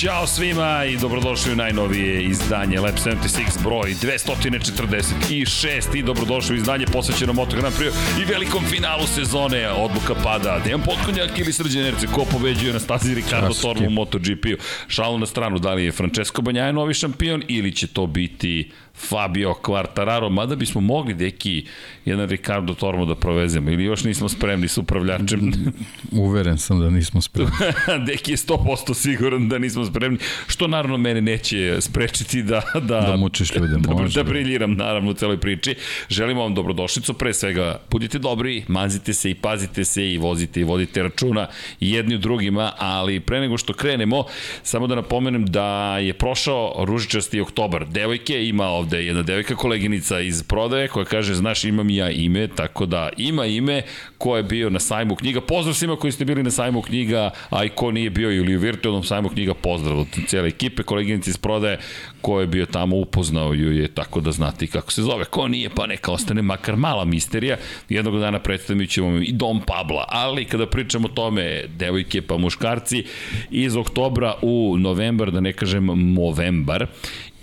Ćao svima i dobrodošli u najnovije izdanje Lab 76 broj 246 i dobrodošli u izdanje posvećeno Moto Grand Prix i velikom finalu sezone. Odluka pada Dejan Potkonjak ili Srđan Erce, ko pobeđuje na stazi Ricardo Tormo u MotoGP-u. Šalu na stranu, da li je Francesco Banjaja novi šampion ili će to biti Fabio Quartararo, mada bismo mogli deki jedan Ricardo Tormo da provezemo ili još nismo spremni s upravljačem. Uveren sam da nismo spremni. deki je 100% siguran da nismo spremni, što naravno mene neće sprečiti da... Da, da mučiš ljude, da, može. Da briljiram naravno u celoj priči. Želimo vam dobrodošlicu, pre svega budite dobri, mazite se i pazite se i vozite i vodite računa jedni u drugima, ali pre nego što krenemo, samo da napomenem da je prošao ružičasti oktobar. Devojke ima ovde ovde jedna devojka koleginica iz prodaje koja kaže, znaš, imam ja ime, tako da ima ime ko je bio na sajmu knjiga. Pozdrav svima koji ste bili na sajmu knjiga, a i ko nije bio ili u virtualnom sajmu knjiga, pozdrav od cijele ekipe, koleginici iz prodaje ko je bio tamo upoznao ju je, tako da znate kako se zove. Ko nije, pa neka ostane makar mala misterija. Jednog dana predstavit ćemo i Dom Pabla, ali kada pričamo o tome, devojke pa muškarci, iz oktobra u novembar, da ne kažem movembar,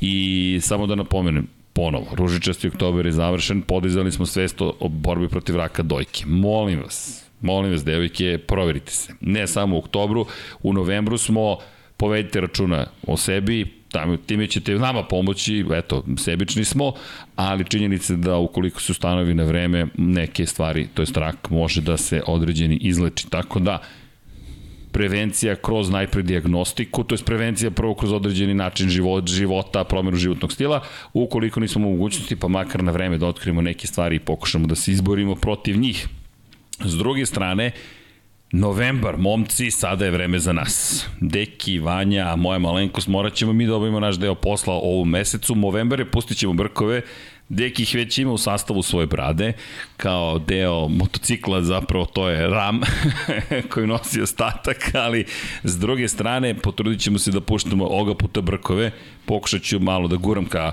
I samo da napomenem, ponovo, ružičasti oktober je završen, podizali smo svest o borbi protiv raka dojke. Molim vas, molim vas, devojke, proverite se. Ne samo u oktobru, u novembru smo, povedite računa o sebi, tamo, time ćete nama pomoći, eto, sebični smo, ali činjenica da ukoliko se ustanovi na vreme neke stvari, to je rak, može da se određeni izleči. Tako da, prevencija kroz najpre diagnostiku, to je prevencija prvo kroz određeni način život, života, promjenu životnog stila, ukoliko nismo u mogućnosti, pa makar na vreme da otkrijemo neke stvari i pokušamo da se izborimo protiv njih. S druge strane, Novembar, momci, sada je vreme za nas. Deki, Vanja, moja malenkost, morat ćemo mi da obavimo naš deo posla ovu mesecu. Novembar je, pustit ćemo brkove, Deki ih već ima u sastavu svoje brade, kao deo motocikla zapravo to je ram koji nosi ostatak, ali s druge strane potrudit ćemo se da puštamo oga puta brkove, pokušat ću malo da guram ka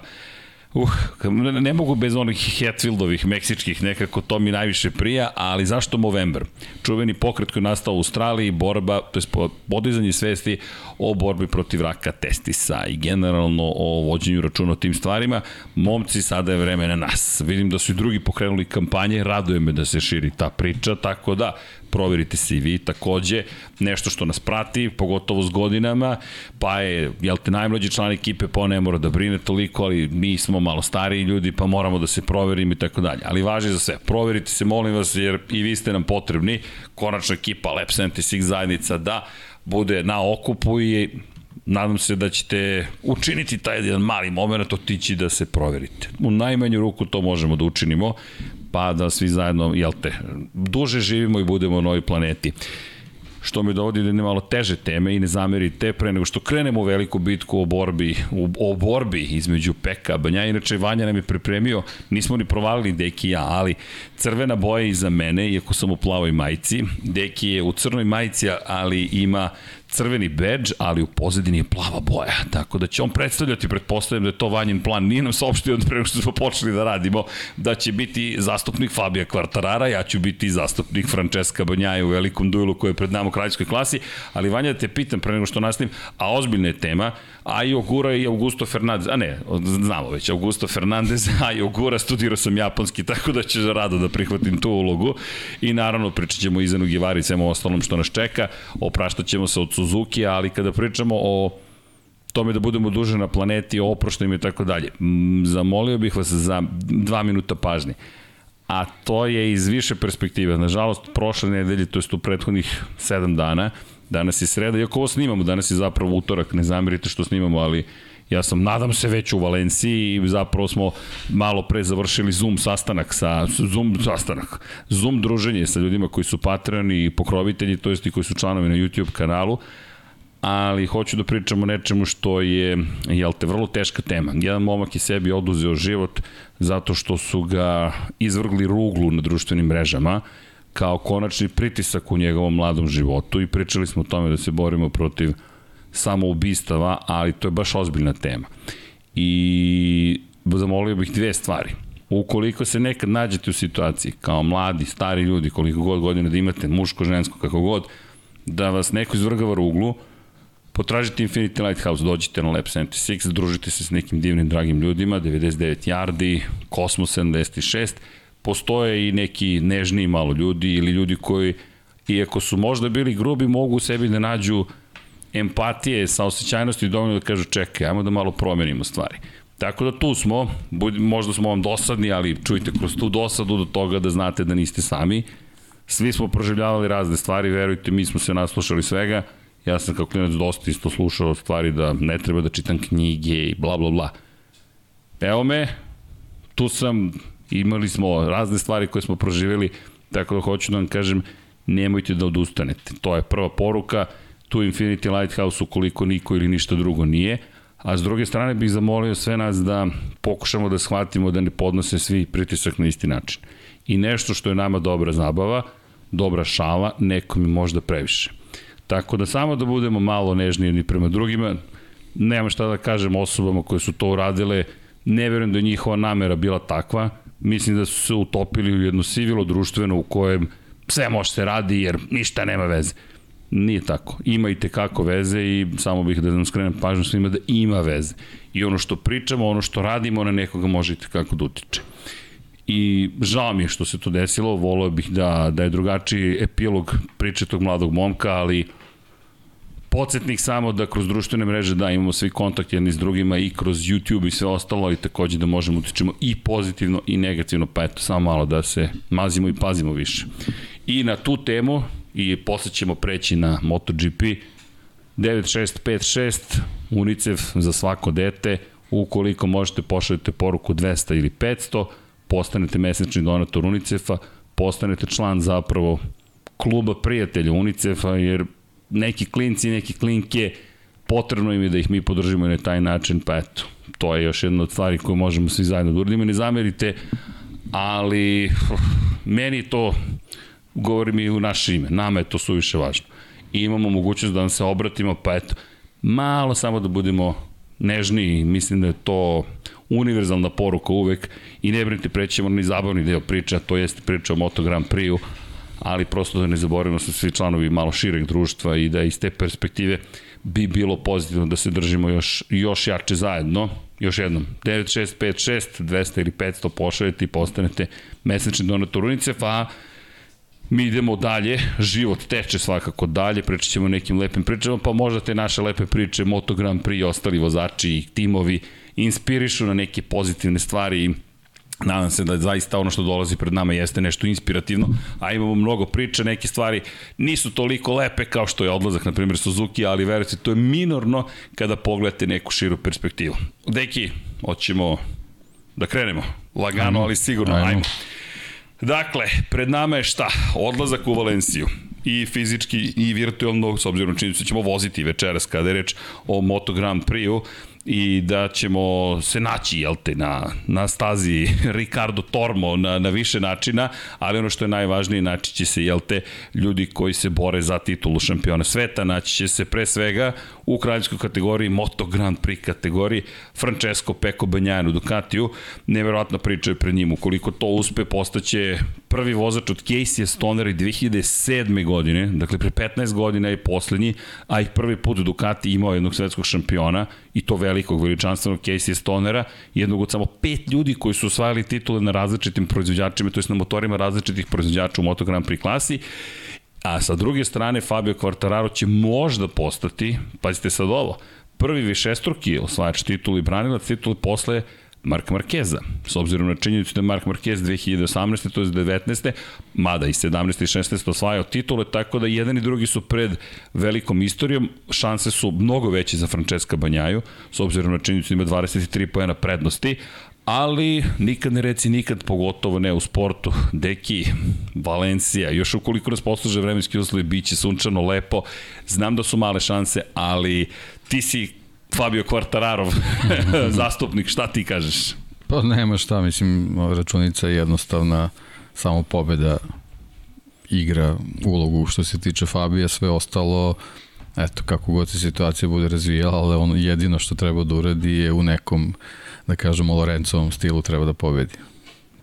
Uh, ne mogu bez onih Hatfieldovih, meksičkih, nekako to mi najviše prija, ali zašto Movember? Čuveni pokret koji je nastao u Australiji, borba, to je podizanje svesti o borbi protiv raka testisa i generalno o vođenju računa o tim stvarima. Momci, sada je vreme na nas. Vidim da su i drugi pokrenuli kampanje, raduje me da se širi ta priča, tako da proverite vi takođe, nešto što nas prati, pogotovo s godinama, pa je, jel te, najmlađi član ekipe, pa ne mora da brine toliko, ali mi smo malo stariji ljudi, pa moramo da se proverimo i tako dalje. Ali važi za sve, proverite se, molim vas, jer i vi ste nam potrebni, konačna ekipa Lab 76 zajednica da bude na okupu i nadam se da ćete učiniti taj jedan mali moment, otići da se proverite. U najmanju ruku to možemo da učinimo, pa da svi zajedno, jel te, duže živimo i budemo na ovoj planeti. Što me dovodi do jedne malo teže teme i ne zamerite pre nego što krenemo u veliku bitku o borbi, o borbi između Peka, Banja, inače Vanja nam je pripremio, nismo ni provalili Deki ja, ali crvena boja iza mene, iako sam u plavoj majici, Deki je u crnoj majici, ali ima crveni badge, ali u pozadini je plava boja. Tako da će on predstavljati, pretpostavljam da je to vanjen plan. Nije nam saopštio od prema što smo počeli da radimo, da će biti zastupnik Fabija Kvartarara, ja ću biti zastupnik Francesca Banjaja u velikom duelu koji je pred nama u kraljskoj klasi, ali Vanja da te pitam pre nego što nastavim, a ozbiljna je tema, a i Ogura i Augusto Fernandez, a ne, znamo već, Augusto Fernandez, a i Ogura, studirao sam japanski, tako da ću rado da prihvatim tu ulogu i naravno pričat ćemo Izanu Givari svemu ostalom što nas čeka, opraštat ćemo se od Suzuki, ali kada pričamo o tome da budemo duže na planeti, oproštajima i tako dalje, zamolio bih vas za dva minuta pažnje a to je iz više perspektive. Nažalost, prošle nedelje, to je u prethodnih sedam dana, Danas je sreda, iako ovo snimamo, danas je zapravo utorak, ne zamirite što snimamo, ali ja sam, nadam se, već u Valenciji i zapravo smo malo pre završili Zoom sastanak sa, Zoom sastanak, Zoom druženje sa ljudima koji su patroni i pokrovitelji, to jest i koji su članovi na YouTube kanalu, ali hoću da pričam o nečemu što je, jel te, vrlo teška tema. Jedan momak je sebi oduzeo život zato što su ga izvrgli ruglu na društvenim mrežama, kao konačni pritisak u njegovom mladom životu i pričali smo o tome da se borimo protiv samoubistava, ali to je baš ozbiljna tema. I zamolio bih dve stvari. Ukoliko se nekad nađete u situaciji kao mladi, stari ljudi, koliko god godina da imate, muško, žensko, kako god, da vas neko izvrgava ruglu, Potražite Infinity Lighthouse, dođite na Lab 76, družite se s nekim divnim, dragim ljudima, 99 yardi, Cosmos 76, postoje i neki nežniji malo ljudi ili ljudi koji, iako su možda bili grubi, mogu u sebi da nađu empatije, sa osjećajnosti dovoljno da kažu čekaj, ajmo da malo promenimo stvari. Tako da tu smo, možda smo vam dosadni, ali čujte kroz tu dosadu do toga da znate da niste sami. Svi smo proživljavali razne stvari, verujte, mi smo se naslušali svega. Ja sam kao klinac dosta isto slušao stvari da ne treba da čitam knjige i bla bla bla. Evo me, tu sam, imali smo razne stvari koje smo proživjeli, tako da hoću da vam kažem, nemojte da odustanete. To je prva poruka, tu Infinity Lighthouse ukoliko niko ili ništa drugo nije, a s druge strane bih zamolio sve nas da pokušamo da shvatimo da ne podnose svi pritisak na isti način. I nešto što je nama dobra zabava, dobra šala, nekom je možda previše. Tako da samo da budemo malo nežni jedni prema drugima, nema šta da kažem osobama koje su to uradile, ne verujem da je njihova namera bila takva, mislim da su se utopili u jedno sivilo društveno u kojem sve može se radi jer ništa nema veze. Nije tako. Ima i tekako veze i samo bih da nam skrenem pažnju svima da ima veze. I ono što pričamo, ono što radimo na nekoga može i tekako da utiče. I žao mi je što se to desilo, volio bih da, da je drugačiji epilog priče tog mladog momka, ali podsjetnik samo da kroz društvene mreže da imamo svi kontakt jedni s drugima i kroz YouTube i sve ostalo i takođe da možemo utičemo i pozitivno i negativno, pa eto samo malo da se mazimo i pazimo više. I na tu temu i posle ćemo preći na MotoGP 9656 UNICEF za svako dete ukoliko možete pošaljete poruku 200 ili 500 postanete mesečni donator UNICEF-a postanete član zapravo kluba prijatelja UNICEF-a jer neki klinci, neki klinke potrebno im je da ih mi podržimo na taj način, pa eto, to je još jedna od stvari koju možemo svi zajedno da uradimo. Ne zamerite, ali meni to govorim i u naše ime. Nama je to suviše važno. I imamo mogućnost da vam se obratimo, pa eto, malo samo da budemo nežniji, mislim da je to univerzalna poruka uvek i ne brinite, prećemo ni zabavni deo priče, a to jeste priča o Moto Grand Prix-u, ali prosto da ne zaboravimo da su svi članovi malo šireg društva i da iz te perspektive bi bilo pozitivno da se držimo još, još jače zajedno. Još jednom, 9656, 200 ili 500 pošaljete i postanete mesečni donator UNICEF, a Mi idemo dalje, život teče svakako dalje, pričat ćemo nekim lepim pričama, pa možda te naše lepe priče, Moto Grand Prix i ostali vozači i timovi inspirišu na neke pozitivne stvari i Nadam se da zaista ono što dolazi pred nama jeste nešto inspirativno, a imamo mnogo priča, neke stvari nisu toliko lepe kao što je odlazak, na primjer, Suzuki, ali verujte, to je minorno kada pogledate neku širu perspektivu. Deki, hoćemo da krenemo. Lagano, ali sigurno, ajmo. ajmo. Dakle, pred nama je šta? Odlazak u Valenciju i fizički i virtualno, s obzirom činjenicu da ćemo voziti večeras kada je reč o Moto Grand Prix-u i da ćemo se naći, jel te, na, na stazi Ricardo Tormo na, na više načina, ali ono što je najvažnije, naći će se, jel te, ljudi koji se bore za titulu šampiona sveta, naći će se pre svega u kraljevskoj kategoriji, Moto Grand Prix kategoriji, Francesco Peko Banjajan u Ducatiju, neverovatno pričaju pred njim, ukoliko to uspe, postaće prvi vozač od Casey Stonera i 2007. godine, dakle pre 15 godina je poslednji, a i prvi put Ducati imao jednog svetskog šampiona i to velikog veličanstvenog Casey Stonera, jednog od samo pet ljudi koji su osvajali titule na različitim proizvođačima, to je na motorima različitih proizvođača u Moto Grand Prix klasi, A sa druge strane, Fabio Quartararo će možda postati, pazite sad ovo, prvi višestruki osvajač titula i branilac titula posle Mark Markeza. S obzirom na činjenicu da je Mark Marquez 2018. to je 19. mada i 17. i 16. osvajao titule, tako da jedan i drugi su pred velikom istorijom. Šanse su mnogo veće za Francesca Banjaju, s obzirom na činjenicu da ima 23 pojena prednosti, ali nikad ne reci nikad, pogotovo ne u sportu. Deki, Valencija, još ukoliko nas posluže vremenski uslovi, bit će sunčano, lepo. Znam da su male šanse, ali ti si Fabio Quartararov, zastupnik, šta ti kažeš? Pa nema šta, mislim, računica je jednostavna, samo pobeda igra ulogu što se tiče Fabija, sve ostalo eto, kako god se situacija bude razvijala, ali ono jedino što treba da uradi je u nekom, da kažemo, Lorencovom stilu treba da pobedi.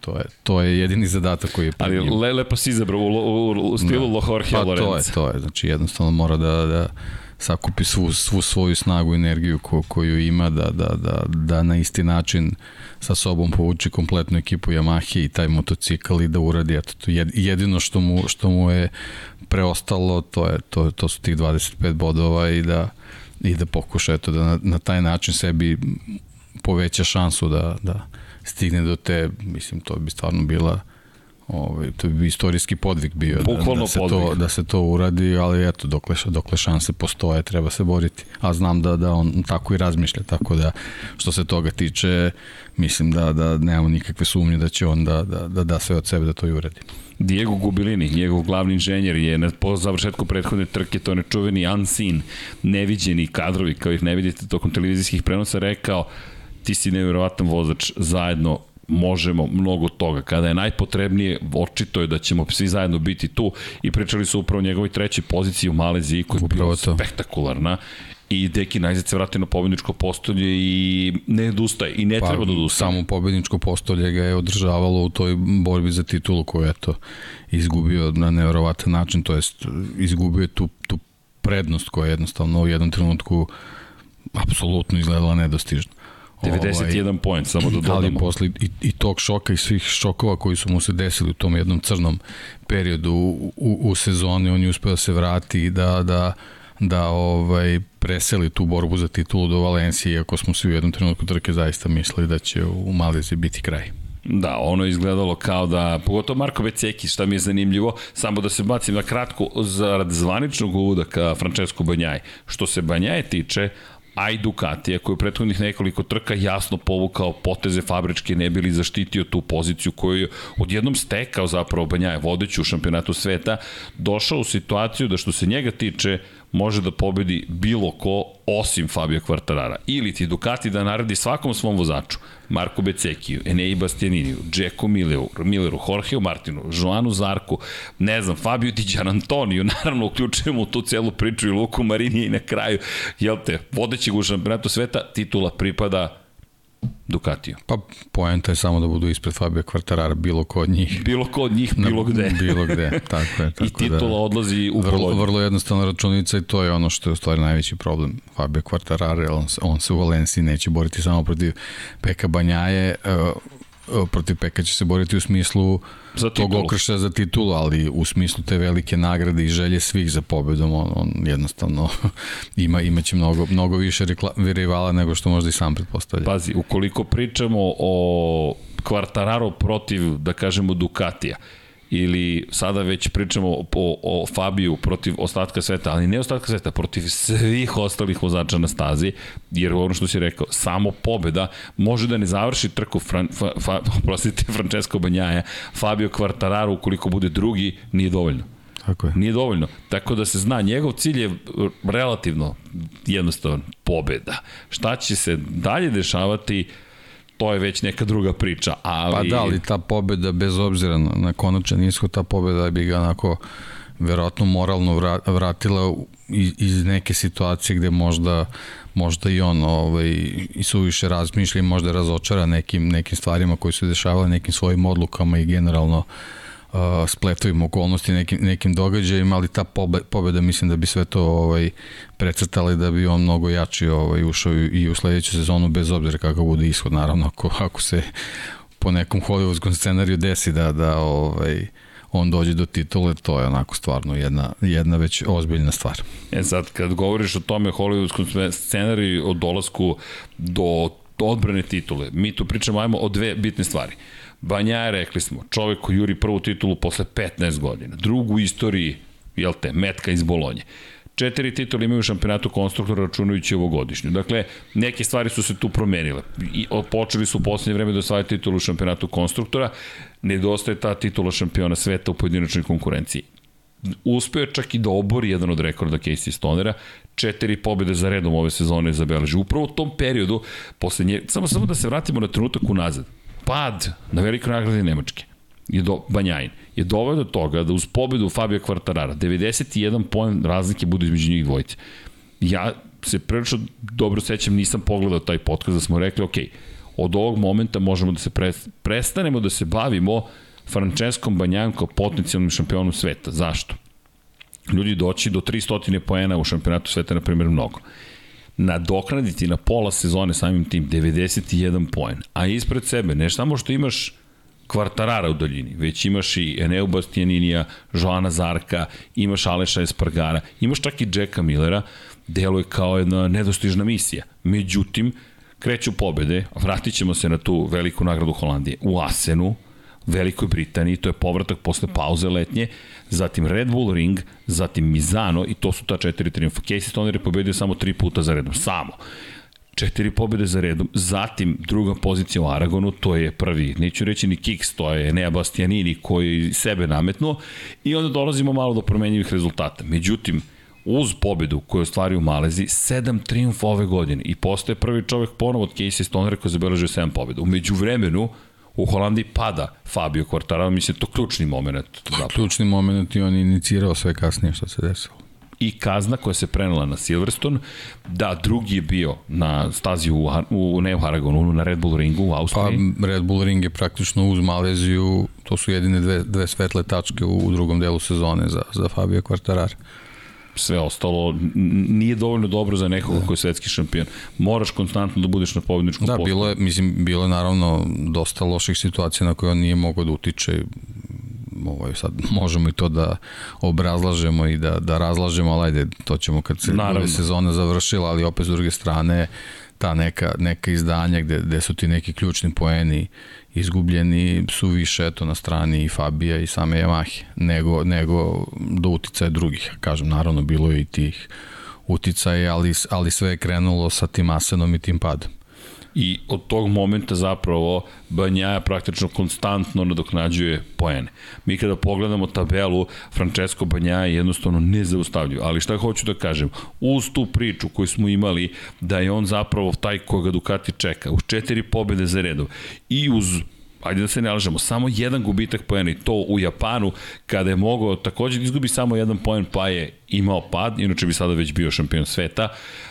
To je, to je jedini zadatak koji je pred Ali le, lepo si izabrao u, u, u stilu da. Jorge pa, Lorenza. to je, to je. Znači jednostavno mora da, da sakupi svu, svu svoju snagu i energiju ko, koju ima da, da, da, da na isti način sa sobom povuči kompletnu ekipu Yamahe i taj motocikl i da uradi eto, to jedino što mu, što mu je preostalo to, je, to, to su tih 25 bodova i da, i da pokuša eto, da na, na taj način sebi poveća šansu da, da stigne do te, mislim, to bi stvarno bila Ovaj to bi istorijski podvig bio da, da, se podvig. to da se to uradi, ali eto dokle dokle šanse postoje, treba se boriti. A znam da da on tako i razmišlja, tako da što se toga tiče, mislim da da nemamo nikakve sumnje da će on da da da, da sve od sebe da to i uradi. Diego Gubilini, njegov glavni inženjer, je na, po završetku prethodne trke, to nečuveni unseen, neviđeni kadrovi, kao ih ne vidite tokom televizijskih prenosa, rekao ti si nevjerovatan vozač, zajedno možemo mnogo toga. Kada je najpotrebnije, očito je da ćemo svi zajedno biti tu i pričali su upravo o njegovoj trećoj poziciji u Maleziji koja je bila spektakularna i Deki najzad se vrati na pobedničko postolje i ne odustaje i ne pa, treba da odustaje. Samo pobedničko postolje ga je održavalo u toj borbi za titulu koju je to izgubio na neverovatan način, to jest izgubio tu, tu prednost koja je jednostavno u jednom trenutku apsolutno izgledala nedostižna. 91 ovaj, point, samo da dodamo. Ali posle i, i tog šoka i svih šokova koji su mu se desili u tom jednom crnom periodu u, u, u sezoni, on je uspeo da se vrati i da, da, da ovaj, preseli tu borbu za titulu do Valencije, iako smo svi u jednom trenutku trke zaista mislili da će u Maleziji biti kraj. Da, ono je izgledalo kao da, pogotovo Marko Beceki, šta mi je zanimljivo, samo da se bacim na kratko zarad zvaničnog uvoda ka Francesco Banjaj. Što se Banjaje tiče, a i Ducatija koji je u prethodnih nekoliko trka jasno povukao poteze fabričke ne bili zaštitio tu poziciju koju je odjednom stekao zapravo Banjaje vodeću u šampionatu sveta, došao u situaciju da što se njega tiče može da pobedi bilo ko osim Fabio Quartarara. Ili ti Ducati da naredi svakom svom vozaču, Marko Becekiju, Enei Bastianiniju, Džeko Milleru, Milleru, Jorgeu Martinu, Joanu Zarku, ne znam, Fabio Di Antoniju, naravno uključujemo u tu celu priču i Luku Marini i na kraju, jel te, vodećeg u šampionatu sveta, titula pripada Ducatiju. Pa poenta je samo da budu ispred Fabio Quartarara, bilo ko od njih. Bilo ko od njih, bilo gde. bilo gde, tako je. Tako I titula da, odlazi u vrlo, vrlo jednostavna računica i to je ono što je u stvari najveći problem Fabio Quartarara, on, on se u Valenciji neće boriti samo protiv Peka Banjaje, uh, protiv Peka će se boriti u smislu za tog okršaja za titulu, ali u smislu te velike nagrade i želje svih za pobedom, on, on jednostavno ima imaće mnogo, mnogo više rivala nego što možda i sam pretpostavlja. Pazi, ukoliko pričamo o Quartararo protiv, da kažemo, Ducatija, ili sada već pričamo o, o Fabiju protiv ostatka sveta, ali ne ostatka sveta, protiv svih ostalih vozača na stazi, jer ono što si rekao, samo pobeda može da ne završi trku Fran, fa, fa, prostite, Francesco Banjaja, Fabio Quartararo ukoliko bude drugi, nije dovoljno. Tako je. Nije dovoljno. Tako da se zna, njegov cilj je relativno jednostavan pobeda. Šta će se dalje dešavati, to je već neka druga priča. Ali... Pa da, ali ta pobeda, bez obzira na, na konačan ishod, ta pobeda bi ga onako verovatno moralno vratila iz, neke situacije gde možda možda i on ovaj, i suviše razmišlja i možda razočara nekim, nekim stvarima koji su dešavali, nekim svojim odlukama i generalno uh, uh, spletovim okolnosti, nekim, nekim događajima, ali ta pobeda mislim da bi sve to ovaj, precrtali da bi on mnogo jači ovaj, ušao i u sledeću sezonu bez obzira kakav bude ishod, naravno ako, ako se po nekom hollywoodskom scenariju desi da, da ovaj, on dođe do titule, to je onako stvarno jedna, jedna već ozbiljna stvar. E sad, kad govoriš o tome hollywoodskom scenariju, o dolasku do odbrane titule, mi tu pričamo ajmo o dve bitne stvari. Banja rekli smo, čovek koji juri prvu titulu posle 15 godina, drugu u istoriji, jel te, metka iz Bolonje. Četiri titula imaju u šampionatu konstruktora računajući ovogodišnju. Dakle, neke stvari su se tu promenile. I počeli su u poslednje vreme da osvajaju titulu u šampionatu konstruktora. Nedostaje ta titula šampiona sveta u pojedinačnoj konkurenciji. Uspeo je čak i da obori jedan od rekorda Casey Stonera, četiri pobjede za redom ove sezone zabeleži. Upravo u tom periodu, posle nje, samo, samo da se vratimo na trenutak unazad pad na velikoj nagradi Nemačke je do, Banjajin, je doveo do toga da uz pobedu Fabio Quartarara 91 poen razlike bude između njih dvojice. Ja se prilično dobro sećam, nisam pogledao taj podcast da smo rekli, ok, od ovog momenta možemo da se pre, prestanemo da se bavimo Franceskom Banjajem kao potencijalnim šampionom sveta. Zašto? ljudi doći do 300 poena u šampionatu sveta, na primjer, mnogo nadoknaditi na pola sezone samim tim 91 poen, a ispred sebe ne samo što imaš kvartarara u daljini, već imaš i Eneu Bastianinija, Joana Zarka, imaš Aleša Espargara, imaš čak i Jacka Millera, deluje kao jedna nedostižna misija. Međutim, kreću pobede, vratit ćemo se na tu veliku nagradu Holandije u Asenu, Velikoj Britaniji, to je povratak posle pauze letnje, zatim Red Bull Ring, zatim Mizano i to su ta četiri triumfa. Casey Stoner je pobedio samo tri puta za redom, samo. Četiri pobede za redom, zatim druga pozicija u Aragonu, to je prvi, neću reći ni Kiks, to je Nea Bastianini koji sebe nametnuo i onda dolazimo malo do promenjivih rezultata. Međutim, uz pobedu koju ostvari u Malezi, sedam triumfa ove godine i postaje prvi čovek ponovo od Casey Stonera koji zabeležio sedam pobeda. Umeđu vremenu, u Holandiji pada Fabio Quartararo, mislim, to ključni moment. Zapravo. Ključni moment i on je inicirao sve kasnije što se desilo i kazna koja se prenela na Silverstone, da drugi je bio na stazi u, u ne u Aragonu, na Red Bull ringu u Austriji. Pa Red Bull ring je praktično uz Maleziju, to su jedine dve, dve svetle tačke u, u drugom delu sezone za, za Fabio Quartararo sve ostalo nije dovoljno dobro za nekoga da. ko je svetski šampion. Moraš konstantno da budeš na pobedničkom da, bilo je, mislim, bilo je naravno dosta loših situacija na koje on nije mogao da utiče ovaj, sad možemo i to da obrazlažemo i da, da razlažemo, ali ajde, to ćemo kad se sezona završila, ali opet s druge strane ta neka, neka izdanja gde, gde su ti neki ključni poeni izgubljeni su više eto na strani i Fabija i same Yamahe nego, nego do uticaja drugih. Kažem, naravno bilo je i tih uticaja, ali, ali sve je krenulo sa tim Asenom i tim padom i od tog momenta zapravo Banjaja praktično konstantno nadoknađuje poene. Mi kada pogledamo tabelu, Francesco Banjaja je jednostavno nezaustavljiv, ali šta hoću da kažem, uz tu priču koju smo imali da je on zapravo taj koga Ducati čeka, uz četiri pobede za redom i uz ajde da se ne lažemo, samo jedan gubitak poena i to u Japanu, kada je mogao takođe da izgubi samo jedan poen, pa je imao pad, inače bi sada već bio šampion sveta.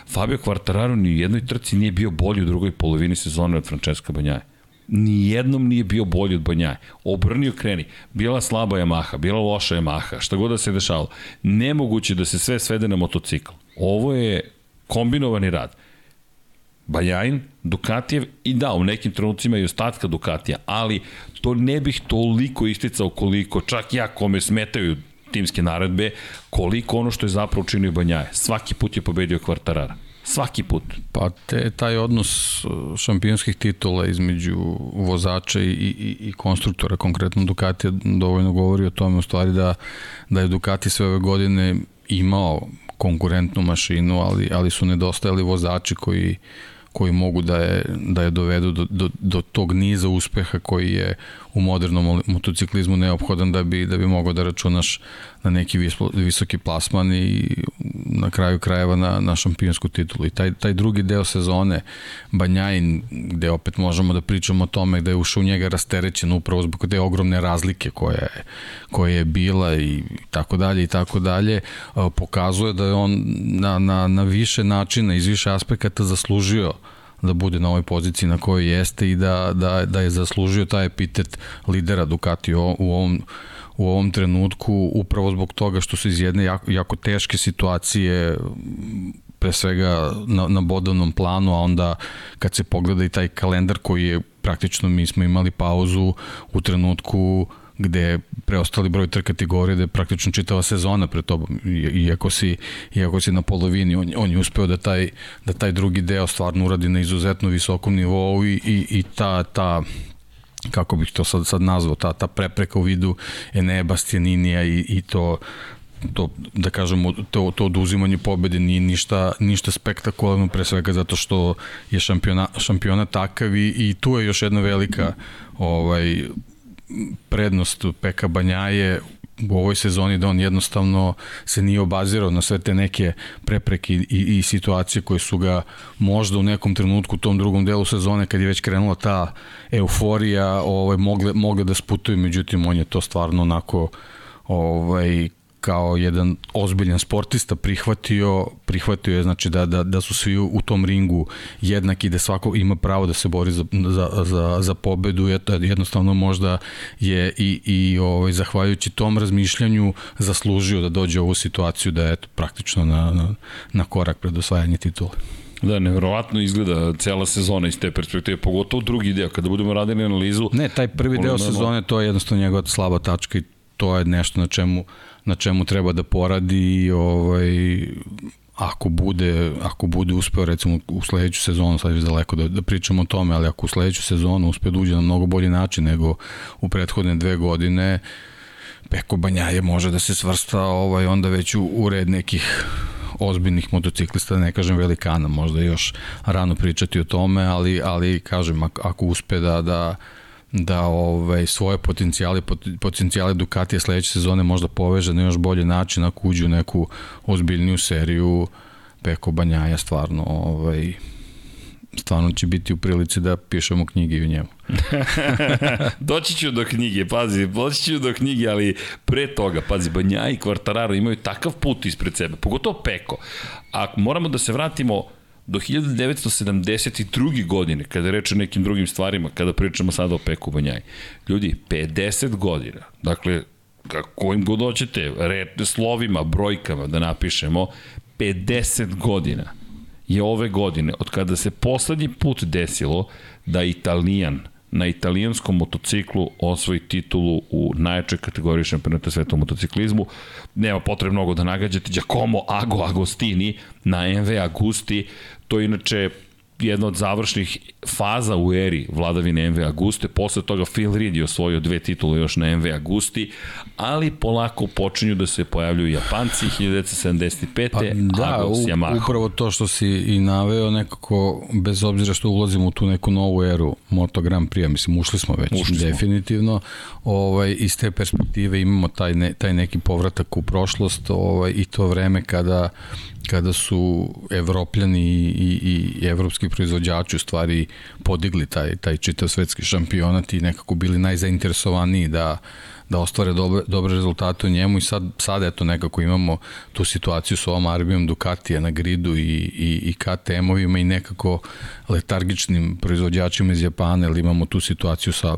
Fabio Quartararo ni u jednoj trci nije bio bolji u drugoj polovini sezone od Francesca Banjaje. Ni jednom nije bio bolji od Banjaje. Obrnio kreni. Bila slaba Yamaha, bila loša Yamaha, šta god da se dešavalo. Nemoguće da se sve svede na motocikl. Ovo je kombinovani rad. Bajajin, Dukatijev i da, u nekim trenucima i ostatka Dukatija, ali to ne bih toliko isticao koliko, čak ja kome smetaju timske naredbe, koliko ono što je zapravo učinio Banjaje. Svaki put je pobedio Kvartarara. Svaki put. Pa te, taj odnos uh, šampionskih titula između vozača i, i, i konstruktora, konkretno Ducati dovoljno govori o tome u stvari da, da je Ducati sve ove godine imao konkurentnu mašinu, ali, ali su nedostajali vozači koji koji mogu da je, da je dovedu do, do, do tog niza uspeha koji je u modernom motociklizmu neophodan da bi, da bi mogao da računaš na neki visoki plasman i na kraju krajeva na, na šampionsku titulu. I taj, taj drugi deo sezone, Banjajin, gde opet možemo da pričamo o tome da je ušao u njega rasterećen upravo zbog te ogromne razlike koje, koje je bila i tako dalje i tako dalje, pokazuje da je on na, na, na više načina, iz više aspekata zaslužio da bude na ovoj poziciji na kojoj jeste i da, da, da je zaslužio taj epitet lidera Ducati u, ovom u ovom trenutku upravo zbog toga što su iz jedne jako, jako teške situacije pre svega na, na bodovnom planu, a onda kad se pogleda i taj kalendar koji je praktično mi smo imali pauzu u trenutku gde preostali broj trka kategorije da je praktično čitava sezona pred tobom iako si, iako si na polovini on, on je uspeo da taj, da taj drugi deo stvarno uradi na izuzetno visokom nivou i, i, i ta, ta kako bih to sad, sad nazvao, ta, ta prepreka u vidu Enea Bastianinija i, i to to, da kažemo, to, to oduzimanje pobede nije ništa, ništa spektakularno, pre svega zato što je šampiona, šampiona takav i, i tu je još jedna velika ovaj, prednost Peka Banjaje u ovoj sezoni da on jednostavno se nije obazirao na sve te neke prepreke i, i situacije koje su ga možda u nekom trenutku u tom drugom delu sezone kad je već krenula ta euforija ovaj, mogle, mogle da sputuju, međutim on je to stvarno onako ovaj, kao jedan ozbiljan sportista prihvatio, prihvatio je znači da, da, da su svi u tom ringu jednaki, da svako ima pravo da se bori za, za, za, za pobedu, jednostavno možda je i, i ovaj, zahvaljujući tom razmišljanju zaslužio da dođe u ovu situaciju da je eto, praktično na, na, na korak pred osvajanje titula. Da, nevjerovatno izgleda cela sezona iz te perspektive, pogotovo drugi deo, kada budemo radili analizu. Ne, taj prvi deo sezone, to je jednostavno njegova slaba tačka i to je nešto na čemu na čemu treba da poradi i ovaj, ako bude, ako bude uspeo recimo u sledeću sezonu, sad je daleko da, da pričamo o tome, ali ako u sledeću sezonu uspe da uđe na mnogo bolji način nego u prethodne dve godine, Peko Banjaje može da se svrsta ovaj, onda već u, u red nekih ozbiljnih motociklista, da ne kažem velikana, možda još rano pričati o tome, ali, ali kažem, ako uspe da, da, da ovaj, svoje potencijale, potencijale Ducatija sledeće sezone možda poveže na još bolji način ako uđu u neku ozbiljniju seriju Peko Banjaja stvarno ovaj, stvarno će biti u prilici da pišemo knjige o njemu. doći ću do knjige, pazi, doći ću do knjige, ali pre toga, pazi, Banja i Kvartararo imaju takav put ispred sebe, pogotovo Peko. A moramo da se vratimo do 1972. godine, kada reče o nekim drugim stvarima, kada pričamo sada o Peku Banjaj. Ljudi, 50 godina, dakle, kojim god hoćete, red, slovima, brojkama da napišemo, 50 godina je ove godine, od kada se poslednji put desilo da Italijan na italijanskom motociklu osvoji titulu u najjačoj kategoriji šampionata sveta u motociklizmu. Nema potrebe mnogo da nagađate. Giacomo Ago Agostini na MV Agusti, to je inače jedna od završnih faza u eri vladavine MV Aguste, posle toga Phil Reed je osvojio dve titule još na MV Agusti, ali polako počinju da se pojavljuju Japanci 1975. Pa, da, Agos Yamaha. upravo to što si i naveo nekako, bez obzira što ulazimo u tu neku novu eru Moto Grand Prix, mislim ušli smo već ušli definitivno, smo. ovaj, iz te perspektive imamo taj, ne, taj neki povratak u prošlost ovaj, i to vreme kada kada su evropljani i, i, i evropski proizvođači u stvari podigli taj, taj čitav svetski šampionat i nekako bili najzainteresovaniji da, da ostvare dobre, dobre rezultate u njemu i sad, sad eto nekako imamo tu situaciju s ovom Arbijom Ducatija na gridu i, i, i KTM-ovima i nekako letargičnim proizvođačima iz Japana, ili imamo tu situaciju sa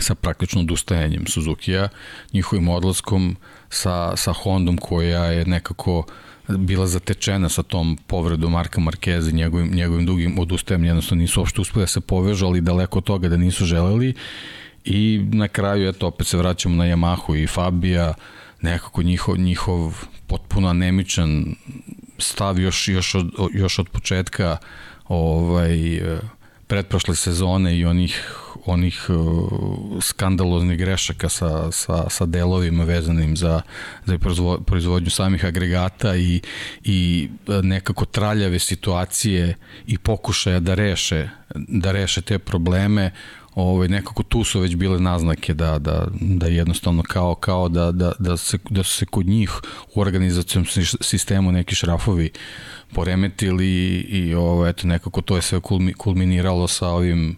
sa praktično odustajanjem Suzuki-a, njihovim odlaskom sa, sa Hondom koja je nekako uh, bila zatečena sa tom povredom Marka Markeza i njegovim, njegovim dugim odustajem, jednostavno nisu uopšte uspeli da se povežu, ali daleko od toga da nisu želeli. I na kraju, eto, opet se vraćamo na Yamahu i Fabija, nekako njihov, njihov potpuno anemičan stav još, još, od, još od početka ovaj, pretprošle sezone i onih onih uh, skandaloznih grešaka sa, sa, sa delovima vezanim za, za proizvodnju samih agregata i, i nekako traljave situacije i pokušaja da reše, da reše te probleme. Ovaj, nekako tu su već bile naznake da, da, da jednostavno kao, kao da, da, da, se, da su se kod njih u organizacijom sistemu neki šrafovi poremetili i ovo, eto, nekako to je sve kulminiralo sa ovim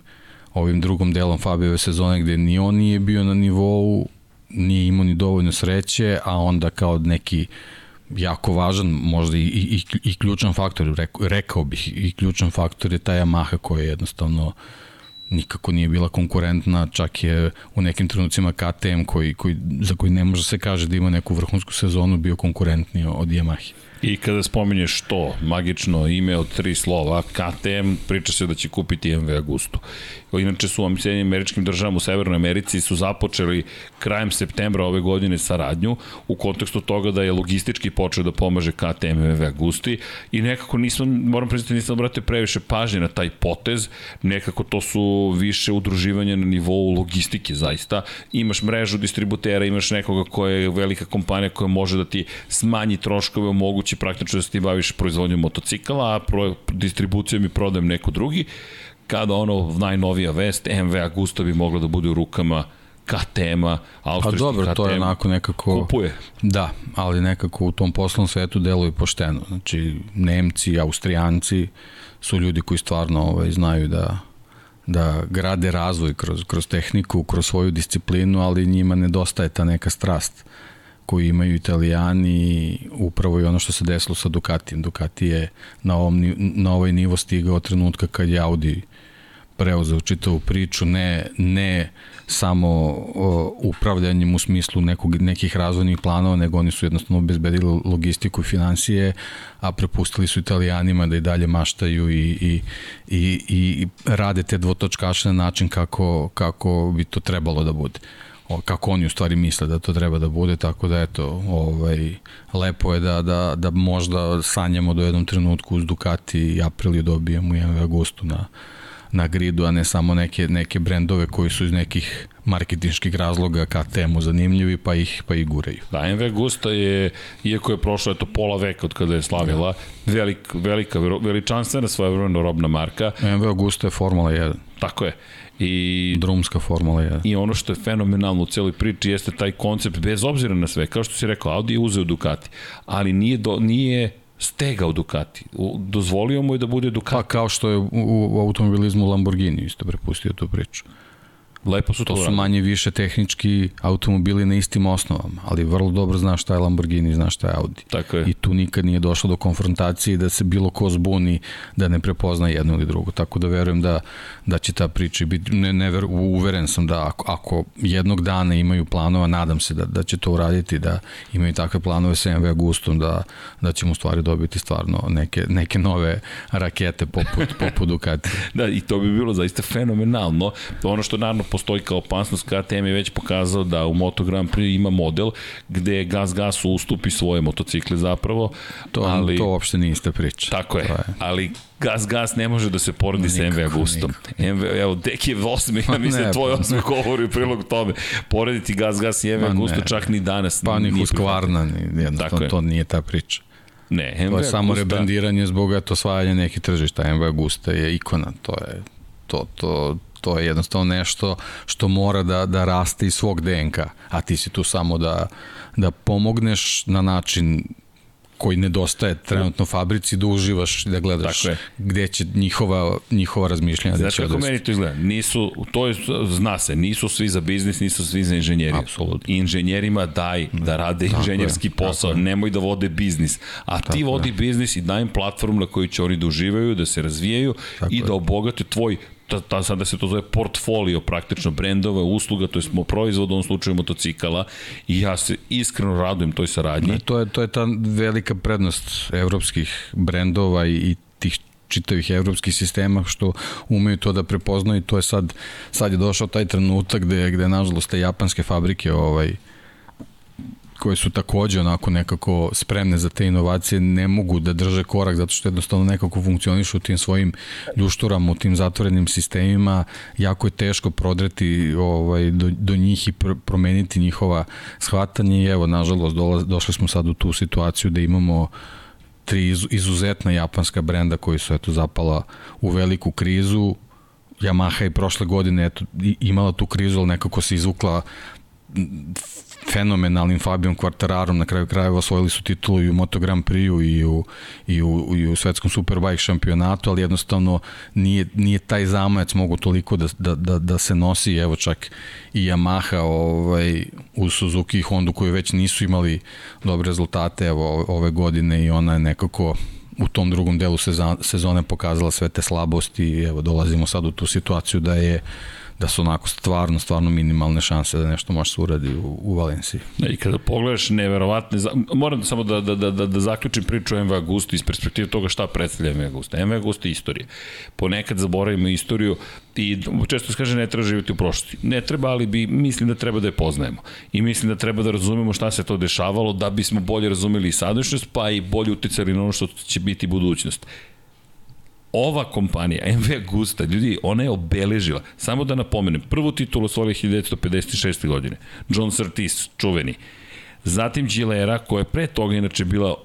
ovim drugom delom Fabijeve sezone gde ni on nije bio na nivou, nije imao ni dovoljno sreće, a onda kao neki jako važan, možda i, i, i ključan faktor, rekao, rekao bih, i ključan faktor je ta Yamaha koja je jednostavno nikako nije bila konkurentna, čak je u nekim trenucima KTM koji, koji, za koji ne može se kaže da ima neku vrhunsku sezonu bio konkurentniji od Yamaha. I kada spominješ to, magično ime od tri slova, KTM, priča se da će kupiti MV Agustu. Inače su u američkim državama u Severnoj Americi su započeli krajem septembra ove godine saradnju u kontekstu toga da je logistički počeo da pomaže KTM MV Agusti i nekako nisam, moram priznati, nisam obratio previše pažnje na taj potez, nekako to su više udruživanja na nivou logistike zaista. Imaš mrežu distributera, imaš nekoga koja je velika kompanija koja može da ti smanji troškove, omogući praktično da se ti baviš proizvodnjom motocikala, a pro, distribucijom i prodajem neko drugi kada ono najnovija vest, MV Agusta bi mogla da bude u rukama KTM-a, austrijski Pa dobro, KTM to je onako nekako... Kupuje. Da, ali nekako u tom poslovnom svetu deluje pošteno. Znači, Nemci, Austrijanci su ljudi koji stvarno ovaj, znaju da da grade razvoj kroz, kroz tehniku, kroz svoju disciplinu, ali njima nedostaje ta neka strast koji imaju italijani, upravo i ono što se desilo sa Ducatijem. Ducati je na, ovom, na ovaj nivo stigao trenutka kad je Audi preuzeo čitavu priču, ne, ne samo o, upravljanjem u smislu nekog, nekih razvojnih planova, nego oni su jednostavno obezbedili logistiku i financije, a prepustili su italijanima da i dalje maštaju i, i, i, i rade te dvotočkaše na način kako, kako bi to trebalo da bude kako oni u stvari misle da to treba da bude, tako da eto, ovaj, lepo je da, da, da možda sanjamo do jednom trenutku uz Ducati i Aprilio dobijemo i MV Agustu na, na gridu, a ne samo neke, neke brendove koji su iz nekih marketinških razloga ka temu zanimljivi, pa ih, pa ih guraju. Da, MV Gusta je, iako je prošlo eto pola veka od kada je slavila, da. velik, velika, veličanstvena svojevremeno robna marka. MV Gusta je Formula 1. Tako je. I, Drumska formula 1. I ono što je fenomenalno u celoj priči jeste taj koncept, bez obzira na sve, kao što si rekao, Audi je uzeo Ducati, ali nije, do, nije stegao Ducati. Dozvolio mu je da bude Ducati. Pa kao što je u, u automobilizmu Lamborghini isto prepustio tu priču. Lepo su to To su manje više tehnički automobili na istim osnovama, ali vrlo dobro zna šta je Lamborghini, zna šta je Audi. Tako je. I tu nikad nije došlo do konfrontacije da se bilo ko zbuni da ne prepozna jedno ili drugo. Tako da verujem da, da će ta priča biti, ne, ne ver, uveren sam da ako, ako jednog dana imaju planova, nadam se da, da će to uraditi, da imaju takve planove sa MV Agustom, da, da ćemo u stvari dobiti stvarno neke, neke nove rakete poput, poput Ducati. da, i to bi bilo zaista fenomenalno. Ono što naravno postoji kao opasnost, KTM je već pokazao da u Moto Grand Prix ima model gde gas gas ustupi svoje motocikle zapravo. To, ali, to uopšte nije ista priča. Tako je, je. ali Gas Gas ne može da se porodi sa MV Agustom. MV, evo, Deki je osmi, ja mislim, tvoj osmi govori u prilog tome. Porediti Gas Gas i MV Agusto čak ni danas. Pa ni Husqvarna, jednostavno, to nije ta priča. Ne, MV to je samo Augusta... rebrandiranje zbog eto osvajanja nekih tržišta. MV Agusta je ikona, to je to, to, to je jednostavno nešto što mora da, da raste iz svog DNK, a ti si tu samo da, da pomogneš na način koji nedostaje trenutno fabrici da uživaš da gledaš gde će njihova njihova razmišljanja Znaš kako meni to izgleda? Nisu, to je, zna se, nisu svi za biznis, nisu svi za inženjeri. Apsolutno. Inženjerima daj da rade tako inženjerski je, posao, nemoj da vode biznis. A tako ti vodi je. biznis i daj im platformu na kojoj će oni da uživaju, da se razvijaju tako i da obogate tvoj ta, ta, sada se to zove portfolio praktično brendova, usluga, to je smo proizvod u ovom slučaju motocikala i ja se iskreno radujem toj saradnji. Ne, to je, to je ta velika prednost evropskih brendova i, i tih čitavih evropskih sistema što umeju to da prepoznaju to je sad sad je došao taj trenutak gde gde nažalost te japanske fabrike ovaj koje su takođe onako nekako spremne za te inovacije ne mogu da drže korak zato što jednostavno nekako funkcionišu u tim svojim ljušturama, u tim zatvorenim sistemima, jako je teško prodreti ovaj, do, do njih i pr promeniti njihova shvatanje i evo, nažalost, dola, došli smo sad u tu situaciju da imamo tri izuzetna japanska brenda koji su eto zapala u veliku krizu, Yamaha je prošle godine eto, imala tu krizu, ali nekako se izvukla fenomenalnim Fabijom Quartararom, na kraju krajeva osvojili su titulu i u Moto Grand Prix-u i u, i u, i u svetskom Superbike šampionatu, ali jednostavno nije, nije taj zamajac mogu toliko da, da, da, da se nosi, evo čak i Yamaha ovaj, u Suzuki i Honda koji već nisu imali dobre rezultate evo, ove godine i ona je nekako u tom drugom delu sezone pokazala sve te slabosti i evo dolazimo sad u tu situaciju da je da su onako stvarno, stvarno minimalne šanse da nešto može se uradi u, u Valenciji. Da, I kada pogledaš neverovatne, moram samo da, da, da, da, da zaključim priču o MV Agustu iz perspektive toga šta predstavlja MV Agusta. MV Agusta je istorija. Ponekad zaboravimo istoriju i često se kaže ne treba živjeti u prošlosti. Ne treba, ali bi, mislim da treba da je poznajemo. I mislim da treba da razumemo šta se to dešavalo da bismo bolje razumeli i sadašnjost, pa i bolje uticali na ono što će biti budućnost ova kompanija, MV Gusta, ljudi, ona je obeležila, samo da napomenem, prvu titulu osvojila 1956. godine, John Surtees, čuveni, zatim Gilera, koja je pre toga inače bila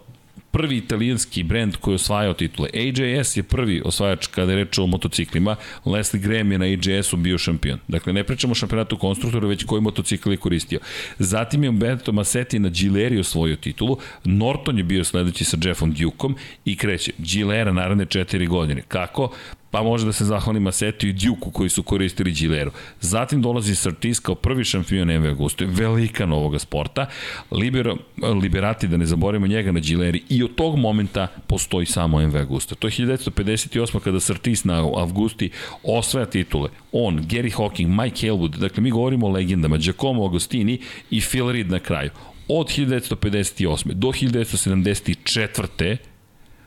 prvi italijanski brend koji je osvajao titule. AJS je prvi osvajač kada je reč o motociklima, Leslie Graham je na AJS-u bio šampion. Dakle, ne pričamo o šampionatu konstruktora, već koji motocikl je koristio. Zatim je Umberto Massetti na Gileri osvojio titulu, Norton je bio sledeći sa Jeffom Dukeom i kreće Gilera naravne četiri godine. Kako? pa može da se zahvali Masetu i Djuku koji su koristili Gileru. Zatim dolazi Surtis kao prvi šampion MV Augusto, velika novoga sporta. Libero, liberati, da ne zaboravimo njega na Gileri, i od tog momenta postoji samo MV Augusto. To je 1958. kada Surtis na Augusti osvaja titule. On, Gary Hawking, Mike Elwood, dakle mi govorimo o legendama, Giacomo Agostini i Phil Reed na kraju. Od 1958. do 1974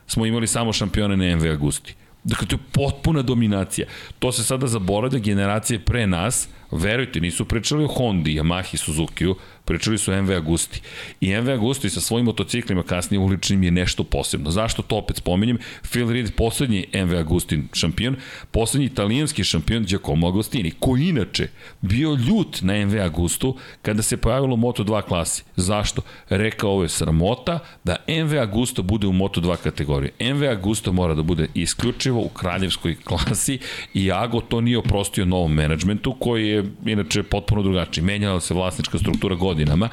smo imali samo šampione na MV Agusti. Dakle, to je potpuna dominacija. To se sada zaboravlja generacije pre nas, verujte, nisu pričali o Hondi, Yamahi, Suzuki-u, Pričali su MV Agusti. I MV Agusti sa svojim motociklima kasnije uličnim je nešto posebno. Zašto to opet spominjem? Phil Reed, poslednji MV Agustin šampion, poslednji italijanski šampion Giacomo Agostini, koji inače bio ljut na MV Agustu kada se pojavilo Moto2 klasi. Zašto? Rekao ovo je sramota da MV Agusto bude u Moto2 kategoriji. MV Agusto mora da bude isključivo u kraljevskoj klasi i Ago to nije oprostio novom menadžmentu koji je inače potpuno drugačiji. Menjala se vlasnička struktura godina godinama,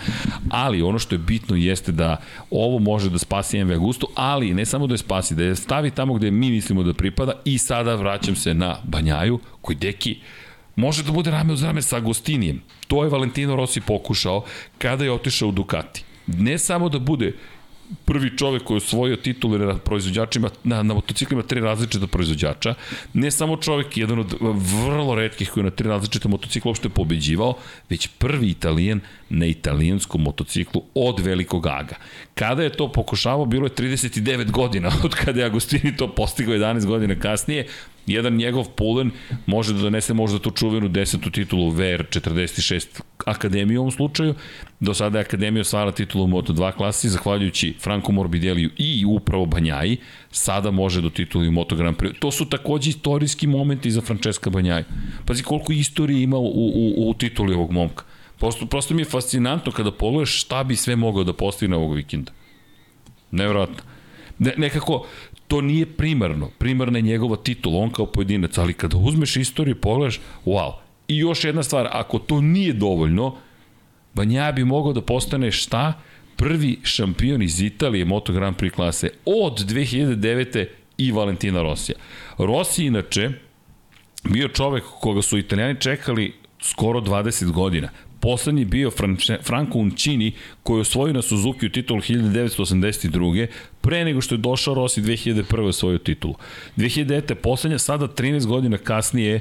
ali ono što je bitno jeste da ovo može da spasi MV Agustu, ali ne samo da je spasi, da je stavi tamo gde mi mislimo da pripada i sada vraćam se na Banjaju, koji deki može da bude rame uz rame sa Agostinijem. To je Valentino Rossi pokušao kada je otišao u Ducati. Ne samo da bude prvi čovek koji je osvojio titule na proizvođačima, na, na motociklima tri različita proizvođača, ne samo čovek, jedan od vrlo redkih koji je na tri različita motocikla uopšte pobeđivao, već prvi italijan na italijanskom motociklu od velikog aga. Kada je to pokušavao, bilo je 39 godina od kada je Agostini to postigao 11 godina kasnije, jedan njegov pulen može da donese možda tu čuvenu desetu titulu VR46 Akademije u ovom slučaju. Do sada je Akademija osvara titulu u Moto2 klasi, zahvaljujući Franku Morbideliju i upravo Banjaji, sada može do titula u Moto Grand Prix. To su takođe istorijski momenti za Francesca Banjaji. Pazi koliko istorije ima u, u, u tituli ovog momka. Prosto, prosto mi je fascinantno kada pogledaš šta bi sve mogao da postigne ovog vikenda. Nevjerojatno. Ne, nekako, to nije primarno. Primarna je njegova titula, on kao pojedinac, ali kada uzmeš istoriju i pogledaš, wow. I još jedna stvar, ako to nije dovoljno, Banja bi mogao da postane šta? Prvi šampion iz Italije Moto Grand Prix klase od 2009. i Valentina Rosija. Rossi inače bio čovek koga su italijani čekali skoro 20 godina. Poslednji bio Franco Uncini koji je osvojio na Suzuki u titulu 1982. pre nego što je došao Rossi 2001. osvojio titulu. 2009. poslednja, sada 13 godina kasnije,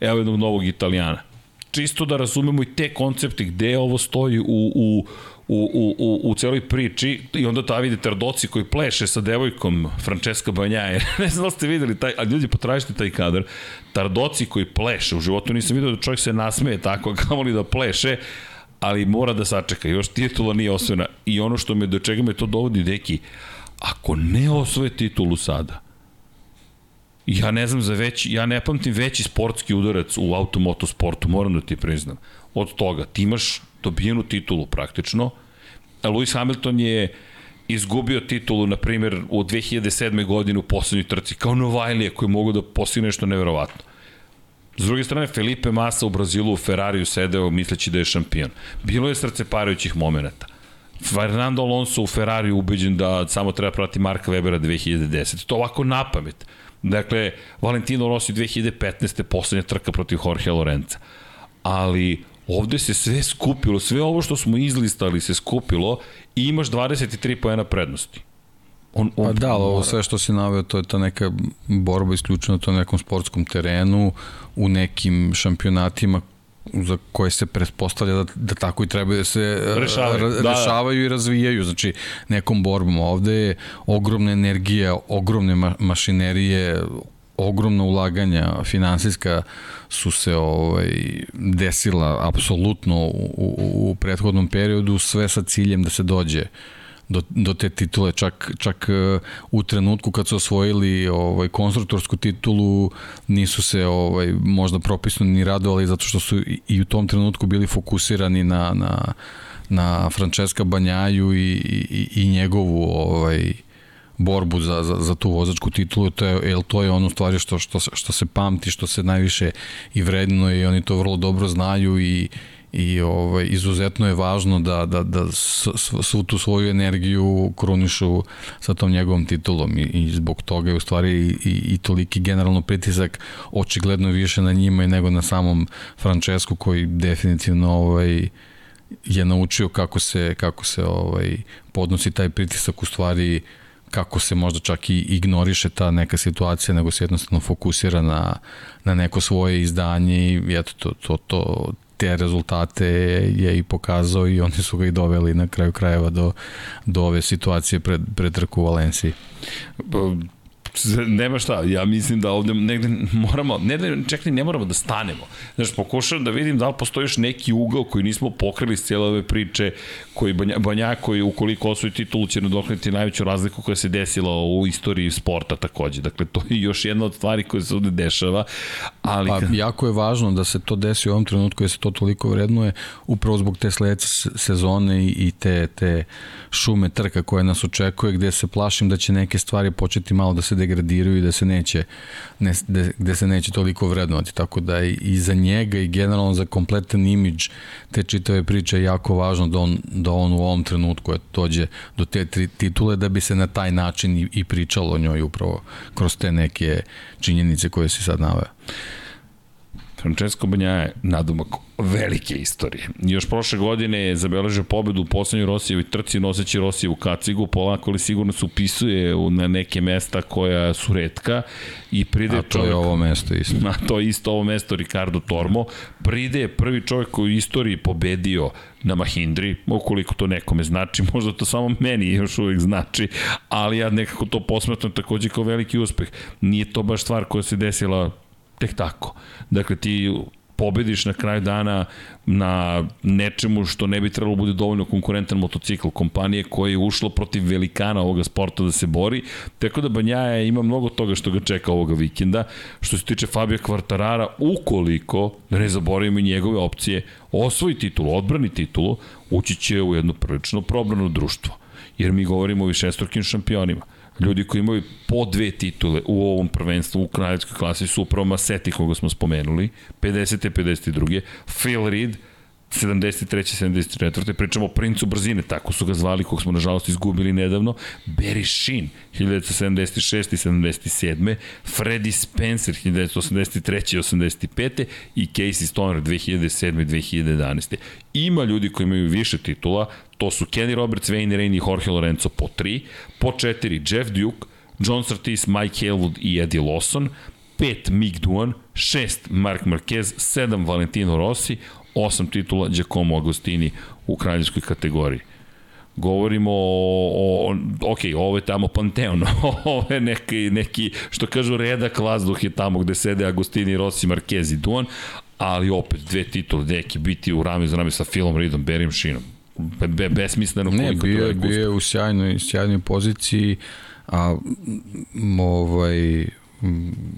evo jednog novog Italijana. Čisto da razumemo i te koncepte gde ovo stoji u, u, u, u, u, u celoj priči i onda ta vidi Tardoci koji pleše sa devojkom Francesca Banjaje. ne znam da ste videli taj, a ljudi potražite taj kadar. Tardoci koji pleše, u životu nisam vidio da čovjek se nasmeje tako, kao li da pleše, ali mora da sačeka. Još titula nije osvojena. I ono što me do čega me to dovodi, deki, ako ne osvoje titulu sada, ja ne znam za veći, ja ne pamtim veći sportski udarac u automotosportu, moram da ti priznam. Od toga, ti imaš dobijenu titulu praktično. Lewis Hamilton je izgubio titulu, na primjer, u 2007. godinu u poslednjoj trci, kao Novajlije koji mogu da postigne nešto neverovatno. S druge strane, Felipe Massa u Brazilu u Ferrariju sedeo misleći da je šampion. Bilo je srceparajućih momenta. Fernando Alonso u Ferrariju ubeđen da samo treba prati Marka Webera 2010. To ovako na pamet. Dakle, Valentino Rossi 2015. poslednja trka protiv Jorge Lorenza. Ali Ovde se sve skupilo, sve ovo što smo izlistali se skupilo i imaš 23 pojena prednosti. On, on pa da, ali ovo sve što si naveo, to je ta neka borba isključena to na nekom sportskom terenu, u nekim šampionatima za koje se pretpostavlja da, da tako i treba da se rešavaju, ra, da, rešavaju da. i razvijaju, znači nekom borbom. Ovde je ogromna energija, ogromne ma mašinerije, ogromna ulaganja finansijska su se ovaj desila apsolutno u, u, u prethodnom periodu sve sa ciljem da se dođe do, do te titule. Čak, čak uh, u trenutku kad su osvojili ovaj konstruktorsku titulu nisu se ovaj možda propisno ni radovali zato što su i u tom trenutku bili fokusirani na na na Francesca Banjaju i, i, i njegovu ovaj borbu za, za, za tu vozačku titulu, to je, jer to je ono stvari što, što, što se pamti, što se najviše i vredno i oni to vrlo dobro znaju i, i ovaj, izuzetno je važno da, da, da svu tu svoju energiju krunišu sa tom njegovom titulom i, i zbog toga je u stvari i, i, i toliki generalno pritisak očigledno više na njima nego na samom Francesku koji definitivno ovaj, je naučio kako se, kako se ovaj, podnosi taj pritisak u stvari kako se možda čak i ignoriše ta neka situacija, nego se jednostavno fokusira na, na neko svoje izdanje i eto, to, to, to, te rezultate je i pokazao i oni su ga i doveli na kraju krajeva do, do ove situacije pred, pred trku u Valenciji. Pa, nema šta, ja mislim da ovde negde moramo, ne da ni ne moramo da stanemo. Znaš, pokušam da vidim da li postoji još neki ugao koji nismo pokrili s cijele ove priče, koji Banja, Banja koji ukoliko osvoji titulu će nadoknati najveću razliku koja se desila u istoriji sporta takođe. Dakle, to je još jedna od stvari koja se ovde dešava. Ali... Pa, jako je važno da se to desi u ovom trenutku, jer se to toliko vrednuje, upravo zbog te sledeće sezone i te, te šume trka koje nas očekuje, gde se plašim da će neke stvari početi malo da se degradiraju i da se neće, ne, de, gde se neće toliko vrednovati. Tako da i, i za njega i generalno za kompletan imidž te čitave priče je jako važno da on, da on u ovom trenutku dođe do te tri titule da bi se na taj način i, i pričalo o njoj upravo kroz te neke činjenice koje si sad naveo. Francesco Banja je nadomak velike istorije. Još prošle godine je zabeležio pobedu u poslednjoj Rosijevoj trci noseći Rosijevu kacigu, polako ali sigurno se upisuje na neke mesta koja su redka i pride A to čovjek, je ovo mesto isto. Na to je isto ovo mesto Ricardo Tormo. Pride je prvi čovjek koji u istoriji pobedio na Mahindri, ukoliko to nekome znači, možda to samo meni još uvijek znači, ali ja nekako to posmetam takođe kao veliki uspeh. Nije to baš stvar koja se desila tek tako. Dakle, ti pobediš na kraju dana na nečemu što ne bi trebalo bude dovoljno konkurentan motocikl kompanije koja je ušla protiv velikana ovoga sporta da se bori, tako da Banjaja ima mnogo toga što ga čeka ovoga vikenda. Što se tiče Fabio Kvartarara, ukoliko, da ne zaboravimo i njegove opcije, osvoji titulu, odbrani titulu, ući će u jedno prilično probrano društvo. Jer mi govorimo o višestrukim šampionima ljudi koji imaju po dve titule u ovom prvenstvu u kraljevskoj klasi su upravo Maseti koga smo spomenuli, 50. 52. Phil Reed, 73. 74. Pričamo o princu brzine, tako su ga zvali, kog smo nažalost izgubili nedavno. Barry Sheen, 1976. i 77. Freddie Spencer, 1983. i 85. i Casey Stoner, 2007. i 2011. Ima ljudi koji imaju više titula, to su Kenny Roberts, Wayne Rain i Jorge Lorenzo po 3, po 4 Jeff Duke, John Surtees, Mike Halewood i Eddie Lawson, 5 Mick Duan, 6 Mark Marquez, 7 Valentino Rossi, 8 titula Giacomo Agostini u kraljevskoj kategoriji. Govorimo o, o ok, ovo je tamo Panteon, ovo je neki, neki, što kažu, redak vazduh je tamo gde sede Agostini, Rossi, Marquez i Duan, ali opet dve titule, neki biti u rame za rame sa Philom Reedom, Berim Šinom. Be, be, besmisleno ne, bio, je, bio je u sjajnoj, sjajnoj poziciji, a ovaj,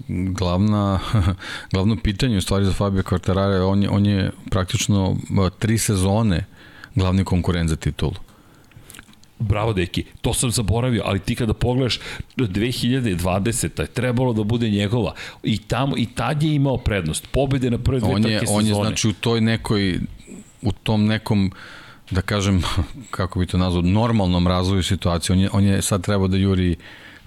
glavna, glavno pitanje u stvari za Fabio Quartarara, on je, on je praktično tri sezone glavni konkurent za titulu. Bravo, deki, to sam zaboravio, ali ti kada pogledaš 2020. je trebalo da bude njegova i tamo i tad je imao prednost. Pobede na prve dve on je, On je znači u toj nekoj u tom nekom da kažem, kako bi to nazvao, normalnom razvoju situacije. On je, on je sad trebao da juri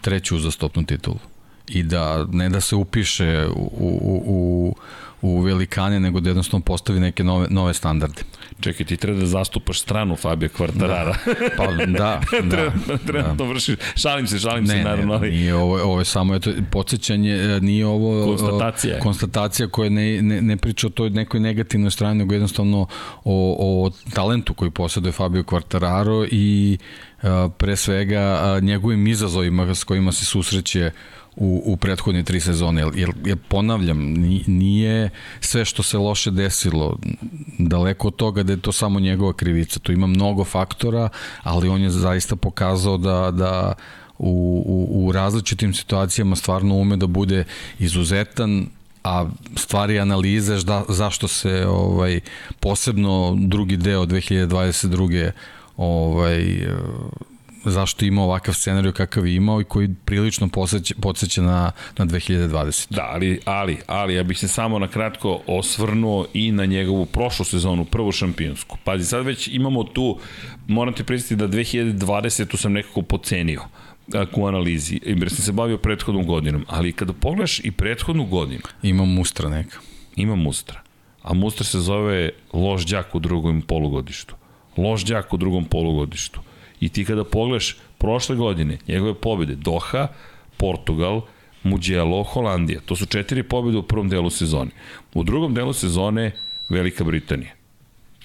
treću uzastopnu titulu i da ne da se upiše u, u, u, u velikane, nego da jednostavno postavi neke nove, nove standarde. Čekaj, ti treba da zastupaš stranu Fabio Kvartarara. Da. Pa da, da. treba, treba da. to vršiš. Šalim se, šalim ne, se, naravno. Ne, nije ovo, ovo je samo eto, podsjećanje, e, nije ovo konstatacija, konstatacija koja ne, ne, ne priča o toj nekoj negativnoj strani, nego jednostavno o, o talentu koji posjeduje Fabio Kvartararo i e, pre svega a, njegovim izazovima s kojima se susreće u, u prethodne tri sezone, jer, jer, ponavljam, nije sve što se loše desilo, daleko od toga da je to samo njegova krivica, tu ima mnogo faktora, ali on je zaista pokazao da, da u, u, u različitim situacijama stvarno ume da bude izuzetan, a stvari analize žda, zašto se ovaj posebno drugi deo 2022. ovaj zašto ima ovakav scenarij kakav je imao i koji prilično podsjeća, podsjeća na, na 2020. Da, ali, ali, ali, ja bih se samo na kratko osvrnuo i na njegovu prošlu sezonu, prvu šampionsku. Pazi, sad već imamo tu, moram ti pristiti da 2020. sam nekako pocenio u analizi, jer sam se bavio prethodnom godinom, ali kada pogledaš i prethodnu godinu... Ima mustra neka. Ima mustra. A mustra se zove loš đak u drugom polugodištu. Loš đak u drugom polugodištu. I ti kada pogledaš prošle godine, njegove pobjede, Doha, Portugal, Mugello, Holandija. To su četiri pobjede u prvom delu sezone. U drugom delu sezone Velika Britanija.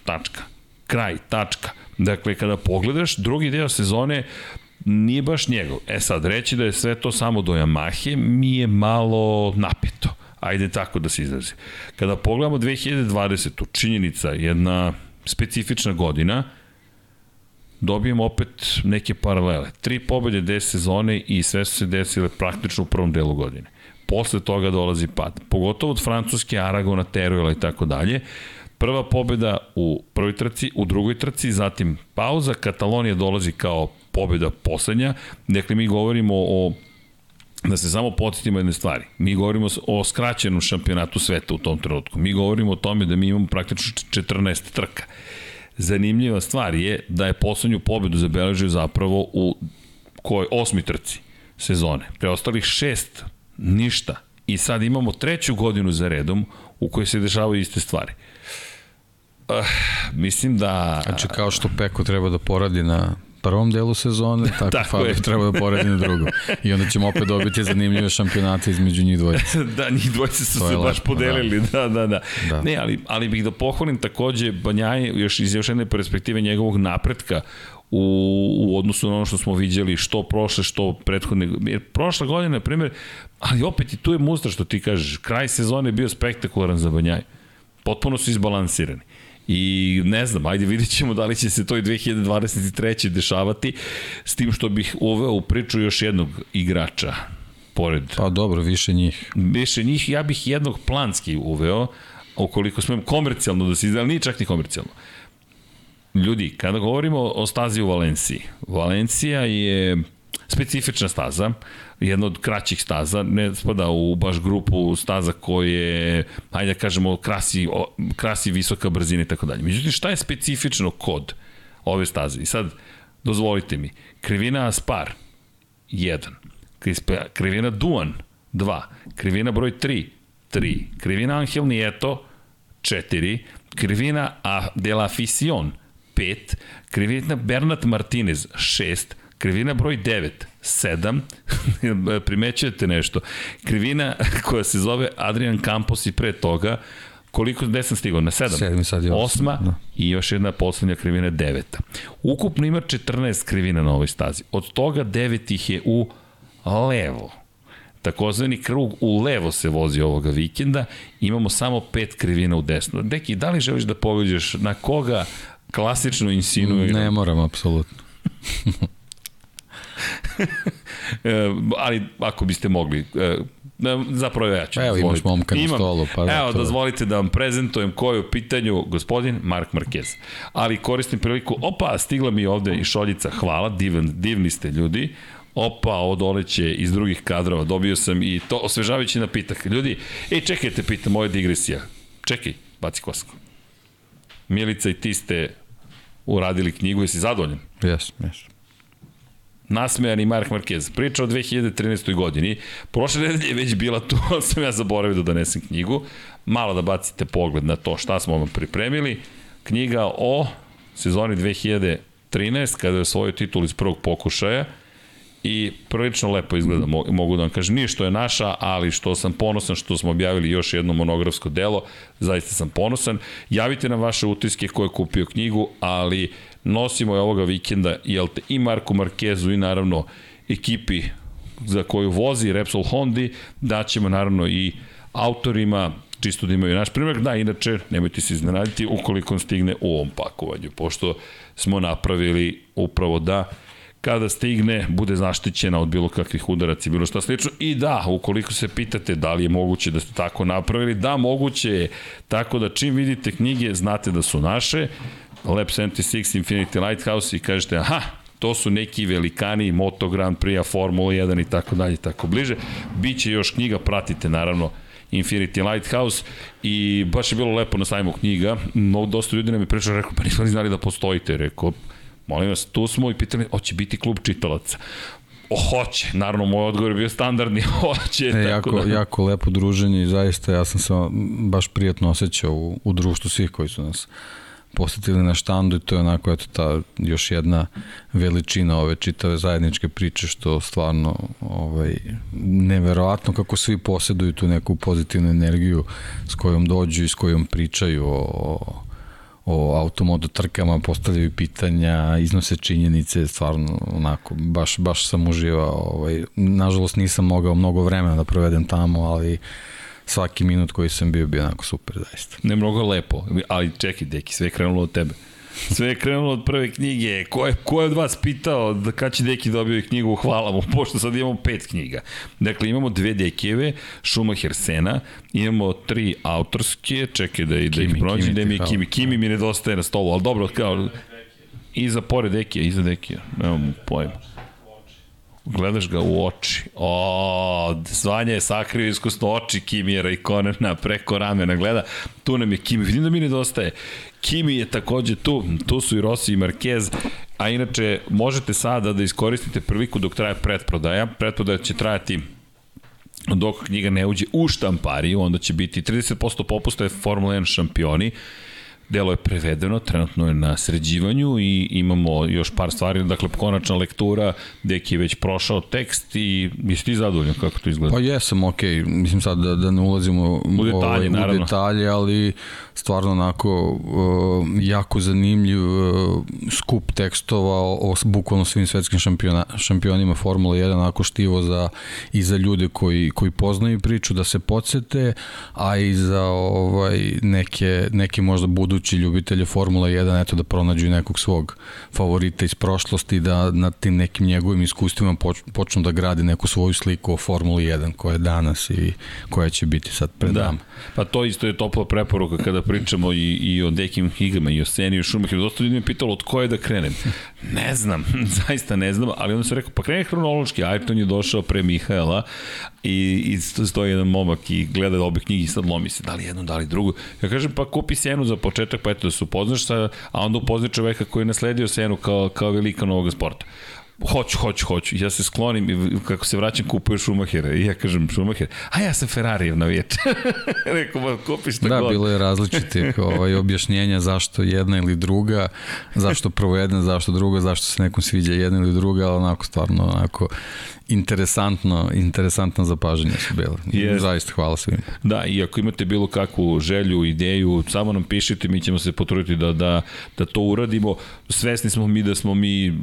Tačka. Kraj, tačka. Dakle, kada pogledaš drugi deo sezone, nije baš njegov. E sad, reći da je sve to samo do Yamahe mi je malo napeto. Ajde tako da se izrazi. Kada pogledamo 2020. činjenica, jedna specifična godina, dobijemo opet neke paralele. Tri pobede, 10 sezone i sve su se desile praktično u prvom delu godine. Posle toga dolazi pad. Pogotovo od Francuske, Aragona, Teruela i tako dalje. Prva pobeda u prvoj trci, u drugoj trci, zatim pauza, Katalonija dolazi kao pobeda poslednja. Dakle, mi govorimo o da se samo podsjetimo jedne stvari. Mi govorimo o skraćenom šampionatu sveta u tom trenutku. Mi govorimo o tome da mi imamo praktično 14 trka. Zanimljiva stvar je da je poslednju pobedu zabeležio zapravo u kojoj osmi trci sezone. Preostalih šest ništa. I sad imamo treću godinu za redom u kojoj se dešavaju iste stvari. Uh, mislim da... Znači kao što Peko treba da poradi na prvom delu sezone, tako, tako Fabio treba da poradi na drugom. I onda ćemo opet dobiti zanimljive šampionate između njih dvojice. da, njih dvojice su se baš podelili, da. da, da, da. da. Ne, ali, ali bih da pohvalim takođe Banjaj još iz još jedne perspektive njegovog napretka u, u odnosu na ono što smo viđali, što prošle, što prethodne. Jer prošla godina, na primjer, ali opet i tu je mustra što ti kažeš, kraj sezone je bio spektakularan za Banjaj. Potpuno su izbalansirani. I ne znam, ajde vidit ćemo da li će se to i 2023. dešavati, s tim što bih uveo u priču još jednog igrača, pored... Pa dobro, više njih. Više njih, ja bih jednog planski uveo, ukoliko smem komercijalno da se izda, nije čak ni komercijalno. Ljudi, kada govorimo o stazi u Valenciji, Valencija je specifična staza, jedna od kraćih staza, ne spada u baš grupu staza koje, hajde da kažemo, krasi, krasi visoka brzina i tako dalje. Međutim, šta je specifično kod ove staze? I sad, dozvolite mi, krivina Aspar, 1, krivina Duan, 2, krivina broj 3, 3, krivina Angel Nieto, 4, krivina A de la Fisión, 5, krivina Bernat Martinez, 6, krivina broj 9, 7, primećujete nešto, krivina koja se zove Adrian Campos i pre toga, koliko, gde sam stigao? Na 7? 7 sad je 8. Osma da. i još jedna poslednja krivina 9. Ukupno ima 14 krivina na ovoj stazi. Od toga 9 ih je u levo. Takozvani krug u levo se vozi ovoga vikenda. Imamo samo pet krivina u desno. Deki, da li želiš da pogađaš na koga klasično insinuira? Ne moram, apsolutno. E, ali ako biste mogli, e, zapravo ja ću. Evo imaš momka na Imam, stolu. Pa evo, zato... dozvolite da vam prezentujem koji je u pitanju gospodin Mark Marquez. Ali koristim priliku, opa, stigla mi ovde i šoljica, hvala, divan, divni ste ljudi. Opa, ovo doleće iz drugih kadrova, dobio sam i to osvežavajući napitak. Ljudi, ej, čekajte, pitam, ovo je digresija. Čekaj, baci kosku. Milica i ti ste uradili knjigu, jesi zadovoljan? Jes, jes nasmejani Mark Marquez. Priča o 2013. godini. Prošle nedelje je već bila tu, sam ja zaboravio da donesem knjigu. Malo da bacite pogled na to šta smo vam pripremili. Knjiga o sezoni 2013, kada je osvojio titul iz prvog pokušaja i prilično lepo izgleda, mogu da vam kažem. Nije što je naša, ali što sam ponosan što smo objavili još jedno monografsko delo, zaista sam ponosan. Javite nam vaše utiske ko je kupio knjigu, ali nosimo je ovoga vikenda jel te, i Marku Markezu i naravno ekipi za koju vozi Repsol Hondi, daćemo naravno i autorima, čisto da imaju naš primjer, da, inače, nemojte se iznenaditi ukoliko on stigne u ovom pakovanju, pošto smo napravili upravo da kada stigne, bude zaštićena od bilo kakvih udaraca i bilo šta slično. I da, ukoliko se pitate da li je moguće da ste tako napravili, da, moguće je. Tako da čim vidite knjige, znate da su naše. Lab 76 Infinity Lighthouse i kažete, aha, To su neki velikani, Moto Grand Prix, Formula 1 i tako dalje i tako bliže. Biće još knjiga, pratite naravno Infinity Lighthouse i baš je bilo lepo na sajmu knjiga. No, dosta ljudi nam je pričao, rekao, pa nismo ni znali da postojite. Rekao, molim vas, tu smo i pitali, hoće biti klub čitalaca. O, hoće, naravno moj odgovor je bio standardni, hoće. E, tako jako, da... jako lepo druženje i zaista ja sam se baš prijatno osjećao u, u društvu svih koji su nas posetili na štandu i to je onako eto ta još jedna veličina ove čitave zajedničke priče što stvarno ovaj neverovatno kako svi poseduju tu neku pozitivnu energiju s kojom dođu i s kojom pričaju o, o automoto trkama, postavljaju pitanja, iznose činjenice, stvarno onako, baš, baš sam uživao. Ovaj, nažalost nisam mogao mnogo vremena da provedem tamo, ali svaki minut koji sam bio bio onako super zaista. Ne mnogo lepo, ali čekaj deki, sve je krenulo od tebe. Sve je krenulo od prve knjige. Ko je, ko je od vas pitao da kad će Deki dobio knjigu, hvala mu, pošto sad imamo pet knjiga. Dakle, imamo dve Dekijeve, Schumacher Sena, imamo tri autorske, čekaj da, da ih pronađem, da mi je Kimi. Kimi mi nedostaje na stolu, ali dobro, kao, iza pored Dekija, iza Dekija, nemam pojma gledaš ga u oči. O, zvanje je sakrio iskusno oči Kimijera i Konena preko ramena. Gleda, tu nam je Kimi. Vidim da mi nedostaje. Kimi je takođe tu, tu su i Rossi i Marquez, a inače možete sada da iskoristite priliku dok traje pretprodaja. Pretprodaja će trajati dok knjiga ne uđe u štampariju, onda će biti 30% popusta je Formula 1 šampioni. Delo je prevedeno, trenutno je na sređivanju i imamo još par stvari, dakle konačna lektura, Deki je već prošao tekst i jesi ti zadovoljan kako to izgleda? Pa jesam, ok, mislim sad da, da ne ulazimo u detalje, ovaj, u detalje ali stvarno onako uh, jako zanimljiv uh, skup tekstova o, o bukvalno svim svetskim šampiona, šampionima Formula 1, onako štivo za, i za ljude koji, koji poznaju priču da se podsete, a i za ovaj, neke, neke možda budući ljubitelje Formula 1, eto da pronađu nekog svog favorita iz prošlosti, da na tim nekim njegovim iskustvima počnu da gradi neku svoju sliku o Formuli 1 koja je danas i koja će biti sad pred da. nama. Pa to isto je topla preporuka kada pričamo i, i o Dekim Higama i o Seni i o Šumacheru, dosta ljudi me pitalo od koje da krenem. Ne znam, zaista ne znam, ali onda sam rekao, pa krene hronološki, Ayrton je došao pre Mihaela i, i stoji jedan momak i gleda obe knjige i sad lomi se, da li jednu, da li drugu. Ja kažem, pa kupi Senu za početak, pa eto da se upoznaš sa, a onda upoznaš čoveka koji je nasledio Senu kao, kao velika novog sporta. Hoću, hoću, hoću. Ja se sklonim i kako se vraćam kupuju Schumachera. I ja kažem Schumacher, a ja sam Ferrarijev navijač. Rekao, ba, kupi šta da, god. Da, bilo je različitih ovaj, objašnjenja zašto jedna ili druga, zašto prvo jedna, zašto druga, zašto se nekom sviđa jedna ili druga, ali onako stvarno onako interesantno, interesantno zapažanje su bile. Yes. Zaista hvala svima. Da, i ako imate bilo kakvu želju, ideju, samo nam pišite, mi ćemo se potruditi da, da, da to uradimo. Svesni smo mi da smo mi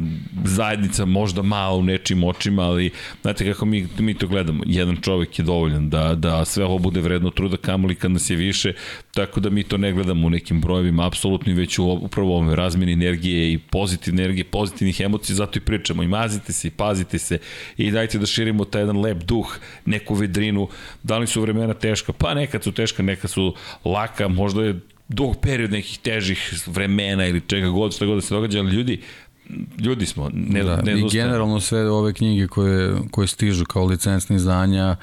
zajednica možda malo u nečim očima, ali znate kako mi, mi to gledamo. Jedan čovek je dovoljan da, da sve ovo bude vredno truda kamoli kad nas je više, tako da mi to ne gledamo u nekim brojevima, apsolutno već u upravo ovome razmeni energije i pozitivne energije, pozitivnih emocija, zato i pričamo i mazite se i pazite se i dajte da širimo taj jedan lep duh, neku vedrinu. Da li su vremena teška? Pa nekad su teška, nekad su laka, možda je dug period nekih težih vremena ili čega god, šta god da se događa, ali ljudi, ljudi smo, ne, da, ne I generalno sve ove knjige koje, koje stižu kao licencni izdanja,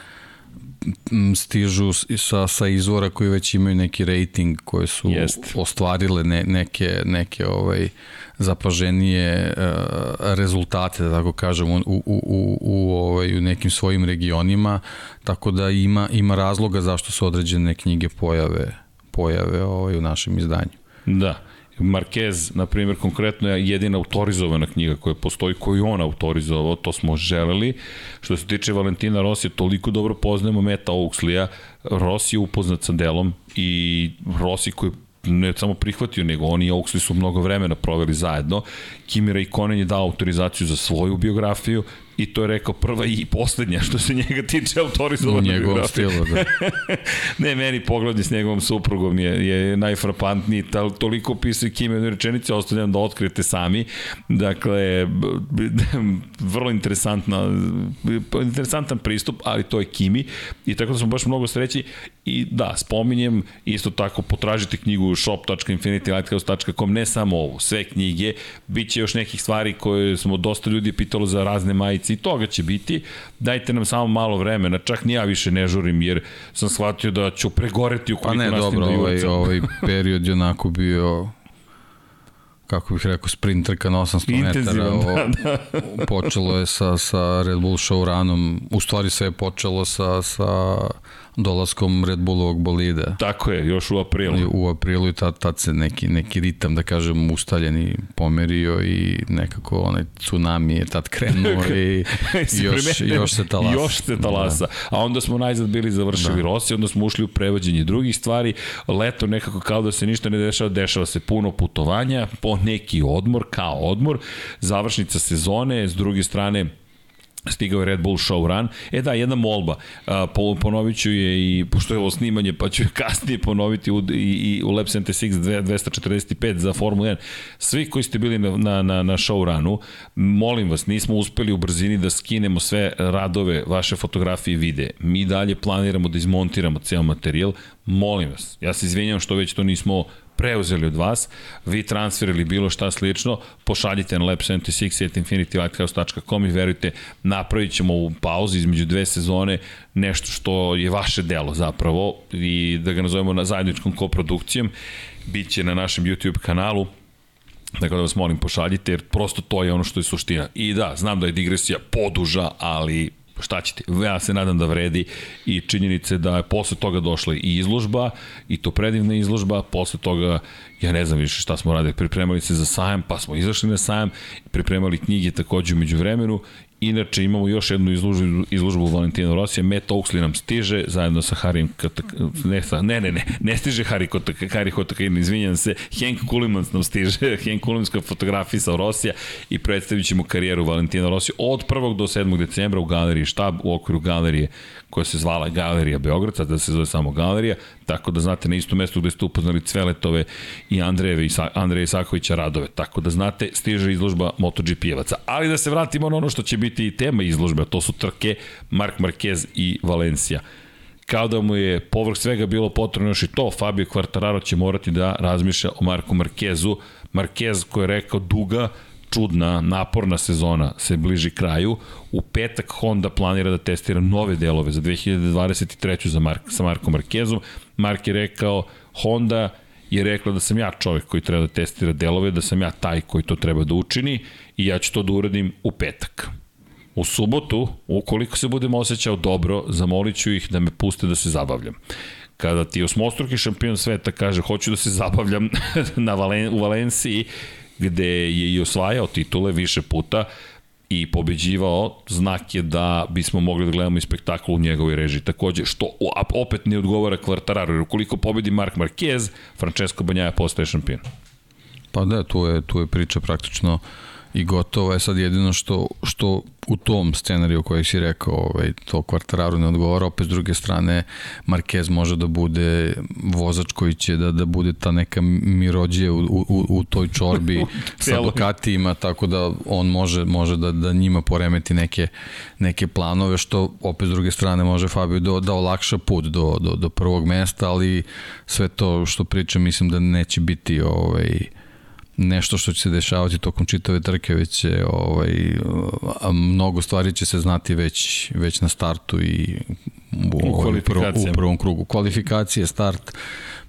stižu sa, sa izvora koji već imaju neki rating koje su Jest. ostvarile ne, neke, neke ovaj, zapaženije uh, rezultate, da tako kažem, u, u, u, u, ovaj, u nekim svojim regionima, tako da ima, ima razloga zašto se određene knjige pojave, pojave ovaj, u našem izdanju. Da. Marquez, na primjer, konkretno je jedina autorizovana knjiga koja postoji, koju on autorizovao, to smo želeli. Što se tiče Valentina Rossi, toliko dobro poznajemo Meta Oaksleya, Rossi je upoznat sa delom i Rossi koji ne samo prihvatio, nego oni i Oakley su mnogo vremena proveli zajedno. Kimi Raikkonen je dao autorizaciju za svoju biografiju, i to je rekao prva i poslednja što se njega tiče autorizovana U njegovom stilu, da. ne, meni pogledni s njegovom suprugom je, je najfrapantniji, tal, toliko pisao Kim jednu rečenicu, ostavljam da otkrijete sami. Dakle, vrlo interesantna, interesantan pristup, ali to je Kimi i tako da smo baš mnogo sreći i da, spominjem, isto tako potražite knjigu shop.infinitylighthouse.com, ne samo ovu, sve knjige, bit će još nekih stvari koje smo dosta ljudi pitalo za razne majice i toga će biti, dajte nam samo malo vremena, čak ni ja više ne žurim jer sam shvatio da ću pregoreti ukoliko Pa ne, dobro, ovaj, ovaj period je onako bio kako bih rekao, sprint trka na 800 metara. O, da, da. počelo je sa, sa Red Bull showrunom, u stvari sve je počelo sa, sa dolaskom Red Bullovog bolida. Tako je, još u aprilu. I u aprilu i tad, tad se neki, neki ritam, da kažem, ustaljeni pomerio i nekako onaj tsunami je tad krenuo i još, još se talasa. Još se talasa. Da. A onda smo najzad bili završili da. Rossi, onda smo ušli u prevođenje drugih stvari. Leto nekako kao da se ništa ne dešava, dešava se puno putovanja, po neki odmor, kao odmor, završnica sezone, s druge strane stigao je Red Bull Showrun. E da, jedna molba, uh, ponovit ću je i, pošto je ovo snimanje, pa ću je kasnije ponoviti u, i, i u Lab 76 245 za Formula 1. Svi koji ste bili na, na, na, na showrunu, molim vas, nismo uspeli u brzini da skinemo sve radove, vaše fotografije i vide. Mi dalje planiramo da izmontiramo ceo materijal. Molim vas, ja se izvinjam što već to nismo preuzeli od vas, vi transfer ili bilo šta slično, pošaljite na lab76.infinitylighthouse.com i verujte, napravit ćemo u pauzi između dve sezone nešto što je vaše delo zapravo i da ga nazovemo na zajedničkom koprodukcijom, bit će na našem YouTube kanalu, Dakle, da vas molim, pošaljite, jer prosto to je ono što je suština. I da, znam da je digresija poduža, ali šta ćete, ja se nadam da vredi i činjenice da je posle toga došla i izložba i to predivna izložba, posle toga ja ne znam više šta smo radili, pripremali se za sajam, pa smo izašli na sajam, pripremali knjige takođe umeđu vremenu Inače imamo još jednu izložbu, izložbu Valentina Rosija, Matt Oaksley nam stiže zajedno sa Harim Katak, ne, ne, ne, ne, ne stiže Harry Kotak, Harry Kotakain, izvinjam se, Henk Kulimans nam stiže, Henk Kulimans koja fotografisa Rosija i predstavit ćemo karijeru Valentina Rosija od 1. do 7. decembra u galeriji Štab u okviru galerije koja se zvala Galerija Beograd, sada se zove samo Galerija, tako da znate na isto mesto gde ste upoznali Cveletove i Andrejeve i Sa, Andreja Isakovića radove, tako da znate stiže izložba MotoGP-evaca. Ali da se vratimo na ono što će biti i tema izložbe, to su trke Mark Marquez i Valencija kao da mu je povrh svega bilo potrebno još i to, Fabio Quartararo će morati da razmišlja o Marku Markezu. Marquez koji je rekao duga, čudna, naporna sezona se bliži kraju. U petak Honda planira da testira nove delove za 2023. za Mark, sa Markom Markezom. Mark je rekao, Honda je rekla da sam ja čovjek koji treba da testira delove, da sam ja taj koji to treba da učini i ja ću to da uradim u petak. U subotu, ukoliko se budem osjećao dobro, zamolit ću ih da me puste da se zabavljam kada ti osmostruki šampion sveta kaže hoću da se zabavljam na Valen, u Valenciji, gde je i osvajao titule više puta i pobeđivao, znak je da bismo mogli da gledamo i spektakl u njegovoj režiji. Takođe, što opet ne odgovara Kvartararu, jer ukoliko pobedi Mark Marquez, Francesco Banjaja postaje šampion. Pa da, tu je, tu je priča praktično uh, i gotovo je sad jedino što, što u tom scenariju koji si rekao ovaj, to kvartararu ne odgovara, opet s druge strane Marquez može da bude vozač koji će da, da bude ta neka mirođija u, u, u toj čorbi sa Ducatijima, tako da on može, može da, da njima poremeti neke, neke planove, što opet s druge strane može Fabio da, da olakša put do, do, do prvog mesta, ali sve to što pričam mislim da neće biti ovaj, nešto što će se dešavati tokom čitave trke, već će, ovaj, mnogo stvari će se znati već, već na startu i u, u, ovaj, u prvom krugu. Kvalifikacije, start,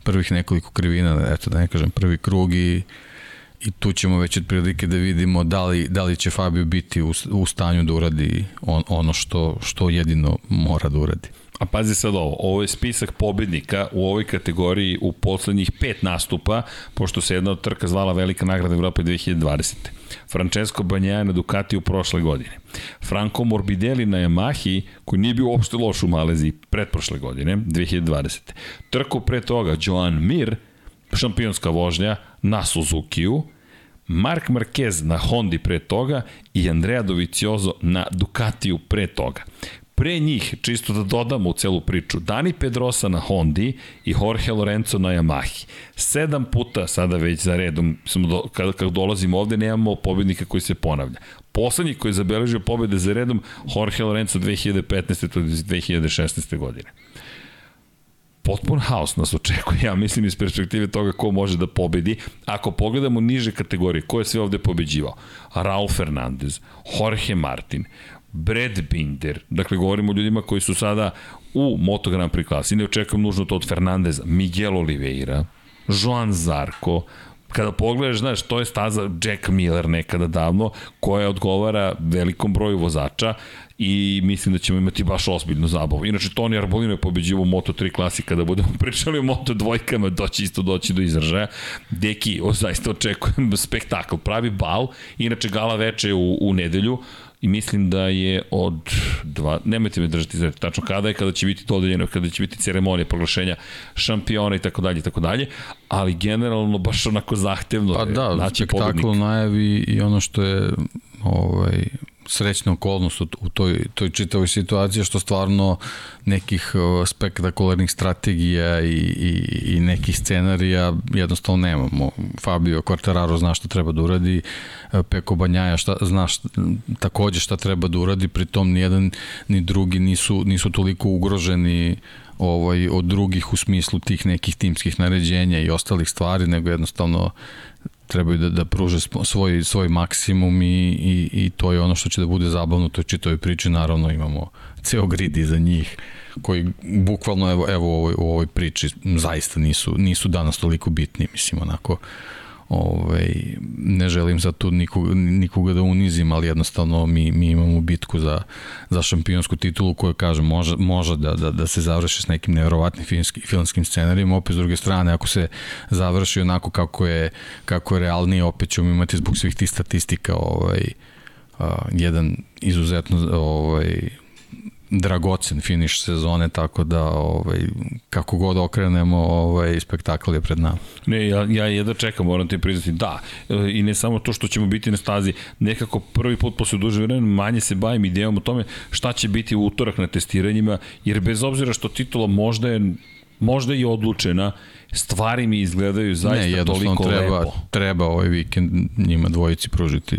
prvih nekoliko krivina, eto da ne kažem prvi krug i i tu ćemo već otprilike da vidimo da li, da li će Fabio biti u, u stanju da uradi on, ono što, što jedino mora da uradi. A pazi sad ovo, ovo je spisak pobednika u ovoj kategoriji u poslednjih pet nastupa, pošto se jedna od trka zvala Velika nagrada Evrope 2020. Francesco Banjaja na Ducati u prošle godine. Franco Morbidelli na Yamahi, koji nije bio uopšte loš u Maleziji pretprošle godine, 2020. Trku pre toga Joan Mir, šampionska vožnja na Suzuki-u, Mark Marquez na Hondi pre toga i Andrea Doviciozo na Ducatiju pre toga. Pre njih, čisto da dodamo u celu priču, Dani Pedrosa na Hondi i Jorge Lorenzo na Yamahi. Sedam puta sada već za redom, do, kada, kada dolazimo ovde, nemamo pobednika koji se ponavlja. Poslednji koji je zabeležio pobede za redom, Jorge Lorenzo 2015. to 2016. godine potpun haos nas očekuje, ja mislim iz perspektive toga ko može da pobedi. Ako pogledamo niže kategorije, ko je sve ovde pobeđivao? Raul Fernandez, Jorge Martin, Brad Binder, dakle govorimo o ljudima koji su sada u Moto Grand Prix klasi, ne očekujem nužno to od Fernandeza, Miguel Oliveira, Joan Zarko, kada pogledaš, znaš, to je staza Jack Miller nekada davno, koja odgovara velikom broju vozača i mislim da ćemo imati baš ozbiljnu zabavu. Inače, Toni Arbolino je pobeđivo u Moto3 klasi, kada budemo pričali o Moto dvojkama, doći isto doći do izražaja. Deki, o, zaista očekujem spektakl, pravi bal, inače gala veče u, u nedelju, i mislim da je od dva, nemojte me držati za tačno kada je, kada će biti dodeljeno, kada će biti ceremonija proglašenja šampiona i tako dalje i tako dalje, ali generalno baš onako zahtevno pa da, spektakl najavi i ono što je ovaj, srećna okolnost u, u toj, toj čitavoj situaciji što stvarno nekih spektakularnih strategija i, i, i nekih scenarija jednostavno nemamo. Fabio Quartararo zna šta treba da uradi, Peko Banjaja šta, zna šta, takođe šta treba da uradi, pritom ni jedan ni drugi nisu, nisu toliko ugroženi ovaj, od drugih u smislu tih nekih timskih naređenja i ostalih stvari, nego jednostavno trebaju da, da pruže svoj, svoj maksimum i, i, i to je ono što će da bude zabavno, to je čitoj priči, naravno imamo ceo grid iza njih koji bukvalno evo, evo u ovoj, u ovoj priči zaista nisu, nisu danas toliko bitni, mislim onako ovaj, ne želim za tu nikoga, nikoga da unizim, ali jednostavno mi, mi imamo bitku za, za šampionsku titulu koja, kažem, može, može da, da, da se završi s nekim nevjerovatnim filmski, filmskim scenarijima, opet s druge strane, ako se završi onako kako je, kako je realnije, opet ćemo imati zbog svih tih statistika ovaj, uh, jedan izuzetno ovaj, dragocen finiš sezone, tako da ovaj, kako god okrenemo, ovaj, spektakl je pred nama. Ne, ja, ja jedno čekam, moram ti priznati, da, i ne samo to što ćemo biti na stazi, nekako prvi put posle duže vremena manje se bavim idejom o tome šta će biti u utorak na testiranjima, jer bez obzira što titula možda je možda i odlučena, stvari mi izgledaju zaista ne, toliko treba, lepo. Treba ovaj vikend njima dvojici pružiti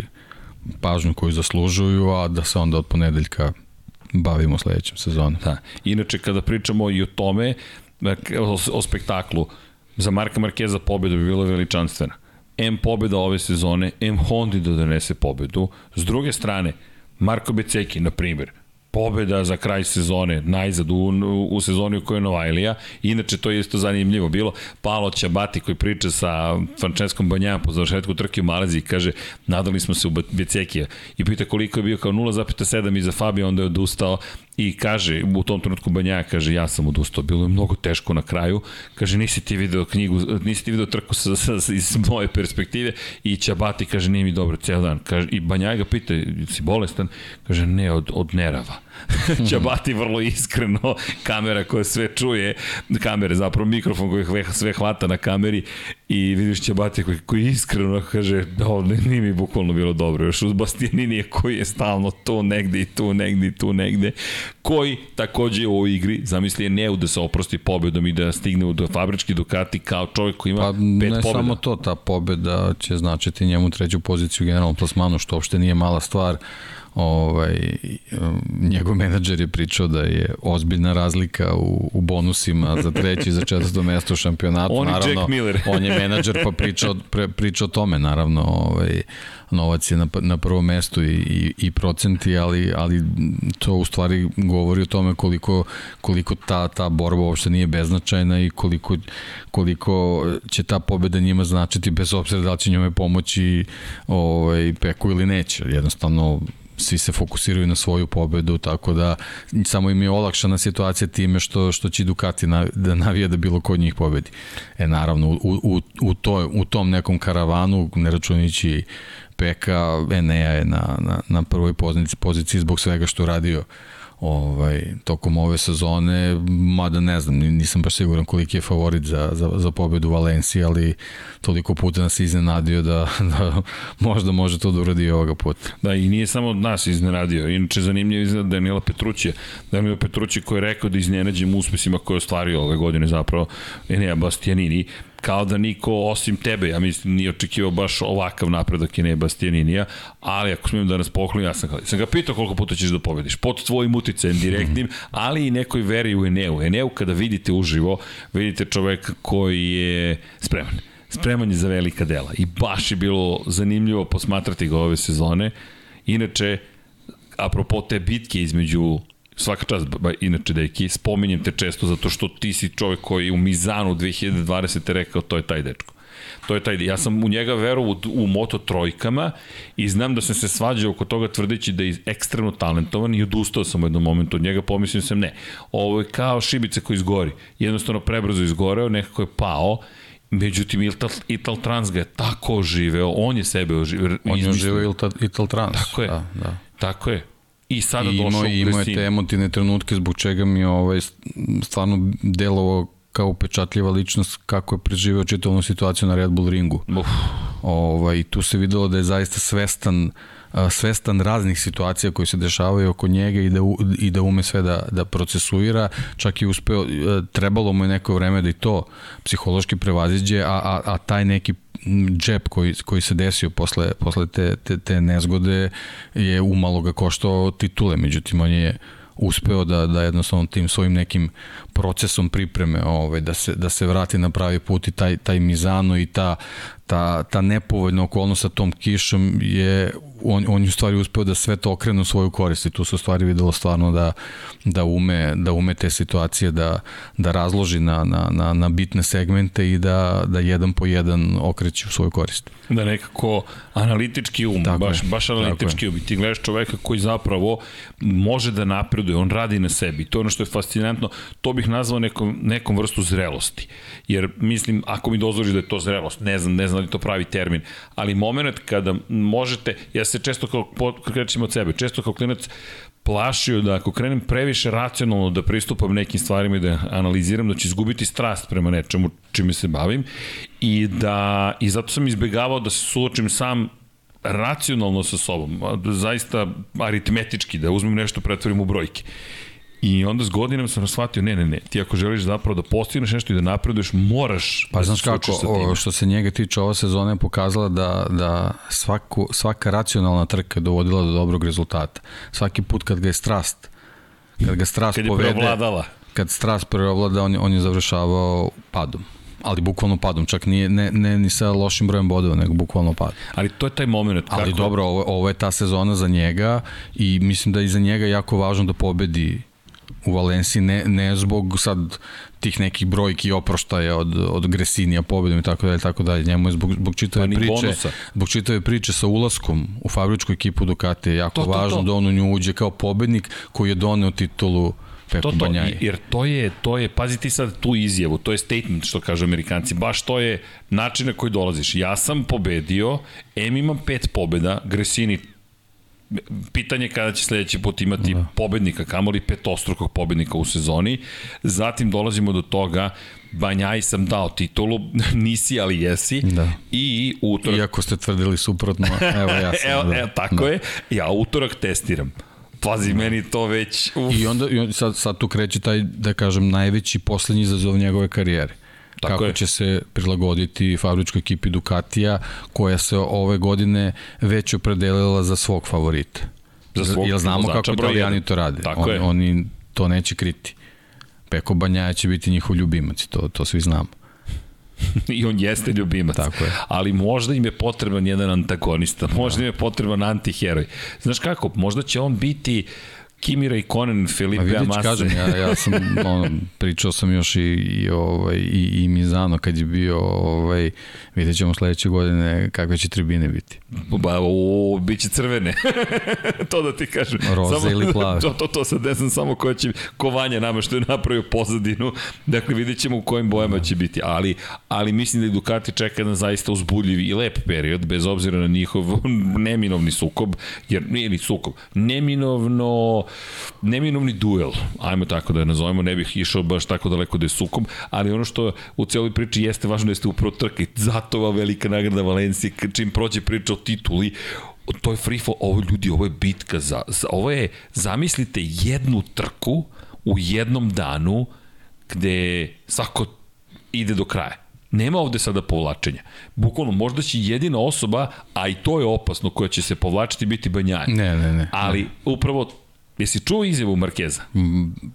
pažnju koju zaslužuju, a da se onda od ponedeljka bavimo sledećem sezonom. Da. Inače, kada pričamo i o tome, o, o spektaklu, za Marka Markeza pobjeda bi bila veličanstvena. M pobjeda ove sezone, M Hondi da donese pobedu. S druge strane, Marko Beceki, na primjer, pobeda za kraj sezone, najzad u, u sezoni u kojoj je Novajlija. Inače, to je isto zanimljivo bilo. Paolo Ćabati koji priča sa Franceskom Banjama po završetku trke u Maleziji kaže, nadali smo se u Becekija. I pita koliko je bio kao 0,7 iza Fabio, onda je odustao i kaže u tom trenutku Banja kaže ja sam odustao, bilo je mnogo teško na kraju, kaže nisi ti video knjigu, nisi ti video trku sa, sa, sa, iz moje perspektive. I Ćabati kaže nije mi dobro ceo dan, kaže, i Banja ga pita si bolestan, kaže ne od, od nerava Ćabati vrlo iskreno, kamera koja sve čuje, kamere, zapravo mikrofon koji sve hvata na kameri i vidiš Ćabati koji, koji iskreno kaže da ovde nije mi bukvalno bilo dobro, još uz Bastianinije koji je stalno tu negde i tu negde i tu negde, koji takođe u ovoj igri, zamisli je ne da se oprosti pobedom i da stigne u fabrički Ducati kao čovjek koji ima pa, pet ne pobeda. samo to, ta pobeda će značiti njemu treću poziciju u generalnom plasmanu, što uopšte nije mala stvar ovaj, njegov menadžer je pričao da je ozbiljna razlika u, u bonusima za treći i za četvrto mesto u šampionatu. On naravno, Jack Miller. on je menadžer pa pričao, pre, pričao o tome, naravno, ovaj, novac je na, na prvom mestu i, i, i procenti, ali, ali to u stvari govori o tome koliko, koliko ta, ta borba uopšte nije beznačajna i koliko, koliko će ta pobeda njima značiti bez obzira da li će njome pomoći ovaj, Peku ili neće. Jednostavno, svi se fokusiraju na svoju pobedu, tako da samo im je olakšana situacija time što, što će Ducati na, da navija da bilo ko od njih pobedi. E naravno, u, u, u, to, u tom nekom karavanu, ne računići Peka, Enea je na, na, na prvoj poziciji, poziciji zbog svega što radio ovaj, tokom ove sezone, mada ne znam, nisam baš siguran koliki je favorit za, za, za pobedu Valenciji, ali toliko puta nas iznenadio da, da možda može to da uradi ovoga puta. Da, i nije samo nas iznenadio. Inače, zanimljivo je Daniela Petrućija. Daniela Petrući koji je rekao da iznenađem uspesima koje je ostvario ove godine zapravo Enea Bastianini kao da niko osim tebe, ja mislim, nije očekivao baš ovakav napredak Enea Bastianinija, ali ako smijem da nas pohvalim, ja sam, sam ga pitao koliko puta ćeš da pobediš, pod tvojim uticajem direktnim, ali i nekoj veri u Eneu. Eneu kada vidite uživo, vidite čoveka koji je spreman spreman je za velika dela i baš je bilo zanimljivo posmatrati ga ove sezone. Inače, apropo te bitke između svaka čast, ba, inače deki, spominjem te često zato što ti si čovek koji u Mizanu 2020. rekao to je taj dečko. To je taj, ja sam u njega verovao u, u moto trojkama i znam da sam se svađao oko toga tvrdeći da je ekstremno talentovan i odustao sam u jednom momentu od njega, pomislio sam ne. Ovo je kao šibice koji izgori. Jednostavno prebrzo izgoreo, nekako je pao Međutim, Ital, Ital Trans ga je tako oživeo, on je sebe oživeo. On je oživeo Ital, Ital Trans. Tako je, da, da. tako je. I sada I došao imao je te emotivne trenutke zbog čega mi je ovaj, stvarno delovao kao upečatljiva ličnost kako je preživeo čitavu situaciju na Red Bull ringu. Uf. Ovaj, tu se videlo da je zaista svestan svestan raznih situacija koje se dešavaju oko njega i da, i da ume sve da, da procesuira, čak i uspeo, e, trebalo mu je neko vreme da i to psihološki prevaziđe, a, a, a taj neki džep koji, koji se desio posle, posle te, te, te nezgode je umalo ga koštao titule, međutim on je uspeo da, da jednostavno tim svojim nekim procesom pripreme ovaj, da, se, da se vrati na pravi put i taj, taj Mizano i ta, ta, ta nepovoljna okolnost sa tom kišom je on, on je u stvari uspeo da sve to okrene u svoju korist i tu se u stvari videlo stvarno da, da, ume, da ume te situacije da, da razloži na, na, na, na bitne segmente i da, da jedan po jedan okreće u svoju korist. Da nekako analitički um, tako baš, je, baš analitički um. Ti gledaš čoveka koji zapravo može da napreduje, on radi na sebi. To je ono što je fascinantno. To bih nazvao nekom, nekom vrstu zrelosti. Jer mislim, ako mi dozvoliš da je to zrelost, ne znam, ne znam da li to pravi termin, ali moment kada možete, ja se često kao, krećem od sebe, često kao klinac plašio da ako krenem previše racionalno da pristupam nekim stvarima i da analiziram, da ću izgubiti strast prema nečemu čime se bavim i da i zato sam izbegavao da se suočim sam racionalno sa sobom, zaista aritmetički, da uzmem nešto pretvorim u brojke. I onda s godinama sam shvatio, ne, ne, ne, ti ako želiš zapravo da postigneš nešto i da napreduješ, moraš pa, da znaš kako, o, što se njega tiče, ova sezona je pokazala da, da svaku, svaka racionalna trka je dovodila do dobrog rezultata. Svaki put kad ga je strast, kad ga strast kad povede, preovladala. kad strast preovlada, on on je završavao padom ali bukvalno padom, čak nije, ne, ne ni sa lošim brojem bodova, nego bukvalno pad. Ali to je taj moment. Kako... Ali dobro, ovo, ovo je ta sezona za njega i mislim da je i za njega jako važno da pobedi u Valenciji, ne, ne zbog sad tih nekih brojki oproštaja od, od Gresinija pobedom i tako dalje, tako dalje. Njemu je zbog, zbog čitave pa priče, bonusa. zbog čitave priče sa ulaskom u fabričku ekipu Ducati je jako to, to, važno to. da on u nju uđe kao pobednik koji je doneo titulu Pepu to, to, Banjaje. Jer to je, to je, pazi ti sad tu izjavu, to je statement što kažu amerikanci, baš to je način na koji dolaziš. Ja sam pobedio, M imam pet pobeda, Gresini pitanje kada će sledeći put imati da. pobednika, kamoli petostrukog pobednika u sezoni. Zatim dolazimo do toga, Banjaj sam dao titulu, nisi ali jesi. Da. I utorak... Iako ste tvrdili suprotno, evo ja sam. evo, da. evo, tako da. je. Ja utorak testiram. Pazi, da. meni to već... Uf. I onda i on, sad, sad tu kreće taj, da kažem, najveći poslednji izazov njegove karijere. Tako kako je. će se prilagoditi fabričkoj ekipi Ducatija koja se ove godine već opredelila za svog favorita. Za svog Jer znamo kako italijani to rade. Tako On, je. Oni to neće kriti. Peko Banjaja će biti njihov ljubimac, to, to svi znamo. I on jeste ljubimac. Tako je. Ali možda im je potreban jedan antagonista, možda im je potreban antiheroj. Znaš kako, možda će on biti Kimi Raikkonen, Felipe vidić, Massa. kažem, ja, ja sam, on, pričao sam još i, i, ovaj, i, i Mizano kad je bio, ovaj, vidjet ćemo sledeće godine kakve će tribine biti. Ba, o, bit će crvene. to da ti kažem. Roze samo, ili plave. To, to, to sad ne znam samo ko će, ko Vanja nama što je napravio pozadinu. Dakle, vidjet ćemo u kojim bojama će biti. Ali, ali mislim da i Ducati čeka jedan zaista uzbudljiv i lep period, bez obzira na njihov neminovni sukob, jer nije ni sukob, neminovno neminovni duel, ajmo tako da je nazovemo, ne bih išao baš tako daleko da je sukom, ali ono što u cijeloj priči jeste važno jeste upravo trke, zato ova velika nagrada Valencije, čim prođe priča o tituli, to je free fall, ovo ljudi, ovo je bitka za, za ovo je, zamislite jednu trku u jednom danu gde svako ide do kraja. Nema ovde sada povlačenja. Bukvalno, možda će jedina osoba, a i to je opasno, koja će se povlačiti biti Banjaja. Ne, ne, ne. Ali ne. upravo, jesi čuo izjavu Markeza?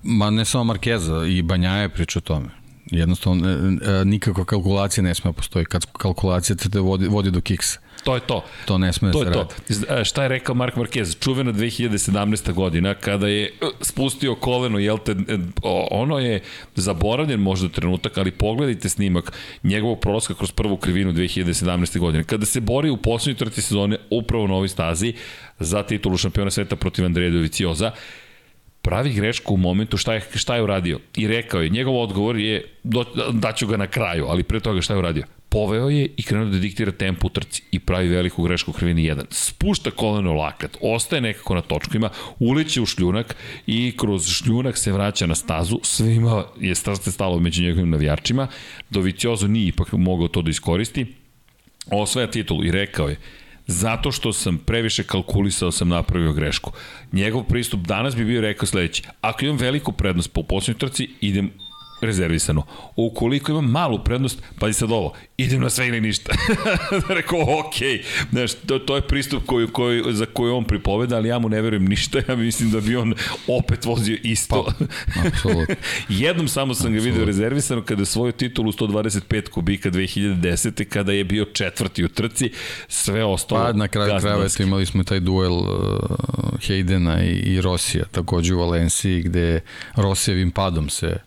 Ma ne samo Markeza, i Banjaja je priča o tome. Jednostavno, e, nikakva kalkulacija ne sme postoji. Kad kalkulacija te vodi, vodi do kiksa. To je to. To ne sme to da se radi. To. E, šta je rekao Mark Marquez? Čuvena 2017. godina kada je e, spustio koleno, jel te, ono je zaboravljen možda trenutak, ali pogledajte snimak njegovog prolaska kroz prvu krivinu 2017. godine. Kada se bori u poslednjoj trti sezone upravo na ovoj stazi za titulu šampiona sveta protiv Andreja Dovicioza, pravi grešku u momentu šta je, šta je uradio. I rekao je, njegov odgovor je, do, daću ga na kraju, ali pre toga šta je uradio? poveo je i krenuo da diktira tempo u trci i pravi veliku grešku u krivini 1. Spušta koleno lakat, ostaje nekako na točkima, uleće u šljunak i kroz šljunak se vraća na stazu, svima je srce stalo među njegovim navijačima, Doviciozo nije ipak mogao to da iskoristi, osvaja titulu i rekao je, zato što sam previše kalkulisao sam napravio grešku. Njegov pristup danas bi bio rekao sledeći, ako imam veliku prednost po posljednjoj trci, idem rezervisano. Ukoliko imam malu prednost, pazi sad ovo, idem na sve ili ništa. Rekao, ok, znaš, to, to je pristup koji, koji, za koji on pripoveda, ali ja mu ne verujem ništa, ja mislim da bi on opet vozio isto. Pa. Jednom samo sam ga video rezervisano kada je svoju titulu 125 kubika 2010. kada je bio četvrti u trci, sve ostalo. Pa na kraju krajeva imali smo taj duel uh, Haydena i, i Rosija, takođe u Valenciji, gde Rosijevim padom se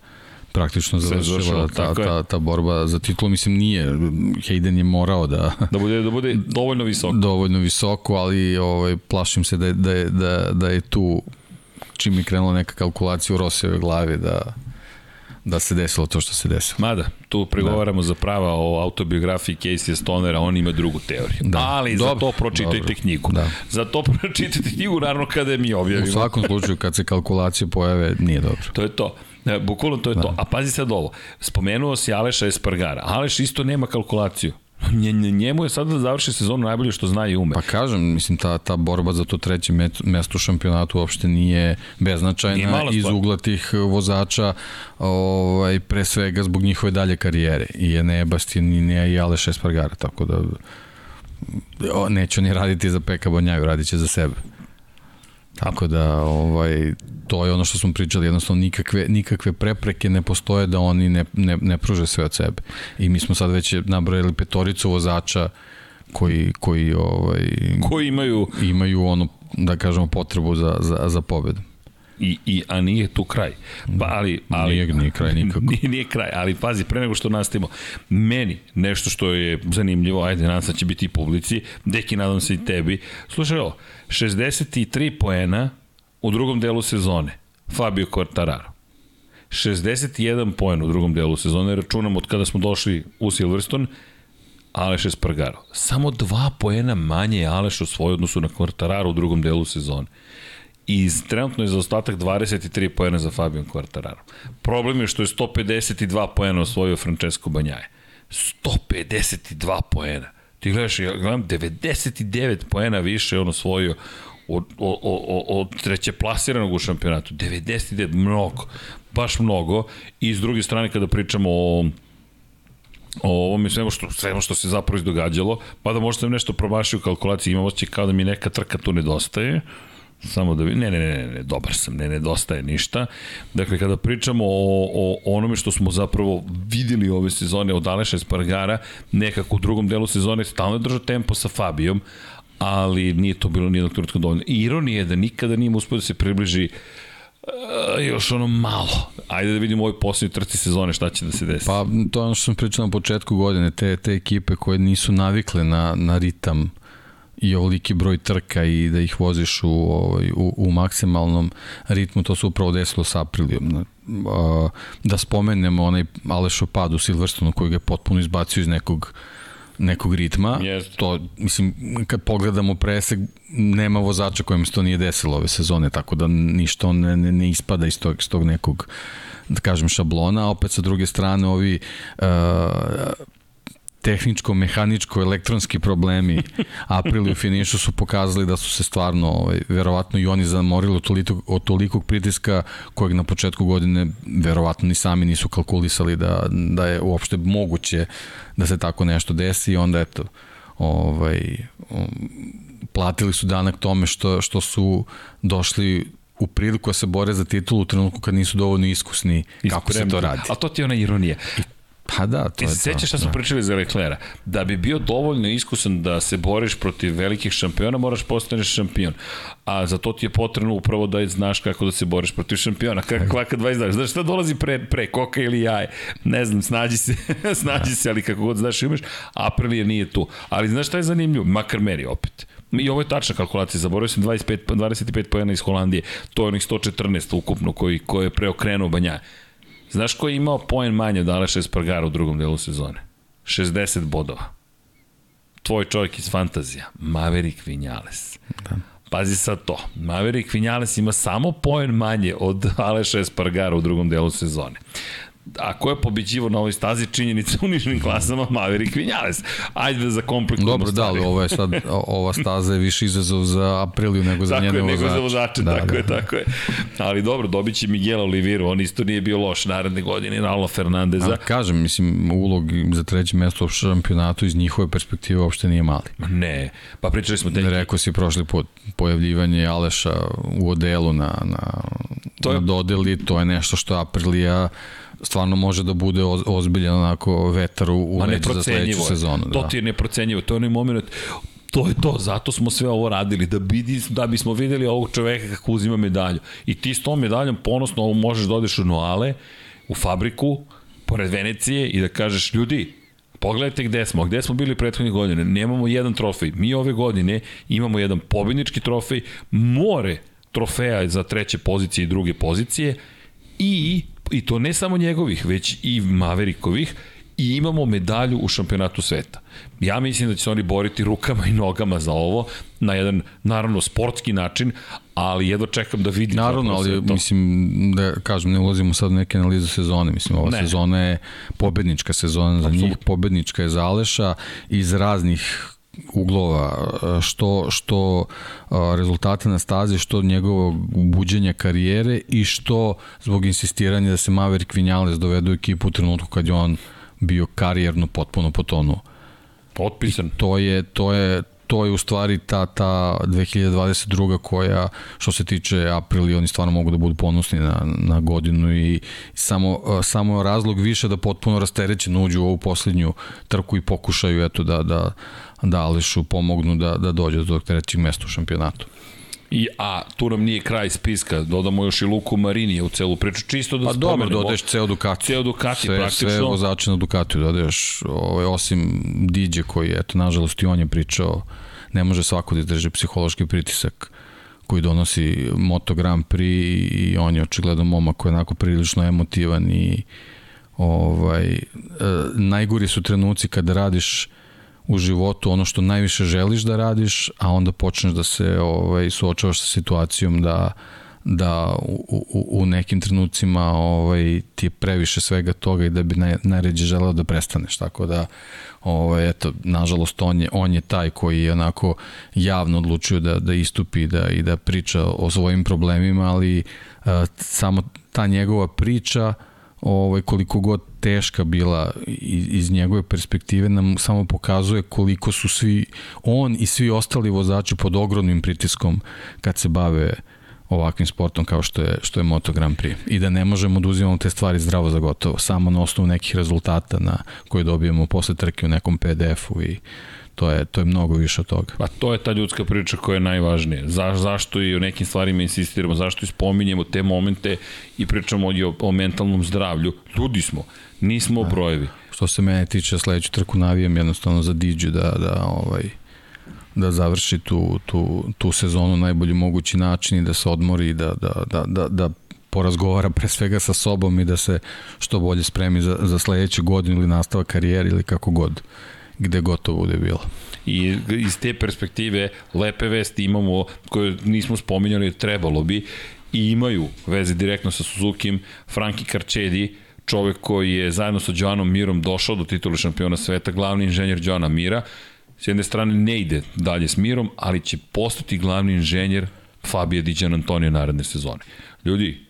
praktično završila ta, ta, ta borba za titulu. Mislim, nije. Hayden je morao da... Da bude, da bude dovoljno visoko. Dovoljno visoko, ali ovaj, plašim se da je, da je, da, da je tu čim je krenula neka kalkulacija u Rosijeve glavi da da se desilo to što se desilo. Mada, tu pregovaramo da. za prava o autobiografiji Casey Stonera, on ima drugu teoriju. Da. Ali dobro, za to pročitajte dobro. knjigu. Da. Za to pročitajte knjigu naravno kada je mi objavimo. U svakom slučaju, kad se kalkulacije pojave, nije dobro. To je to. E, bukvalno to je da. to. A pazi sad ovo, spomenuo si Aleša Espargara. Aleš isto nema kalkulaciju. Njemu je sad da završi sezonu najbolje što zna i ume. Pa kažem, mislim, ta, ta borba za to treće mesto u šampionatu uopšte nije beznačajna iz ugla tih vozača, ovaj, pre svega zbog njihove dalje karijere. I Ene Bastin i Aleš Espargara, tako da neće ni raditi za Peka Bonjaju, radit će za sebe. Tako da, ovaj, to je ono što smo pričali, jednostavno nikakve, nikakve prepreke ne postoje da oni ne, ne, ne pruže sve od sebe. I mi smo sad već nabrojali petoricu vozača koji, koji, ovaj, koji imaju imaju ono, da kažemo, potrebu za, za, za pobedu. I, i, a nije tu kraj. Pa, ali, ali, nije, nije kraj nikako. Nije, nije kraj, ali pazi, pre nego što nastavimo, meni nešto što je zanimljivo, ajde, nadam se da će biti i publici, deki, nadam se i tebi. Slušaj ovo, 63 poena u drugom delu sezone. Fabio Quartararo. 61 poen u drugom delu sezone, računam od kada smo došli u Silverstone, Aleš Espargaro. Samo dva poena manje je Aleš u svoj odnosu na Quartararo u drugom delu sezone. I trenutno je za ostatak 23 poena za Fabian Quartararo. Problem je što je 152 poena osvojio Francesco Banjaje. 152 poena. Ti gledaš, ja gledam, 99 poena više on osvojio od, od, od, od treće plasiranog u šampionatu. 99, mnogo, baš mnogo. I s druge strane, kada pričamo o o ovome svemu što, svemu što se zapravo izdogađalo, pa da možda sam nešto promašio u kalkulaciji, imamo će kao da mi neka trka tu nedostaje, samo da bi, ne, ne, ne, ne, dobar sam, ne nedostaje ništa. Dakle, kada pričamo o, o onome što smo zapravo videli ove sezone od Aleša Espargara, nekako u drugom delu sezone stalno držao tempo sa Fabijom, ali nije to bilo nijednog trenutka dovoljno. I ironija je da nikada nije uspio da se približi Uh, još ono malo. Ajde da vidimo u ovoj posljednji trci sezone šta će da se desi. Pa to je ono što sam pričao na početku godine, te, te ekipe koje nisu navikle na, na ritam i ovoliki broj trka i da ih voziš u, ovaj, u, u maksimalnom ritmu, to se upravo desilo sa Aprilijom. Da spomenemo onaj Alešo pad u Silverstonu koji ga je potpuno izbacio iz nekog nekog ritma. Jest. To, mislim, kad pogledamo presek, nema vozača kojem se to nije desilo ove sezone, tako da ništa ne, ne, ne ispada iz tog, iz tog nekog da kažem šablona, a opet sa druge strane ovi uh, tehničko, mehaničko, elektronski problemi aprili u finišu su pokazali da su se stvarno, ovaj, verovatno i oni zamorili od, toliko, od tolikog pritiska kojeg na početku godine verovatno ni sami nisu kalkulisali da, da je uopšte moguće da se tako nešto desi i onda eto, ovaj, platili su danak tome što, što su došli u priliku da se bore za titulu u trenutku kad nisu dovoljno iskusni kako se to radi. A to ti je ona ironija. I Pa da, to Ti se sećaš šta smo da. pričali za Leclerca? Da bi bio dovoljno iskusan da se boriš protiv velikih šampiona, moraš postaneš šampion. A za to ti je potrebno upravo da znaš kako da se boriš protiv šampiona. Kako kvaka 20 dana. Znaš šta dolazi pre, pre koka ili jaje? Ne znam, snađi se, snađi se, ali kako god znaš imaš, Aprilia nije tu. Ali znaš šta je zanimljivo? Makar meri opet. I ovo je tačna kalkulacija, zaboravio sam 25, 25 pojena iz Holandije, to je onih 114 ukupno koji, koji je preokrenuo Banja. Znaš ko je imao poen manje od Aleša Espargara u drugom delu sezone? 60 bodova. Tvoj čovjek iz fantazija, Maverick Vinales. Da. Pazi sad to. Maverick Vinales ima samo poen manje od Aleša Espargara u drugom delu sezone a ko je pobeđivo na ovoj stazi činjenica u nižnim klasama Maverick Vinales. Ajde da zakomplikujemo Dobro, da, ali ovo je sad, ova staza je više izazov za Apriliju nego za njene vozače. Tako je, nego za vozače, da, tako da. je, tako je. Ali dobro, dobit će Miguel Oliveira, on isto nije bio loš naredne godine, Ralo Fernandeza. A, kažem, mislim, ulog za treće mesto u šampionatu iz njihove perspektive uopšte nije mali. Ne, pa pričali smo... Tek... Rekao si prošli put, pojavljivanje Aleša u odelu na, na, to je... na dodeli, to je nešto što Aprilija stvarno može da bude ozbiljan onako vetar u, u za sledeću sezonu. To da. ti je neprocenjivo, to je onaj moment to je to, zato smo sve ovo radili, da, bidi, da bismo videli ovog čoveka kako uzima medalju. I ti s tom medaljom ponosno ovo možeš da odeš u Noale, u fabriku, pored Venecije i da kažeš, ljudi, pogledajte gde smo, gde smo bili prethodne godine, nemamo jedan trofej. Mi ove godine imamo jedan pobednički trofej, more trofeja za treće pozicije i druge pozicije i i to ne samo njegovih, već i Maverikovih, i imamo medalju u šampionatu sveta. Ja mislim da će se oni boriti rukama i nogama za ovo na jedan, naravno, sportski način, ali jedno čekam da vidim. Naravno, ali to. mislim, da kažem, ne ulazimo sad u neke analize sezone. Mislim, ova ne. sezona je pobednička sezona za Absolut. njih, pobednička je Zaleša iz raznih uglova, što, što rezultate na stazi, što njegovog buđenja karijere i što zbog insistiranja da se Maverick Vinales dovede u ekipu u trenutku kad je on bio karijerno potpuno potonuo. Potpisan. I to je, to je, to je u stvari ta, ta 2022. koja, što se tiče Aprili, oni stvarno mogu da budu ponosni na, na godinu i samo, samo razlog više da potpuno rasterećen uđu u ovu poslednju trku i pokušaju eto, da, da, da Alešu pomognu da, da dođe do tog trećeg mesta u šampionatu. I, a tu nam nije kraj spiska, dodamo još i Luku Marinije u celu priču, čisto da pa spomenemo. Pa dobro, dodaješ ceo Ducati. Ceo Ducati sve, praktično. Sve vozače na Ducatiju dodaješ, ovaj, osim Diđe koji, eto, nažalost i on je pričao, ne može svako da izdrži psihološki pritisak koji donosi Moto Grand Prix i on je očigledno momak koji je onako prilično emotivan i ovaj, e, najgori su trenuci kada radiš u životu ono što najviše želiš da radiš, a onda počneš da se ovaj, suočavaš sa situacijom da da u, u, u nekim trenucima ovaj, ti je previše svega toga i da bi naj, najređe želeo da prestaneš. Tako da, ovaj, eto, nažalost, on je, on je taj koji je onako javno odlučio da, da istupi da, i da priča o svojim problemima, ali a, samo ta njegova priča uh, ovaj, koliko god teška bila iz, iz njegove perspektive nam samo pokazuje koliko su svi on i svi ostali vozači pod ogromnim pritiskom kad se bave ovakvim sportom kao što je, što je Moto Grand Prix. I da ne možemo da uzimamo te stvari zdravo za gotovo, samo na osnovu nekih rezultata na koje dobijemo posle trke u nekom PDF-u i to je, to je mnogo više od toga. Pa to je ta ljudska priča koja je najvažnija. Za, zašto i o nekim stvarima insistiramo, zašto spominjemo te momente i pričamo o, o mentalnom zdravlju. Ljudi smo, nismo da. brojevi. Što se mene tiče, sledeću trku navijam jednostavno za Diđu da, da ovaj, da završi tu, tu, tu sezonu na najbolji mogući način i da se odmori i da, da, da, da, da porazgovara pre svega sa sobom i da se što bolje spremi za, za sledeću godinu ili nastava karijere ili kako god gde gotovo bude bilo. I iz te perspektive lepe vesti imamo koje nismo spominjali, trebalo bi i imaju veze direktno sa Suzuki, Franki Karčedi, čovek koji je zajedno sa Joanom Mirom došao do titula šampiona sveta, glavni inženjer Joana Mira, s jedne strane ne ide dalje s Mirom, ali će postati glavni inženjer Fabija Diđan Antonija naredne sezone. Ljudi,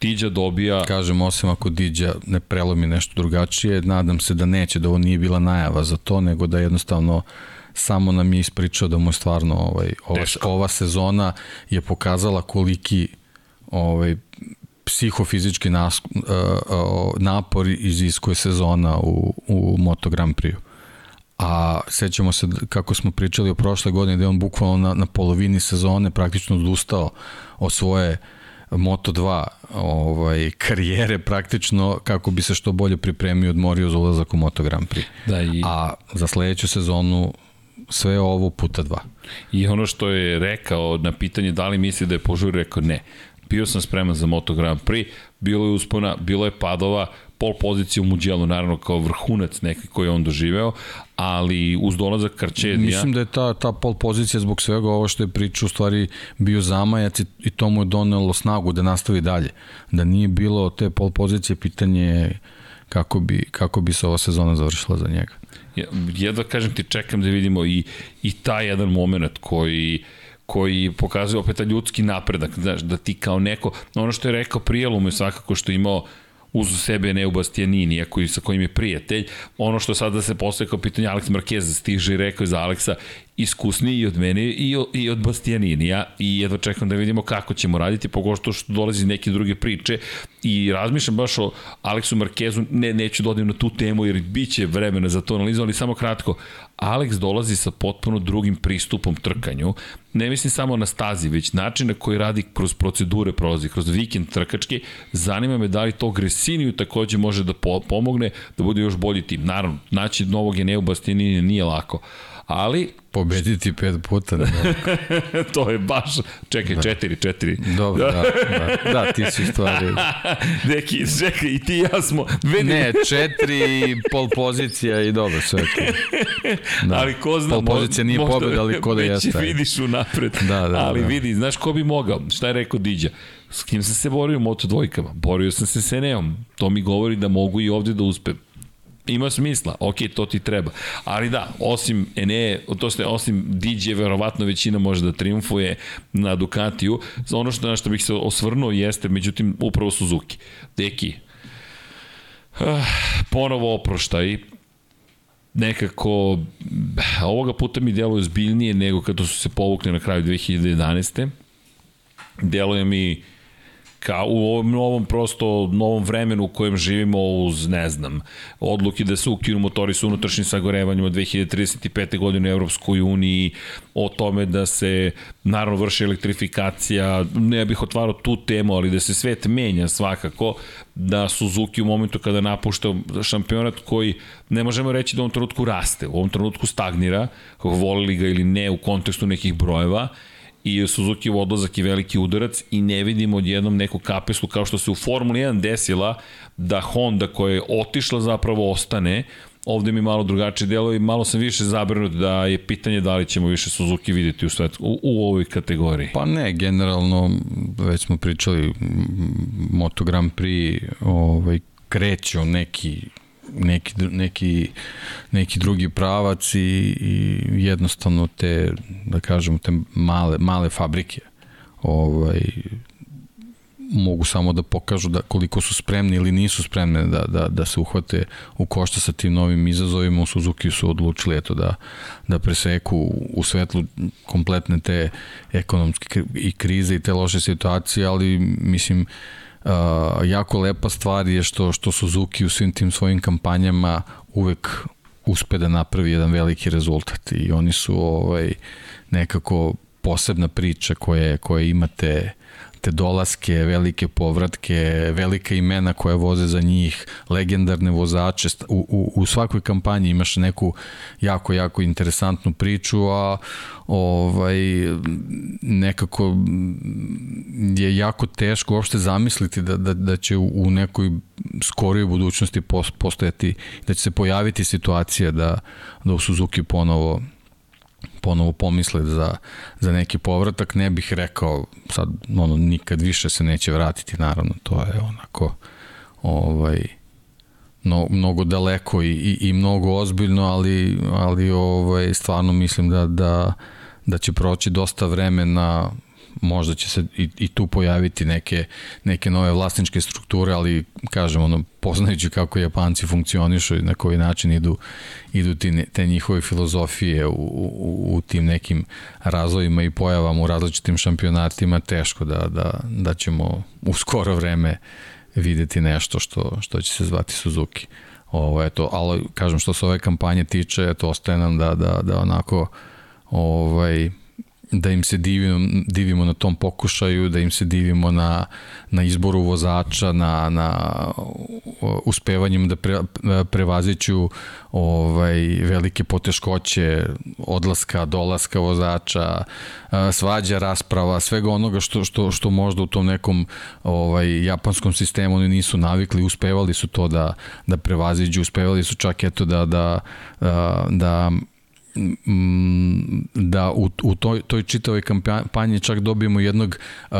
Diđa dobija... Kažem, osim ako Diđa ne prelomi nešto drugačije, nadam se da neće, da ovo nije bila najava za to, nego da jednostavno samo nam je ispričao da mu je stvarno ovaj, ova, ova sezona je pokazala koliki ovaj, psihofizički nas, uh, uh, napor iziskuje sezona u, u Moto Grand Prix. A sećamo se kako smo pričali o prošle godine da je on bukvalno na, na polovini sezone praktično odustao od svoje Moto2 ovaj, karijere praktično kako bi se što bolje pripremio odmorio za ulazak u Moto Grand Prix. Da, i... A za sledeću sezonu sve ovo puta dva. I ono što je rekao na pitanje da li misli da je požur, rekao ne bio sam spreman za Moto Grand Prix, bilo je uspona, bilo je padova, pol pozicija u Muđelu, naravno kao vrhunac neki koji je on doživeo, ali uz dolazak Karčedija... Mislim da je ta, ta pol pozicija zbog svega ovo što je pričao u stvari bio zamajac i, i to mu je donelo snagu da nastavi dalje. Da nije bilo te pol pozicije, pitanje kako bi, kako bi se ova sezona završila za njega. Ja, jedva kažem ti, čekam da vidimo i, i taj jedan moment koji koji pokazuje opet ljudski napredak, znaš, da ti kao neko, ono što je rekao Prijelum je svakako što je imao uz sebe Neu Bastianini, ako sa kojim je prijatelj. Ono što sada se postoje kao pitanje Alex Marquez stiže i rekao je za Aleksa iskusniji i od mene i, i od Bastianinija i jedva čekam da vidimo kako ćemo raditi, pogošto što dolazi neke druge priče i razmišljam baš o Aleksu Markezu, ne, neću da na tu temu jer bit će vremena za to analizu, ali samo kratko, Alex dolazi sa potpuno drugim pristupom trkanju, ne mislim samo na stazi, već način na koji radi kroz procedure prolazi, kroz vikend trkački, zanima me da li to Gresiniju takođe može da pomogne da bude još bolji tim. Naravno, naći novog Eneu Bastianini nije lako, ali Pobediti pet puta. Ne to je baš, čekaj, da. četiri, četiri. Dobro, da, da, da, ti si stvari. Neki, čekaj, i ti i ja smo... Vedi... Ne, četiri, pol pozicija i dobro, sve to. Da. Ali ko zna... Pol pozicija nije pobeda, ali ko da jeste. Vidiš u napred. Da, da, ali da. vidi, znaš ko bi mogao? Šta je rekao Diđa? S kim sam se borio u Moto dvojkama? Borio sam se s Eneom. To mi govori da mogu i ovde da uspem ima smisla, ok, to ti treba. Ali da, osim Ene, to ste, osim DJ, verovatno većina može da triumfuje na Ducatiju. Ono što, na što bih se osvrnuo jeste, međutim, upravo Suzuki. Deki, uh, ponovo oproštaj, nekako ovoga puta mi deluje zbiljnije nego kada su se povukli na kraju 2011. Deluje mi kao u ovom novom prosto novom vremenu u kojem živimo uz ne znam odluke da se ukinu motori sa unutrašnjim sagorevanjem od 2035. godine u Evropskoj uniji o tome da se naravno vrši elektrifikacija ne bih otvarao tu temu ali da se svet menja svakako da Suzuki u momentu kada napušta šampionat koji ne možemo reći da u ovom trenutku raste u ovom trenutku stagnira volili ga ili ne u kontekstu nekih brojeva i Suzuki odlazak je veliki udarac i ne vidimo odjednom neku kapeslu kao što se u Formuli 1 desila da Honda koja je otišla zapravo ostane ovde mi malo drugačije delo i malo sam više zabrinut da je pitanje da li ćemo više Suzuki videti u, svet, u, u ovoj kategoriji. Pa ne, generalno već smo pričali Moto Grand Prix ovaj, kreće neki neki, neki, neki drugi pravac i, i jednostavno te, da kažemo, te male, male fabrike ovaj, mogu samo da pokažu da koliko su spremni ili nisu spremne da, da, da se uhvate u košta sa tim novim izazovima. U Suzuki su odlučili eto, da, da preseku u svetlu kompletne te ekonomske i krize i te loše situacije, ali mislim Uh, jako lepa stvar je što, što Suzuki u svim tim svojim kampanjama uvek uspe da napravi jedan veliki rezultat i oni su ovaj, nekako posebna priča koje, koje imate te dolaske, velike povratke, velika imena koje voze za njih, legendarne vozače. U, u, u svakoj kampanji imaš neku jako, jako interesantnu priču, a ovaj, nekako je jako teško uopšte zamisliti da, da, da će u, nekoj skorijoj budućnosti postojati, da će se pojaviti situacija da, da u Suzuki ponovo ponovo pomisle za, za neki povratak, ne bih rekao sad ono, nikad više se neće vratiti, naravno, to je onako ovaj, no, mnogo daleko i, i, i mnogo ozbiljno, ali, ali ovaj, stvarno mislim da, da, da će proći dosta vremena možda će se i, i tu pojaviti neke, neke nove vlasničke strukture, ali kažem, ono, poznajući kako Japanci funkcionišu i na koji način idu, idu ti, te njihove filozofije u, u, u tim nekim razvojima i pojavama u različitim šampionatima, teško da, da, da ćemo u skoro vreme videti nešto što, što će se zvati Suzuki. Ovo, eto, ali kažem što se ove kampanje tiče, eto, ostaje nam da, da, da onako ovaj, da im se divimo, divimo na tom pokušaju, da im se divimo na, na izboru vozača, na, na uspevanjem da pre, prevaziću ovaj, velike poteškoće odlaska, dolaska vozača, svađa, rasprava, svega onoga što, što, što možda u tom nekom ovaj, japanskom sistemu oni nisu navikli, uspevali su to da, da prevaziđu, uspevali su čak eto da, da, da, da da u, u toj, toj čitavoj kampanji čak dobijemo jednog uh,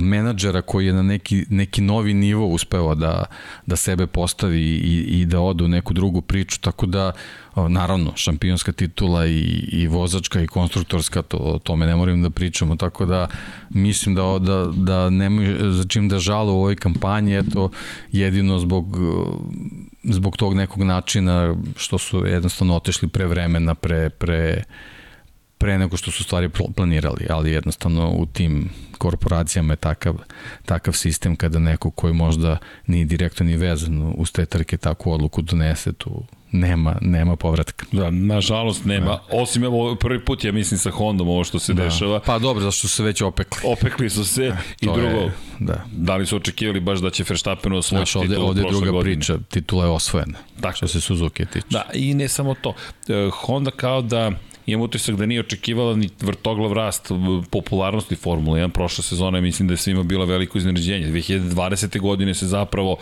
menadžera koji je na neki, neki novi nivo uspeo da, da sebe postavi i, i da ode u neku drugu priču, tako da naravno, šampionska titula i, i vozačka i konstruktorska, to, o tome ne moram da pričamo, tako da mislim da, da, da nemaju za čim da žale u ovoj kampanji, eto, jedino zbog zbog tog nekog načina što su jednostavno otešli pre vremena, pre, pre, pre nego što su stvari planirali, ali jednostavno u tim korporacijama je takav, takav sistem kada neko koji možda ni direktno ni vezan uz te trke takvu odluku donese, tu nema, nema povratka. Da, nažalost nema. Da. Osim evo prvi put ja mislim sa Hondom ovo što se da. dešava. Pa dobro, zašto su se već opekli. Opekli su se da, i drugo, je, da. da li su očekivali baš da će Verstappen osvojiti Znaš, ovde, titulu ovde druga godine. priča, titula je osvojena. Tako. Što se Suzuki tiče. Da, i ne samo to. E, Honda kao da imam utisak da nije očekivala ni vrtoglav rast popularnosti Formule 1. Prošla sezona mislim da je svima bila veliko iznenađenje. 2020. godine se zapravo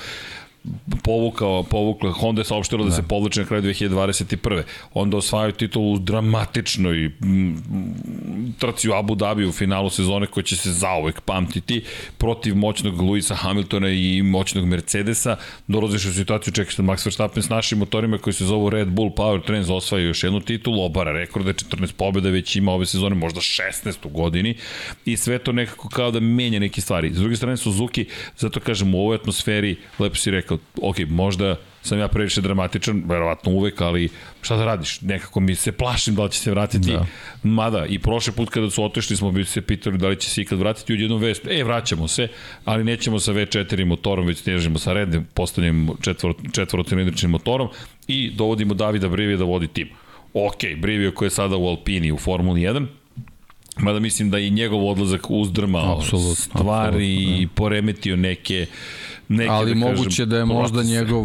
povukao, povukla, Honda je saopštila da, da se povlače na kraju 2021. Onda osvajaju titulu u dramatičnoj trci u Abu Dhabi u finalu sezone koja će se zauvek pamtiti protiv moćnog Luisa Hamiltona i moćnog Mercedesa. Dolaziš u situaciju, čekaš da Max Verstappen s našim motorima koji se zovu Red Bull Power Trends osvajaju još jednu titulu, obara rekorde, 14 pobjeda već ima ove sezone, možda 16 u godini i sve to nekako kao da menja neke stvari. S druge strane Suzuki, zato kažem u ovoj atmosferi, lepo si rekao, rekao, ok, možda sam ja previše dramatičan, verovatno uvek, ali šta da radiš? Nekako mi se plašim da li će se vratiti. Da. Mada, i prošle put kada su otešli smo bi se pitali da li će se ikad vratiti u jednu vest. E, vraćamo se, ali nećemo sa V4 motorom, već težimo sa rednim postavljanjem četvoro, četvorocilindričnim motorom i dovodimo Davida Brivija da vodi tim. Ok, Brivio koji je sada u Alpini u Formuli 1, Mada mislim da i njegov odlazak uzdrmao absolut, stvari absolut, i poremetio neke neke, Ali da moguće kažem, da je možda procese. njegov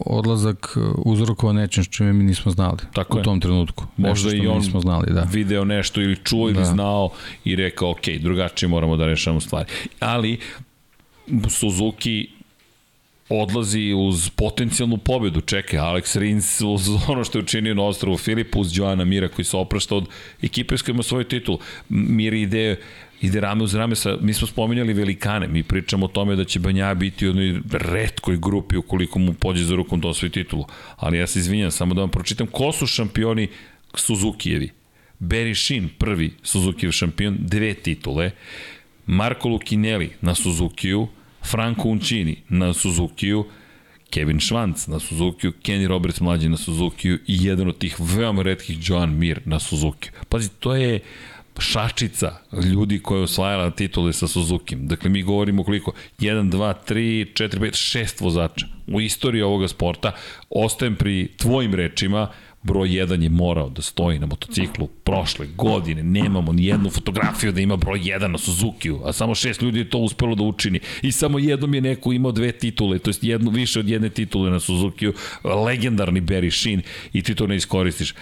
odlazak uzrokovao nečem što čime mi nismo znali Tako u je. tom trenutku. Možda i on nismo znali, da. video nešto ili čuo ili da. znao i rekao, ok, drugačije moramo da rešamo stvari. Ali Suzuki odlazi uz potencijalnu pobedu. Čekaj, Alex Rins uz ono što je učinio na ostrovu Filipa, uz Joana Mira koji se oprašta od ekipe s kojima svoj titul. Mir ide ide rame uz rame sa, mi smo spominjali velikane, mi pričamo o tome da će Banja biti u jednoj redkoj grupi ukoliko mu pođe za rukom da osvoji titulu. Ali ja se izvinjam, samo da vam pročitam ko su šampioni Suzukijevi. Barry Shin, prvi Suzukijev šampion, dve titule. Marco Lucinelli na Suzukiju, Franco Uncini na Suzukiju, Kevin Schwanz na Suzukiju, Kenny Roberts mlađi na Suzukiju i jedan od tih veoma redkih Joan Mir na Suzukiju. Pazi, to je šačica ljudi koja je osvajala titule sa Suzuki. Dakle, mi govorimo koliko? 1, 2, 3, 4, 5, 6 vozača u istoriji ovoga sporta. Ostajem pri tvojim rečima, broj 1 je morao da stoji na motociklu prošle godine, nemamo ni jednu fotografiju da ima broj 1 na Suzuki-u, a samo šest ljudi je to uspelo da učini i samo jednom je neko imao dve titule, to jest jednu, više od jedne titule na Suzuki-u, legendarni Barry Sheen i ti to ne iskoristiš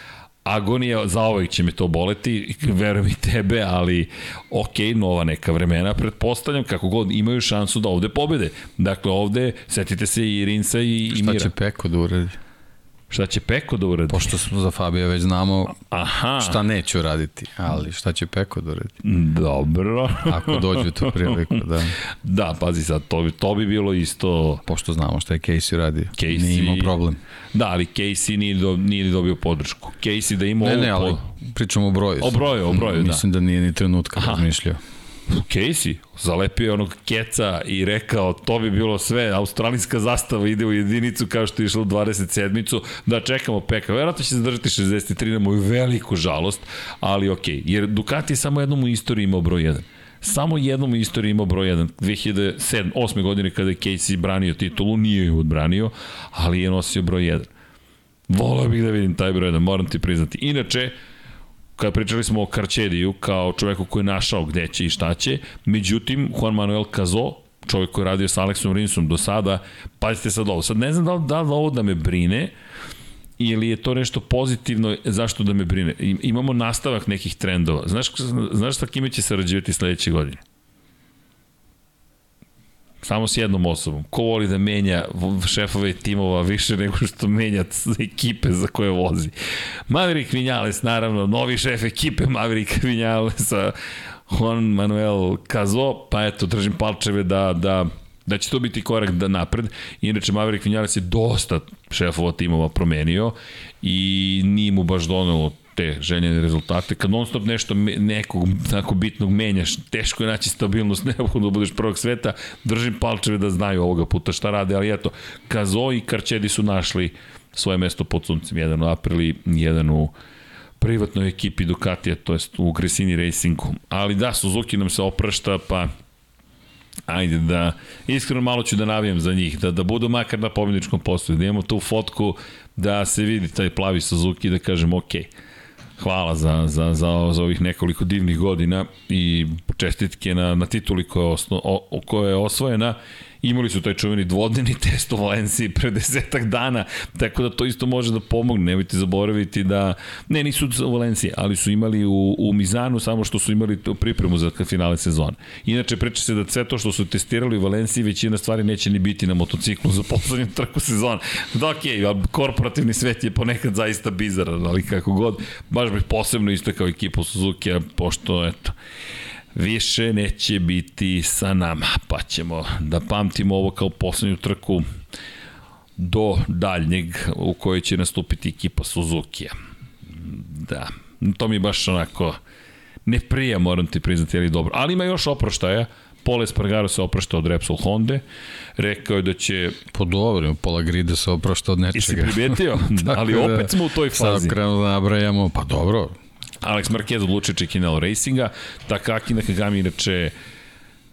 agonija, za ovaj će me to boleti, verujem i tebe, ali ok, nova neka vremena, pretpostavljam kako god imaju šansu da ovde pobede. Dakle, ovde, setite se i Rinsa i, i Mira. Šta će Peko da uradi? Šta će Peko da uradi? Pošto smo za Fabija već znamo Aha. šta neće uraditi, ali šta će Peko da uradi? Dobro. Ako dođe tu priliku, da. Da, pazi sad, to bi, to bi bilo isto... Pošto znamo šta je Casey radio. Casey... Nije imao problem. Da, ali Casey nije, do, nije dobio podršku. Casey da ima... Ne, ne, ali pričamo o broju. O broju, o broju, da. Mislim da nije ni trenutka razmišljao. Casey, zalepio onog keca i rekao to bi bilo sve, australijska zastava ide u jedinicu kao što je išlo u 27-icu, da čekamo peka. Verovatno će zadržati 63 na moju veliku žalost, ali ok, jer Ducati je samo jednom u istoriji imao broj 1. Samo jednom u istoriji imao broj 1. 2007, 8. godine kada je Casey branio titulu, nije ju odbranio, ali je nosio broj 1. Volao bih da vidim taj broj 1, moram ti priznati. Inače, kada pričali smo o Karčediju kao čoveku koji je našao gde će i šta će, međutim, Juan Manuel Cazo, čovjek koji je radio sa Aleksom Rinsom do sada, pazite sad ovo, sad ne znam da li, da li ovo da me brine, ili je to nešto pozitivno, zašto da me brine? Imamo nastavak nekih trendova. Znaš, znaš sa kime će sarađivati sledeće godine? Samo s jednom osobom. Ko voli da menja šefove timova više nego što menja ekipe za koje vozi? Maverick Vinales, naravno, novi šef ekipe Maverick Vinalesa, Juan Manuel Cazo, pa eto, držim palčeve da, da da će to biti korak da napred. Inače, Maverick Vinales je dosta šefova timova promenio i nije mu baš donelo te željene rezultate. Kad non stop nešto nekog tako bitnog menjaš, teško je naći stabilnost, neophodno da budeš prvog sveta, držim palčeve da znaju ovoga puta šta rade, ali eto, Kazo i Karčedi su našli svoje mesto pod suncem, jedan u Aprili, jedan u privatnoj ekipi Ducatija, to jest u Gresini Racingu. Ali da, Suzuki nam se oprašta, pa ajde da, iskreno malo ću da navijem za njih, da, da budu makar na pobjedičkom postoju, da imamo tu fotku, da se vidi taj plavi Suzuki, da kažem, okej, okay hvala za, za, za, za ovih nekoliko divnih godina i čestitke na, na tituli koja je, osno, o, koja je osvojena Imali su taj čuveni dvodnevni test u Valenciji pre desetak dana, tako da to isto može da pomogne. Nemojte zaboraviti da, ne, nisu u Valenciji, ali su imali u, u Mizanu, samo što su imali pripremu za finale sezone. Inače, preče se da sve to što su testirali u Valenciji, većina stvari neće ni biti na motociklu za poslednju trku sezona. Da, okej, okay, korporativni svet je ponekad zaista bizaran, ali kako god, baš bih posebno istakao ekipu Suzuki, pošto, eto, više neće biti sa nama, pa ćemo da pamtimo ovo kao poslednju trku do daljnjeg u kojoj će nastupiti ekipa Suzuki-a. Da, to mi baš onako ne prija, moram ti priznati, ali dobro. Ali ima još oproštaja. Pole Spargaro se oprašta od Repsol Honda. Rekao je da će... Po dobro, pola grida se oprašta od nečega. Jesi primetio? ali da, opet smo u toj fazi. Sad krenu da nabrajamo, pa dobro, Alex Marquez odlučio Čekinelo Racinga, Takaki Nakagami inače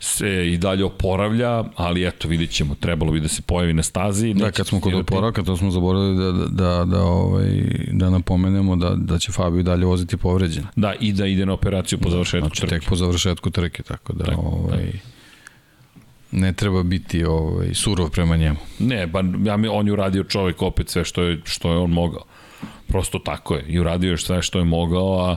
se i dalje oporavlja, ali eto, vidjet ćemo, trebalo bi da se pojavi na stazi. Da, kad smo kod oporavka, to smo zaboravili da, da, da, da, ovaj, da napomenemo da, da će Fabio dalje voziti povređen. Da, i da ide na operaciju po da, završetku znači, trke. tek po završetku trke, tako da, tako, ovaj, tako. ne treba biti ovaj, surov prema njemu. Ne, ba, ja mi, on je uradio čovjek opet sve što je, što je on mogao. Prosto tako je. I uradio je sve što je mogao, a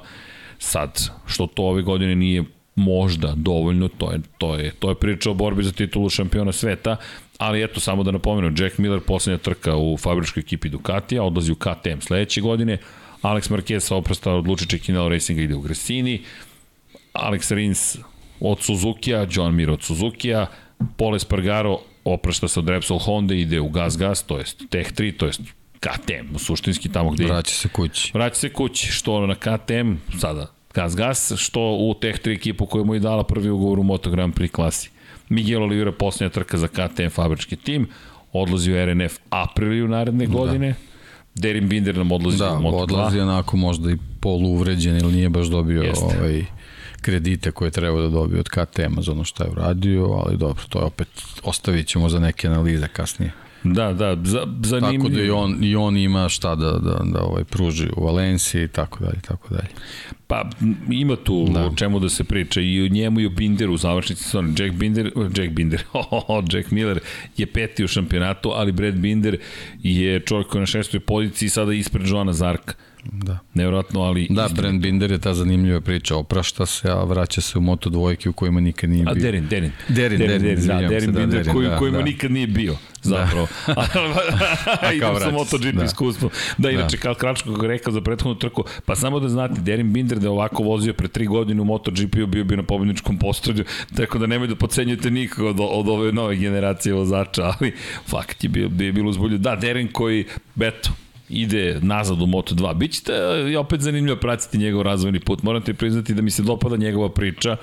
sad, što to ove godine nije možda dovoljno, to je, to je, to je priča o borbi za titulu šampiona sveta, ali eto, samo da napomenu, Jack Miller poslednja trka u fabričkoj ekipi Ducatija, odlazi u KTM sledeće godine, Alex Marquez sa oprosta odluči Čekinal Racinga ide u Gresini, Alex Rins od Suzuki-a, John Mir od Suzuki-a, Pole Spargaro oprašta se od Repsol Honda ide u Gas Gas, to jest Tech 3, to jest KTM, suštinski tamo gde... Vraća se kući. Vraća se kući, što na KTM, sada Gas Gas, što u Tech 3 ekipu koja mu je dala prvi ugovor u Moto Grand Prix klasi. Miguel Oliveira posljednja trka za KTM fabrički tim, odlazi u RNF apriliju naredne da. godine. Da. Derin Binder nam odlazi da, u Moto2. Da, odlazi onako možda i uvređen ili nije baš dobio Jeste. ovaj kredite koje treba da dobije od KTM-a za ono što je uradio, ali dobro, to je opet, ostavit ćemo za neke analize kasnije. Da, da, za, zanimljivo. Tako da i on, i on ima šta da, da, da ovaj, pruži u Valenciji i tako dalje, tako dalje. Pa ima tu da. o čemu da se priča i o njemu i o Binderu u završnici sezone. Jack Binder, Jack Binder, oh, Jack Miller je peti u šampionatu, ali Brad Binder je čovjek koji je na šestoj poziciji sada ispred Joana Zarka. Da. Nevjerojatno, ali... Da, Brand Binder je ta zanimljiva priča. Oprašta se, a vraća se u Moto dvojke u kojima nikad nije bio. A Derin, Derin. Derin, Derin, Derin, da, Derin se, da, Binder, Derin, koji, da, kojima da. nikad nije bio, zapravo. Da. Idem sa MotoGP da. iskustvom. Da, inače, da. Karl Kračko rekao za prethodnu trku, pa samo da znate, Derin Binder da je ovako vozio pre tri godine u MotoGP-u, bio bi na pobedničkom postradju, tako da nemoj da pocenjujete nikoga od, od ove nove generacije vozača, ali fakt je bio, bio bilo uzbolju. Da, Derin koji, eto, ide nazad u Moto2. Biće te opet zanimljivo pratiti njegov razvojni put. Moram ti priznati da mi se dopada njegova priča.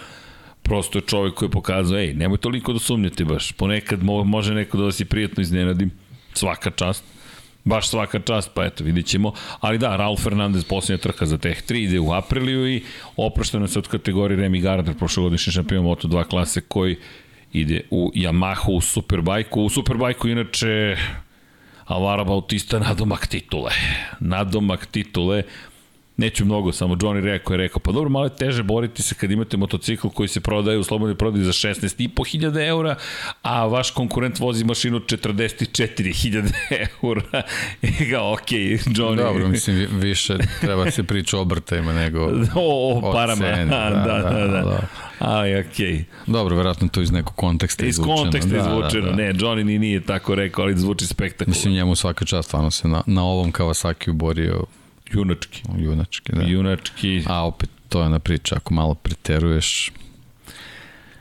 Prosto je čovjek koji je pokazao, ej, nemoj toliko da sumnjate baš. Ponekad mo može neko da vas i prijetno iznenadim. Svaka čast. Baš svaka čast, pa eto, vidit ćemo. Ali da, Raul Fernandez posljednja trka za Teh 3 ide u apriliju i oprošteno se od kategorije Remy Gardner, prošlogodišnji šampion Moto2 klase koji ide u Yamahu u Superbajku. U Superbajku inače Alvaro Bautista nadomak titule. Nadomak titule. Neću mnogo, samo Johnny rekao je rekao, pa dobro, malo je teže boriti se kad imate motocikl koji se prodaje u slobodnoj prodaji za 16.500 eura, a vaš konkurent vozi mašinu od 44.000 eura. I ga, ok, Johnny. Dobro, mislim, više treba se priča o obrtajima nego o, o parama. ceni, da, da, da. da. da. Ali, okej. Okay. Dobro, verovatno to iz nekog konteksta iz izvučeno. Iz konteksta da, izvučeno, da, da. ne, Johnny ni nije tako rekao, ali zvuči spektakularno. Mislim, njemu svaka čast, stvarno se na, na ovom Kawasaki borio Junački. Junački, da. Junački. A opet, to je ona priča, ako malo preteruješ...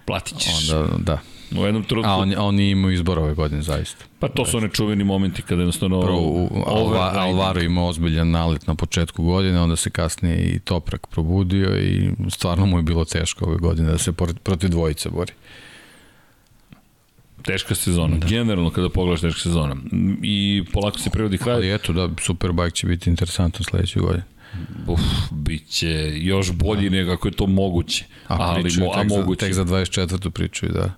Platit ćeš. Onda, da. U jednom trenutku... A on, on imao izbor ove godine, zaista. Pa to su one čuveni momenti kada jednostavno... Prvo, u, Alva, Alvaro imao ozbiljan nalet na početku godine, onda se kasnije i Toprak probudio i stvarno mu je bilo teško ove godine da se protiv dvojice bori. Teška sezona, da. generalno kada pogledaš teška sezona. I polako se privodi kraj. Ali eto da, Superbike će biti interesantan sledeće godine. Uf, bit će još bolji da. nego ako je to moguće. A, ali, pričaju, mo, a tek moguće. Za, tek za 24. pričaju, da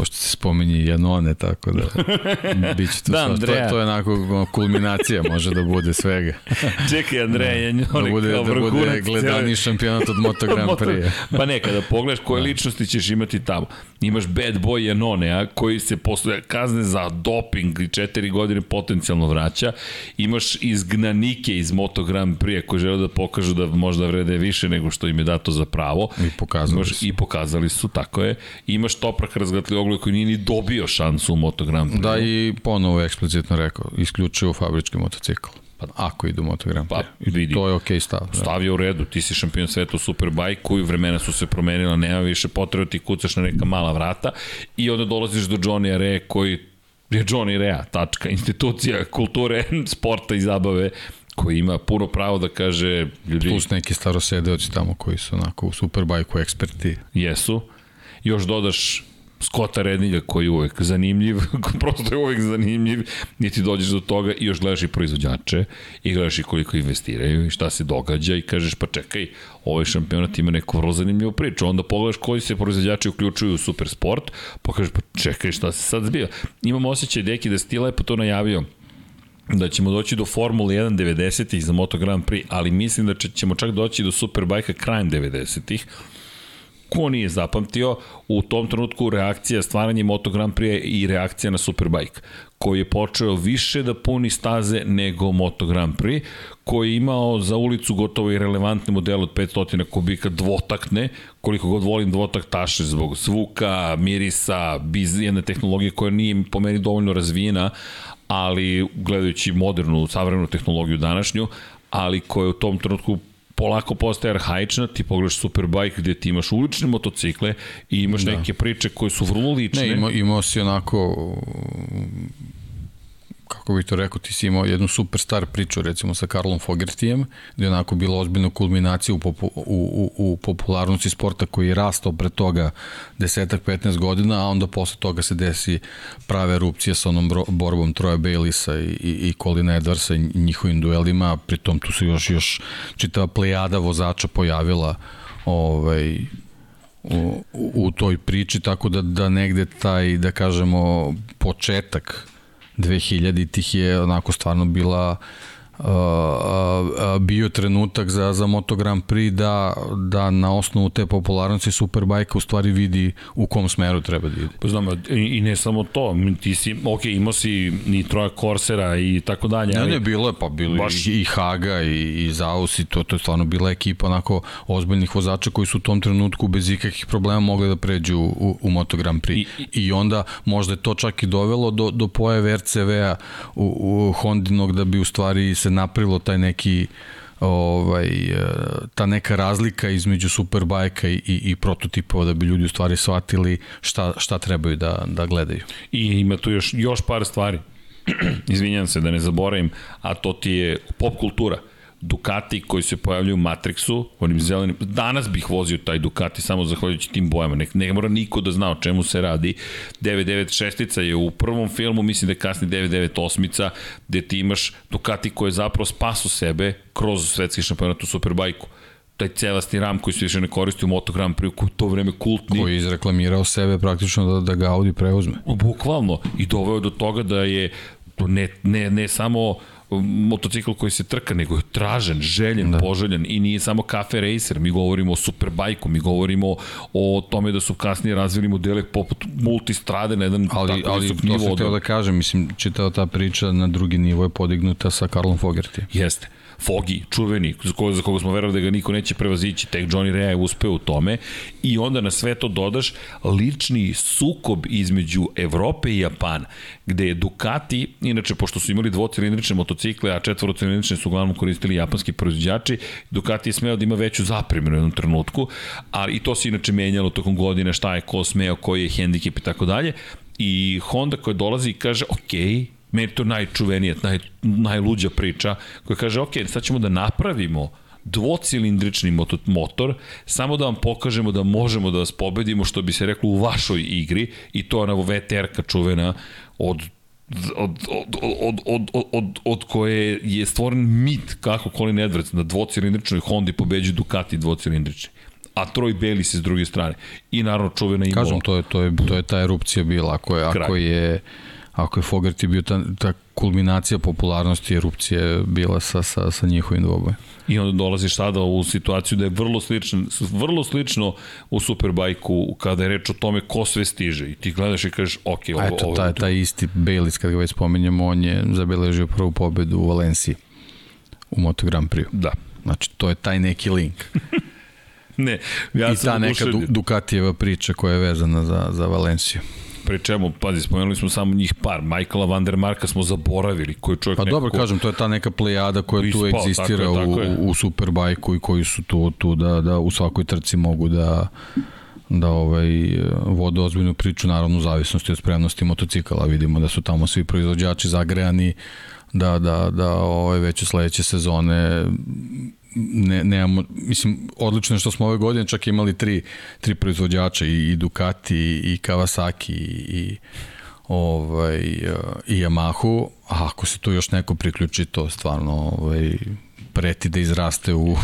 pošto se spominje Janone, tako da biće to, da, Andreja. to, to je onako kulminacija, može da bude svega. Čekaj, Andreja da, Janone da bude, kao da bude gledani šampionat od Moto Grand Prix. pa ne, kada pogledaš koje da. ličnosti ćeš imati tamo. Imaš bad boy Janone, a, koji se posle kazne za doping i četiri godine potencijalno vraća. Imaš izgnanike iz Moto Grand Prix koji žele da pokažu da možda vrede više nego što im je dato za pravo. I pokazali Imaš, su. I pokazali su, tako je. Imaš Toprak razgatli Oglu koji nije ni dobio šansu u Moto Grand Prix. Da, i ponovo eksplicitno rekao, isključivo fabrički motocikl. Pa, ako idu Moto Grand Prix. Pa, vidi. To je okej okay stav. Da. Stav je u redu, ti si šampion sveta u Superbike-u i vremena su se promenila, nema više potreba ti kucaš na neka mala vrata i onda dolaziš do Johnny Rea koji je Johnny Rea, tačka, institucija kulture, sporta i zabave koji ima puno pravo da kaže ljudi... Plus neki starosedeoci tamo koji su onako u Superbike-u eksperti. Jesu. Još dodaš Skota Rednilja koji je uvek zanimljiv, prosto je uvek zanimljiv, niti dođeš do toga i još gledaš i proizvođače i gledaš i koliko investiraju i šta se događa i kažeš pa čekaj, ovaj šampionat ima neku vrlo zanimljivu priču, onda pogledaš koji se proizvođači uključuju u super sport, pa kažeš pa čekaj šta se sad zbija. Imam osjećaj deki da si ti lepo to najavio, da ćemo doći do Formule 1 90-ih za Moto Grand Prix, ali mislim da ćemo čak doći do Superbike-a krajem 90-ih, ko nije zapamtio, u tom trenutku reakcija stvaranje Moto Grand Prix i reakcija na Superbike, koji je počeo više da puni staze nego Moto Grand Prix, koji je imao za ulicu gotovo i relevantne modele od 500 kubika dvotaktne, koliko god volim dvotaktaše zbog zvuka, mirisa, biz, jedne tehnologije koja nije po meni dovoljno razvijena, ali gledajući modernu, savremenu tehnologiju današnju, ali koja je u tom trenutku polako postaje arhaična, ti pogledaš Superbike gde ti imaš ulične motocikle i imaš da. neke priče koje su vrlo lične. Ne, ima, imao si onako kako bih to rekao, ti si imao jednu superstar priču recimo sa Karlom Fogertijem, gde je onako bila ozbiljna kulminacija u, popu, u, u, u popularnosti sporta koji je rastao pre toga desetak, 15 godina, a onda posle toga se desi prave erupcije sa onom borbom Troja Baileysa i, i, i Colina Edwardsa i njihovim duelima, pritom tu se još, još čitava plejada vozača pojavila ovaj, u, u toj priči, tako da, da negde taj, da kažemo, početak 2000 tih je onako stvarno bila bio trenutak za, za Moto Grand Prix da, da na osnovu te popularnosti Superbike u stvari vidi u kom smeru treba da ide. Pa znam, i ne samo to, ti si, ok, imao si ni troja Corsera i tako dalje. Ne, ne, bilo je, pa bilo baš... i, i Haga i, i Zaus i to, to je stvarno bila ekipa onako ozbiljnih vozača koji su u tom trenutku bez ikakvih problema mogli da pređu u, u Moto Grand Prix. I, i, I onda možda je to čak i dovelo do, do pojave RCV-a u, u Hondinog da bi u stvari se napravilo taj neki ovaj, e, ta neka razlika između Superbajka i, i, i prototipova da bi ljudi u stvari shvatili šta, šta trebaju da, da gledaju. I ima tu još, još par stvari. Izvinjam se da ne zaboravim, a to ti je pop kultura. Ducati koji se pojavljaju u Matrixu, onim zelenim, danas bih vozio taj Ducati samo zahvaljujući tim bojama, ne, ne mora niko da zna o čemu se radi. 996 je u prvom filmu, mislim da je kasni 998 gde ti imaš Ducati koji je zapravo spasu sebe kroz svetski šampionat u Superbajku taj celasti ram koji se više ne koristi u Moto Grand Prix, u to vreme kultni. Koji je izreklamirao sebe praktično da, da ga Audi preuzme. Bukvalno. I doveo do toga da je ne, ne, ne samo motocikl koji se trka, nego je tražen, željen, da. poželjen i nije samo kafe racer, mi govorimo o superbajku, mi govorimo o tome da su kasnije razvili modele poput multistrade na jedan ali, tako ali, visok nivo. Ali to sam da kažem, mislim, čitao ta priča na drugi nivo je podignuta sa Karlom Fogerty. Jeste. Fogi, čuveni, za koga, za koga smo verovali da ga niko neće prevazići, tek Johnny Rea je uspeo u tome. I onda na sve to dodaš lični sukob između Evrope i Japana, gde je Ducati, inače pošto su imali dvocilindrične motocikle, a četvorocilindrične su uglavnom koristili japanski proizvođači, Ducati je smeo da ima veću zapremenu u jednom trenutku, ali i to se inače menjalo tokom godine, šta je ko smeo, koji je hendikep i tako dalje, i Honda koja dolazi i kaže, ok, Meni to najčuvenija, naj, najluđa priča koja kaže, ok, sad ćemo da napravimo dvocilindrični motor, samo da vam pokažemo da možemo da vas pobedimo, što bi se reklo u vašoj igri, i to ona VTR-ka čuvena od od, od, od, od, od, od, od koje je stvoren mit kako Colin Edwards na dvocilindričnoj Hondi pobeđuje Ducati dvocilindrični a Troy Bailey se s druge strane. I naravno čuvena Imola. Kažem, to je, to je, to je ta erupcija bila. Ako je, ako je ako je Fogarty bio ta, ta kulminacija popularnosti erupcije bila sa, sa, sa njihovim dvobojem. I onda dolaziš sada u situaciju da je vrlo slično, vrlo slično u Superbajku kada je reč o tome ko sve stiže i ti gledaš i kažeš ok, ovo, eto, ovo, taj, taj isti Bayliss, kad ga već spomenjamo, on je zabeležio prvu pobedu u Valenciji u Moto Grand Prix. Da. Znači, to je taj neki link. ne, ja I ta neka Ducatijeva priča koja je vezana za, za Valenciju pri čemu, pazi, spomenuli smo samo njih par, Michaela Van der Marka smo zaboravili, koji čovjek Pa dobro, kažem, to je ta neka plejada koja tu egzistira tako je, tako je. u, u Superbajku i koji su tu, tu da, da u svakoj trci mogu da da ovaj vode ozbiljnu priču naravno u zavisnosti od spremnosti motocikala vidimo da su tamo svi proizvođači zagrejani da da da ovaj već u sledeće sezone ne, nemamo, mislim, odlično je što smo ove godine čak imali tri, tri proizvođača, i, i Ducati, i, Kawasaki, i ovaj, i Yamahu, a ako se tu još neko priključi, to stvarno ovaj, preti da izraste u,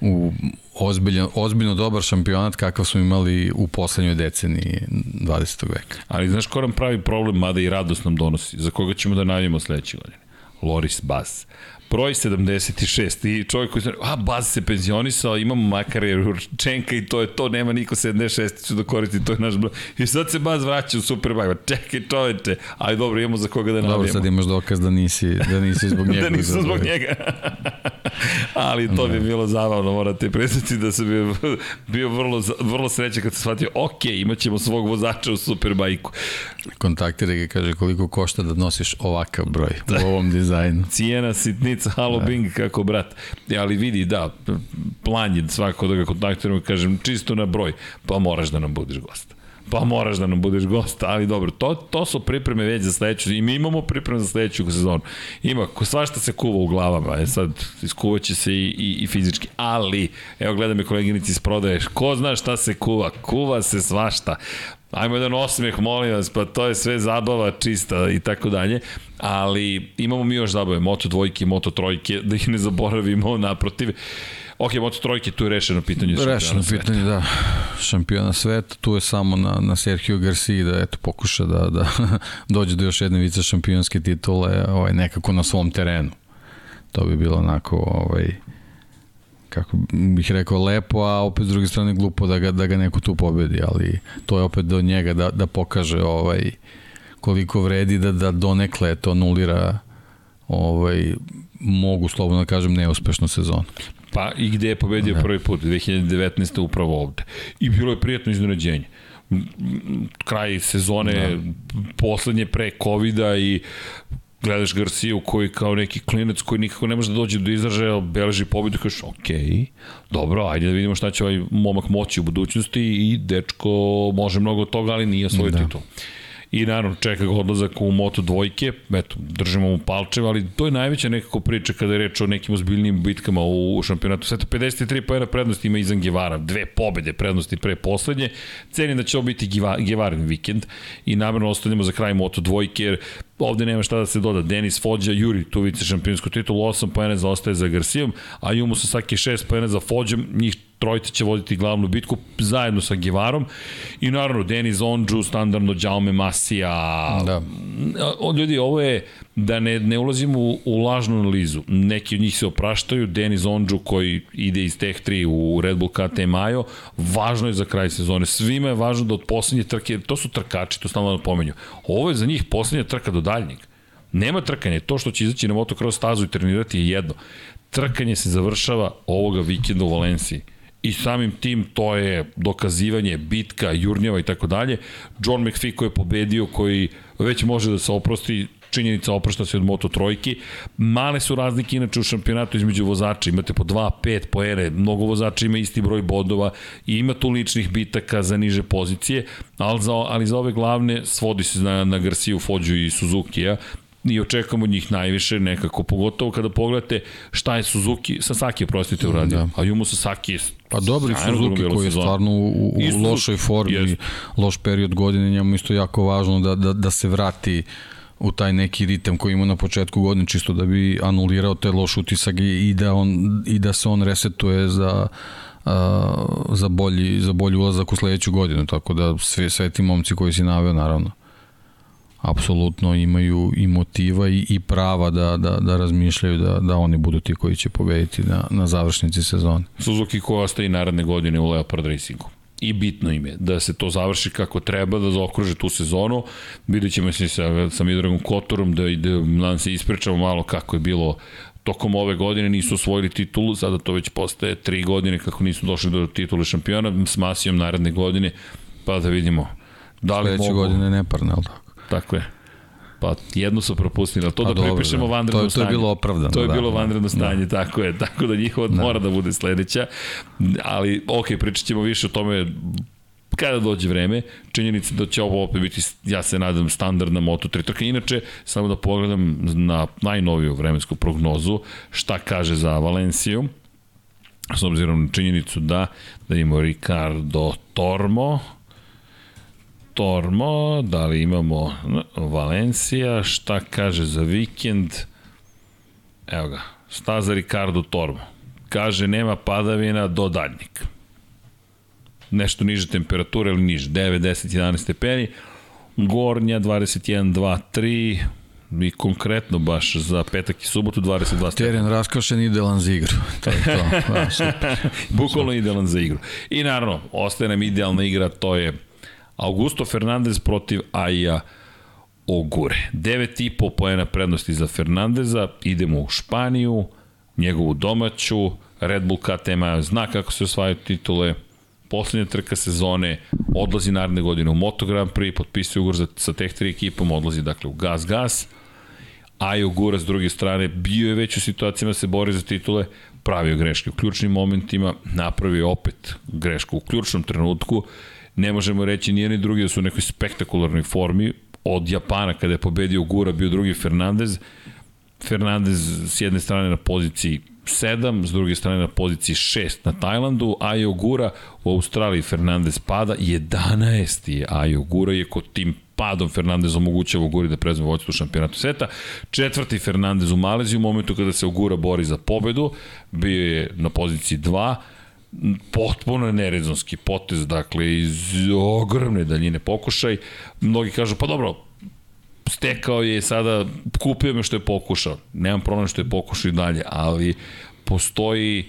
u ozbiljno, ozbiljno dobar šampionat kakav smo imali u poslednjoj deceniji 20. veka. Ali znaš ko nam pravi problem, mada i radost nam donosi, za koga ćemo da najavimo sledeće godine? Loris Bass broj 76 i čovjek koji zna, a Baz se penzionisao, imamo makar Čenka i to je to, nema niko 76 ću da koristi, to je naš broj. I sad se Baz vraća u Superbike, čekaj čoveče, aj dobro, imamo za koga da nabijemo. Dobro, sad imaš dokaz da nisi, da nisi zbog njega. da nisam zbog njega. Ali to bi bilo zabavno, morate predstaviti da sam bio, bio vrlo, vrlo srećan kad se shvatio, ok, imaćemo svog vozača u Superbajku. Kontaktira ga kaže koliko košta da nosiš ovakav broj da. u ovom dizajnu. Cijena sitnica Nica, halo da. Bing, kako brat. E, ali vidi, da, plan je svako da ga kontaktiramo, kažem, čisto na broj, pa moraš da nam budeš gost pa moraš da nam budeš gost, ali dobro, to, to su pripreme već za sledeću, i mi imamo pripreme za sledeću sezonu. Ima, svašta se kuva u glavama, je sad iskuvaće se i, i, i fizički, ali, evo gledam me koleginici iz prodaje, ko zna šta se kuva, kuva se svašta, Ajmo jedan osmeh, molim vas, pa to je sve zabava čista i tako dalje, ali imamo mi još zabave, moto dvojke, moto trojke, da ih ne zaboravimo, naprotiv. Ok, Moto trojke, tu je rešeno pitanje Rešeno pitanje, da. Šampiona sveta, tu je samo na, na Sergio Garcia da eto, pokuša da, da dođe do još jedne vice šampionske titule ovaj, nekako na svom terenu. To bi bilo onako ovaj, kako bih rekao lepo, a opet s druge strane glupo da ga, da ga neko tu pobedi, ali to je opet do njega da, da pokaže ovaj koliko vredi da, da donekle to nulira ovaj, mogu slobodno da kažem neuspešnu sezonu. Pa i gde je pobedio da. prvi put, 2019. upravo ovde. I bilo je prijatno iznenađenje kraj sezone da. poslednje pre covida i gledaš Garciju koji kao neki klinac koji nikako ne može da dođe do izražaja, beleži pobedu, kažeš, ok, dobro, ajde da vidimo šta će ovaj momak moći u budućnosti i dečko može mnogo toga, ali nije svoj da. titul i naravno čeka ga odlazak u Moto dvojke, eto, držimo mu palčeva, ali to je najveća nekako priča kada je reč o nekim ozbiljnim bitkama u šampionatu sveta. 53 pojena prednosti ima Izan Gevara, dve pobede prednosti pre poslednje. Cenim da će ovo biti Gevarin vikend i namerno ostavljamo za kraj Moto dvojke, jer ovde nema šta da se doda. Denis Fođa, Juri tu vice šampionsku titulu, 8 pojene zaostaje za Garcijom, a Jumu Sasaki 6 pojene za Fođom, njih trojica će voditi glavnu bitku zajedno sa Givarom i naravno Denis Ondžu, standardno Jaume Masija. Da. O, ljudi, ovo je da ne, ne ulazimo u, u lažnu analizu. Neki od njih se opraštaju, Denis Ondžu koji ide iz Tech 3 u Red Bull KT Majo, važno je za kraj sezone. Svima je važno da od poslednje trke, to su trkači, to stalno napomenju. Ovo je za njih poslednja trka do daljnjeg. Nema trkanja, to što će izaći na motocross stazu i trenirati je jedno. Trkanje se završava ovoga vikenda u Valenciji i samim tim to je dokazivanje, bitka, jurnjava i tako dalje. John McPhee koji je pobedio, koji već može da se oprosti, činjenica oprošta se od Moto trojki. Male su razlike inače u šampionatu između vozača, imate po 2, 5 po ere, mnogo vozača ima isti broj bodova i ima tu ličnih bitaka za niže pozicije, ali za, ali za ove glavne svodi se na, na Garcia, Fođu i Suzuki-a i očekamo njih najviše nekako, pogotovo kada pogledate šta je Suzuki, Sasaki, oprostite, uradio, da. a Jumo Sasaki je Pa dobri Suzuki koji je stvarno u, u, u lošoj formi, jest. loš period godine, njemu isto jako važno da, da, da se vrati u taj neki ritem koji ima na početku godine čisto da bi anulirao te loš utisak i, i da on i da se on resetuje za za bolji za bolji ulazak u sledeću godinu tako da sve sve ti momci koji si naveo naravno apsolutno imaju i motiva i, i prava da, da, da razmišljaju da, da oni budu ti koji će pobediti na, na završnici sezone. Suzuki ko ostaje naredne godine u Leopard Racingu i bitno im je da se to završi kako treba, da zaokruže tu sezonu. Vidjet ćemo se sa, sa Midragom Kotorom da, da nam se ispričamo malo kako je bilo tokom ove godine nisu osvojili titulu, sada to već postaje tri godine kako nisu došli do titule šampiona, s Masijom naredne godine, pa da vidimo da li Sledeće mogu... godine neparne, ali tako? Tako je. Pa jedno su propustili, ali to pa da dobro, pripišemo da. vanredno stanje. To je bilo opravdano. To je da, bilo vanredno stanje, da. tako je. Tako da njihova da. mora da bude sledeća. Ali, ok, pričat ćemo više o tome kada dođe vreme, činjenica da će ovo opet biti, ja se nadam, standardna Moto3 trka. Inače, samo da pogledam na najnoviju vremensku prognozu, šta kaže za Valenciju, s obzirom na činjenicu da, da imamo Ricardo Tormo, Tormo, da li imamo Valencija, šta kaže za vikend? Evo ga, staza Ricardo Tormo. Kaže nema padavina do daljnik. Nešto niže temperature, ali niže, 9, 10, 11 stepeni. Gornja 21, 2, 3, i konkretno baš za petak i subotu 22 stepeni. Teren raskošen idealan za igru. To je to. Da, super. Bukvalno idealan za igru. I naravno, ostaje nam idealna igra, to je Augusto Fernandez protiv Aija Ogure. 9,5 poena prednosti za Fernandeza, idemo u Španiju, njegovu domaću, Red Bull KTM zna kako se osvajaju titule, poslednja trka sezone, odlazi naredne godine u Moto Grand Prix, potpisuje ugovor sa teh tri ekipom, odlazi dakle u Gas Gas, Ajo Gura s druge strane bio je već u situacijama da se bori za titule, pravio greške u ključnim momentima, napravio opet grešku u ključnom trenutku ne možemo reći ni jedni drugi da su u nekoj spektakularnoj formi, od Japana kada je pobedio Gura bio drugi Fernandez, Fernandez s jedne strane na poziciji 7, s druge strane na poziciji 6 na Tajlandu, Ayo Gura u Australiji Fernandez pada, 11 je Ayo Gura je kod tim padom Fernandez omogućava Uguri da prezme vođstvo šampionatu sveta. Četvrti Fernandez u Maleziji u momentu kada se Ugura bori za pobedu, bio je na poziciji 2, potpuno je nerezonski potez, dakle, iz ogromne daljine pokušaj. Mnogi kažu, pa dobro, stekao je sada, kupio me što je pokušao. Nemam problem što je pokušao i dalje, ali postoji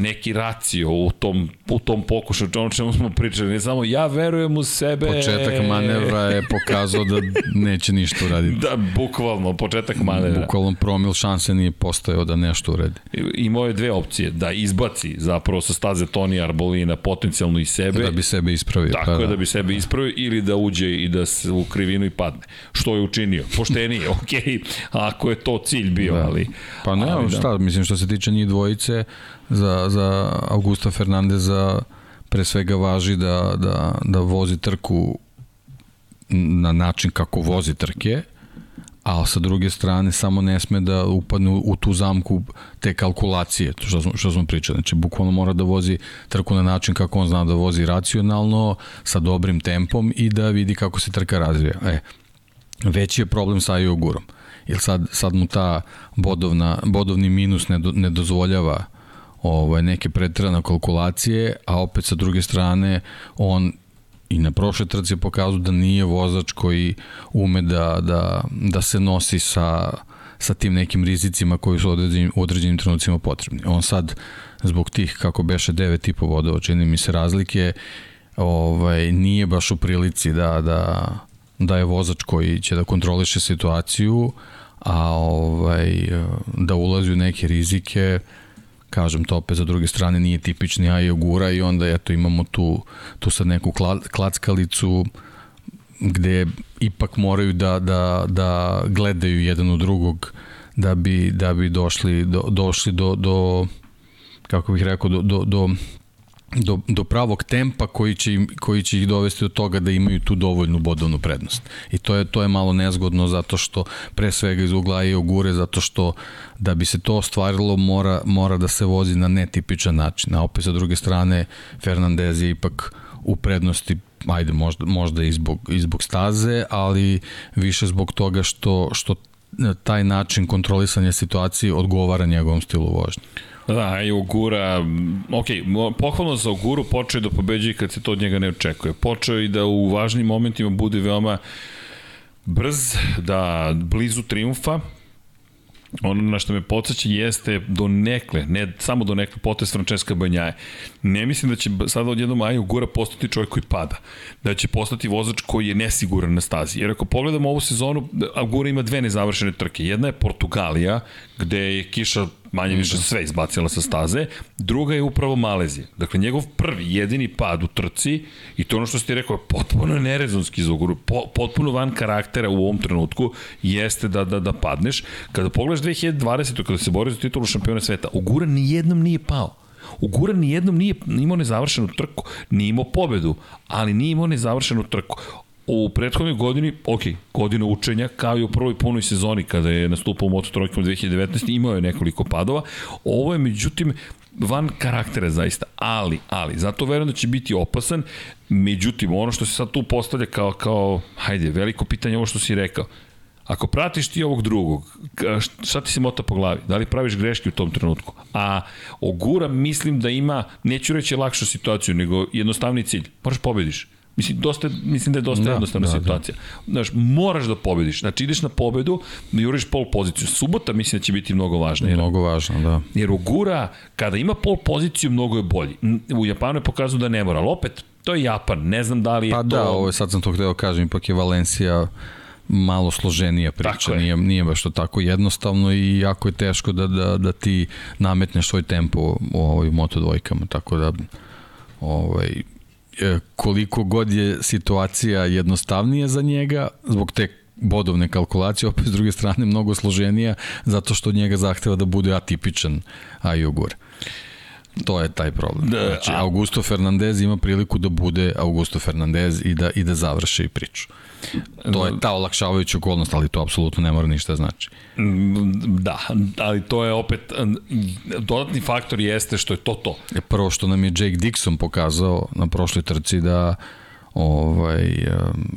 neki racio u tom, u tom pokušaju, o čemu smo pričali, ne samo ja verujem u sebe. Početak manevra je pokazao da neće ništa uraditi. Da, bukvalno, početak manevra. Bukvalno promil šanse nije postojao da nešto uradi. Imao je dve opcije, da izbaci zapravo sa staze Toni Arbolina potencijalno i sebe. Da bi sebe ispravio. Tako pa, je, da. da bi sebe ispravio ili da uđe i da se u krivinu i padne. Što je učinio? Poštenije, okej, okay, ako je to cilj bio, da. ali... Pa ne, ali, šta, da. mislim što se tiče njih dvojice, za, za Augusta Fernandeza pre svega važi da, da, da vozi trku na način kako vozi trke, a sa druge strane samo ne sme da upadne u tu zamku te kalkulacije, što smo, što smo pričali. Znači, bukvalno mora da vozi trku na način kako on zna da vozi racionalno, sa dobrim tempom i da vidi kako se trka razvija. E, veći je problem sa Ajogurom. Jer sad, sad mu ta bodovna, bodovni minus ne, do, ne dozvoljava uh, ovaj, neke pretrane kalkulacije, a opet sa druge strane on i na prošle trci je pokazao da nije vozač koji ume da, da, da se nosi sa, sa tim nekim rizicima koji su određenim, u određenim trenucima potrebni. On sad, zbog tih, kako beše, devet tipa vodova, čini mi se razlike, ovaj, nije baš u prilici da, da, da je vozač koji će da kontroliše situaciju, a ovaj, da ulazi u neke rizike, kažem to opet za druge strane nije tipični Ajo Gura i onda eto imamo tu, tu sad neku klackalicu gde ipak moraju da, da, da gledaju jedan u drugog da bi, da bi došli do, došli do, do kako bih rekao do, do, do do, do pravog tempa koji će, koji će ih dovesti do toga da imaju tu dovoljnu bodovnu prednost. I to je, to je malo nezgodno zato što pre svega iz ugla i ogure, zato što da bi se to ostvarilo mora, mora da se vozi na netipičan način. A opet sa druge strane Fernandez je ipak u prednosti ajde možda, možda i zbog, i zbog staze, ali više zbog toga što, što taj način kontrolisanja situacije odgovara njegovom stilu vožnje. Da, i Ogura, ok, pohvalno za Oguru počeo da pobeđuje kad se to od njega ne očekuje. Počeo i da u važnim momentima bude veoma brz, da blizu triumfa, ono na što me podsjeća jeste do nekle, ne samo do nekle potest Francesca Banjaje. Ne mislim da će sada odjednom Aju Gura postati čovjek koji pada. Da će postati vozač koji je nesiguran na stazi. Jer ako pogledamo ovu sezonu, Agura ima dve nezavršene trke. Jedna je Portugalija, gde je kiša manje više da. sve izbacila sa staze. Druga je upravo Malezija. Dakle, njegov prvi, jedini pad u trci, i to ono što ste rekao, potpuno nerezonski za po, potpuno van karaktera u ovom trenutku, jeste da, da, da padneš. Kada pogledaš 2020. kada se borio za titulu šampiona sveta, Ogura nijednom nije pao. Ugura nijednom nije imao nezavršenu trku, nije imao pobedu, ali nije imao nezavršenu trku u prethodnoj godini, ok, godina učenja, kao i u prvoj punoj sezoni kada je nastupao u Moto Trojkom 2019. imao je nekoliko padova. Ovo je, međutim, van karaktera zaista, ali, ali, zato verujem da će biti opasan, međutim, ono što se sad tu postavlja kao, kao, hajde, veliko pitanje ovo što si rekao, Ako pratiš ti ovog drugog, šta ti se mota po glavi? Da li praviš greške u tom trenutku? A Ogura mislim da ima, neću reći lakšu situaciju, nego jednostavni cilj. Moraš pobediš. Mislim, dosta, mislim da je dosta da, jednostavna da, da. situacija. Da. Znaš, moraš da pobediš. Znači, ideš na pobedu, da juriš pol poziciju. Subota mislim da će biti mnogo važna. Jer, mnogo važna, da. Jer Ogura, kada ima pol poziciju, mnogo je bolji. U Japanu je pokazao da ne mora, ali opet, to je Japan. Ne znam da li je pa to... Pa da, ovo sad sam to hteo kažem, ipak je Valencija malo složenija priča, nije, nije baš to tako jednostavno i jako je teško da, da, da ti nametneš svoj tempo u ovoj moto dvojkama, tako da ovaj, koliko god je situacija jednostavnija za njega, zbog te bodovne kalkulacije, opet s druge strane mnogo složenija, zato što od njega zahteva da bude atipičan Ajogur. To je taj problem. Da, znači, a... Augusto Fernandez ima priliku da bude Augusto Fernandez i da, i da završi priču. To je ta olakšavajuća okolnost, ali to apsolutno ne mora ništa znači. Da, ali to je opet, dodatni faktor jeste što je to to. E, prvo što nam je Jake Dixon pokazao na prošloj trci da ovaj,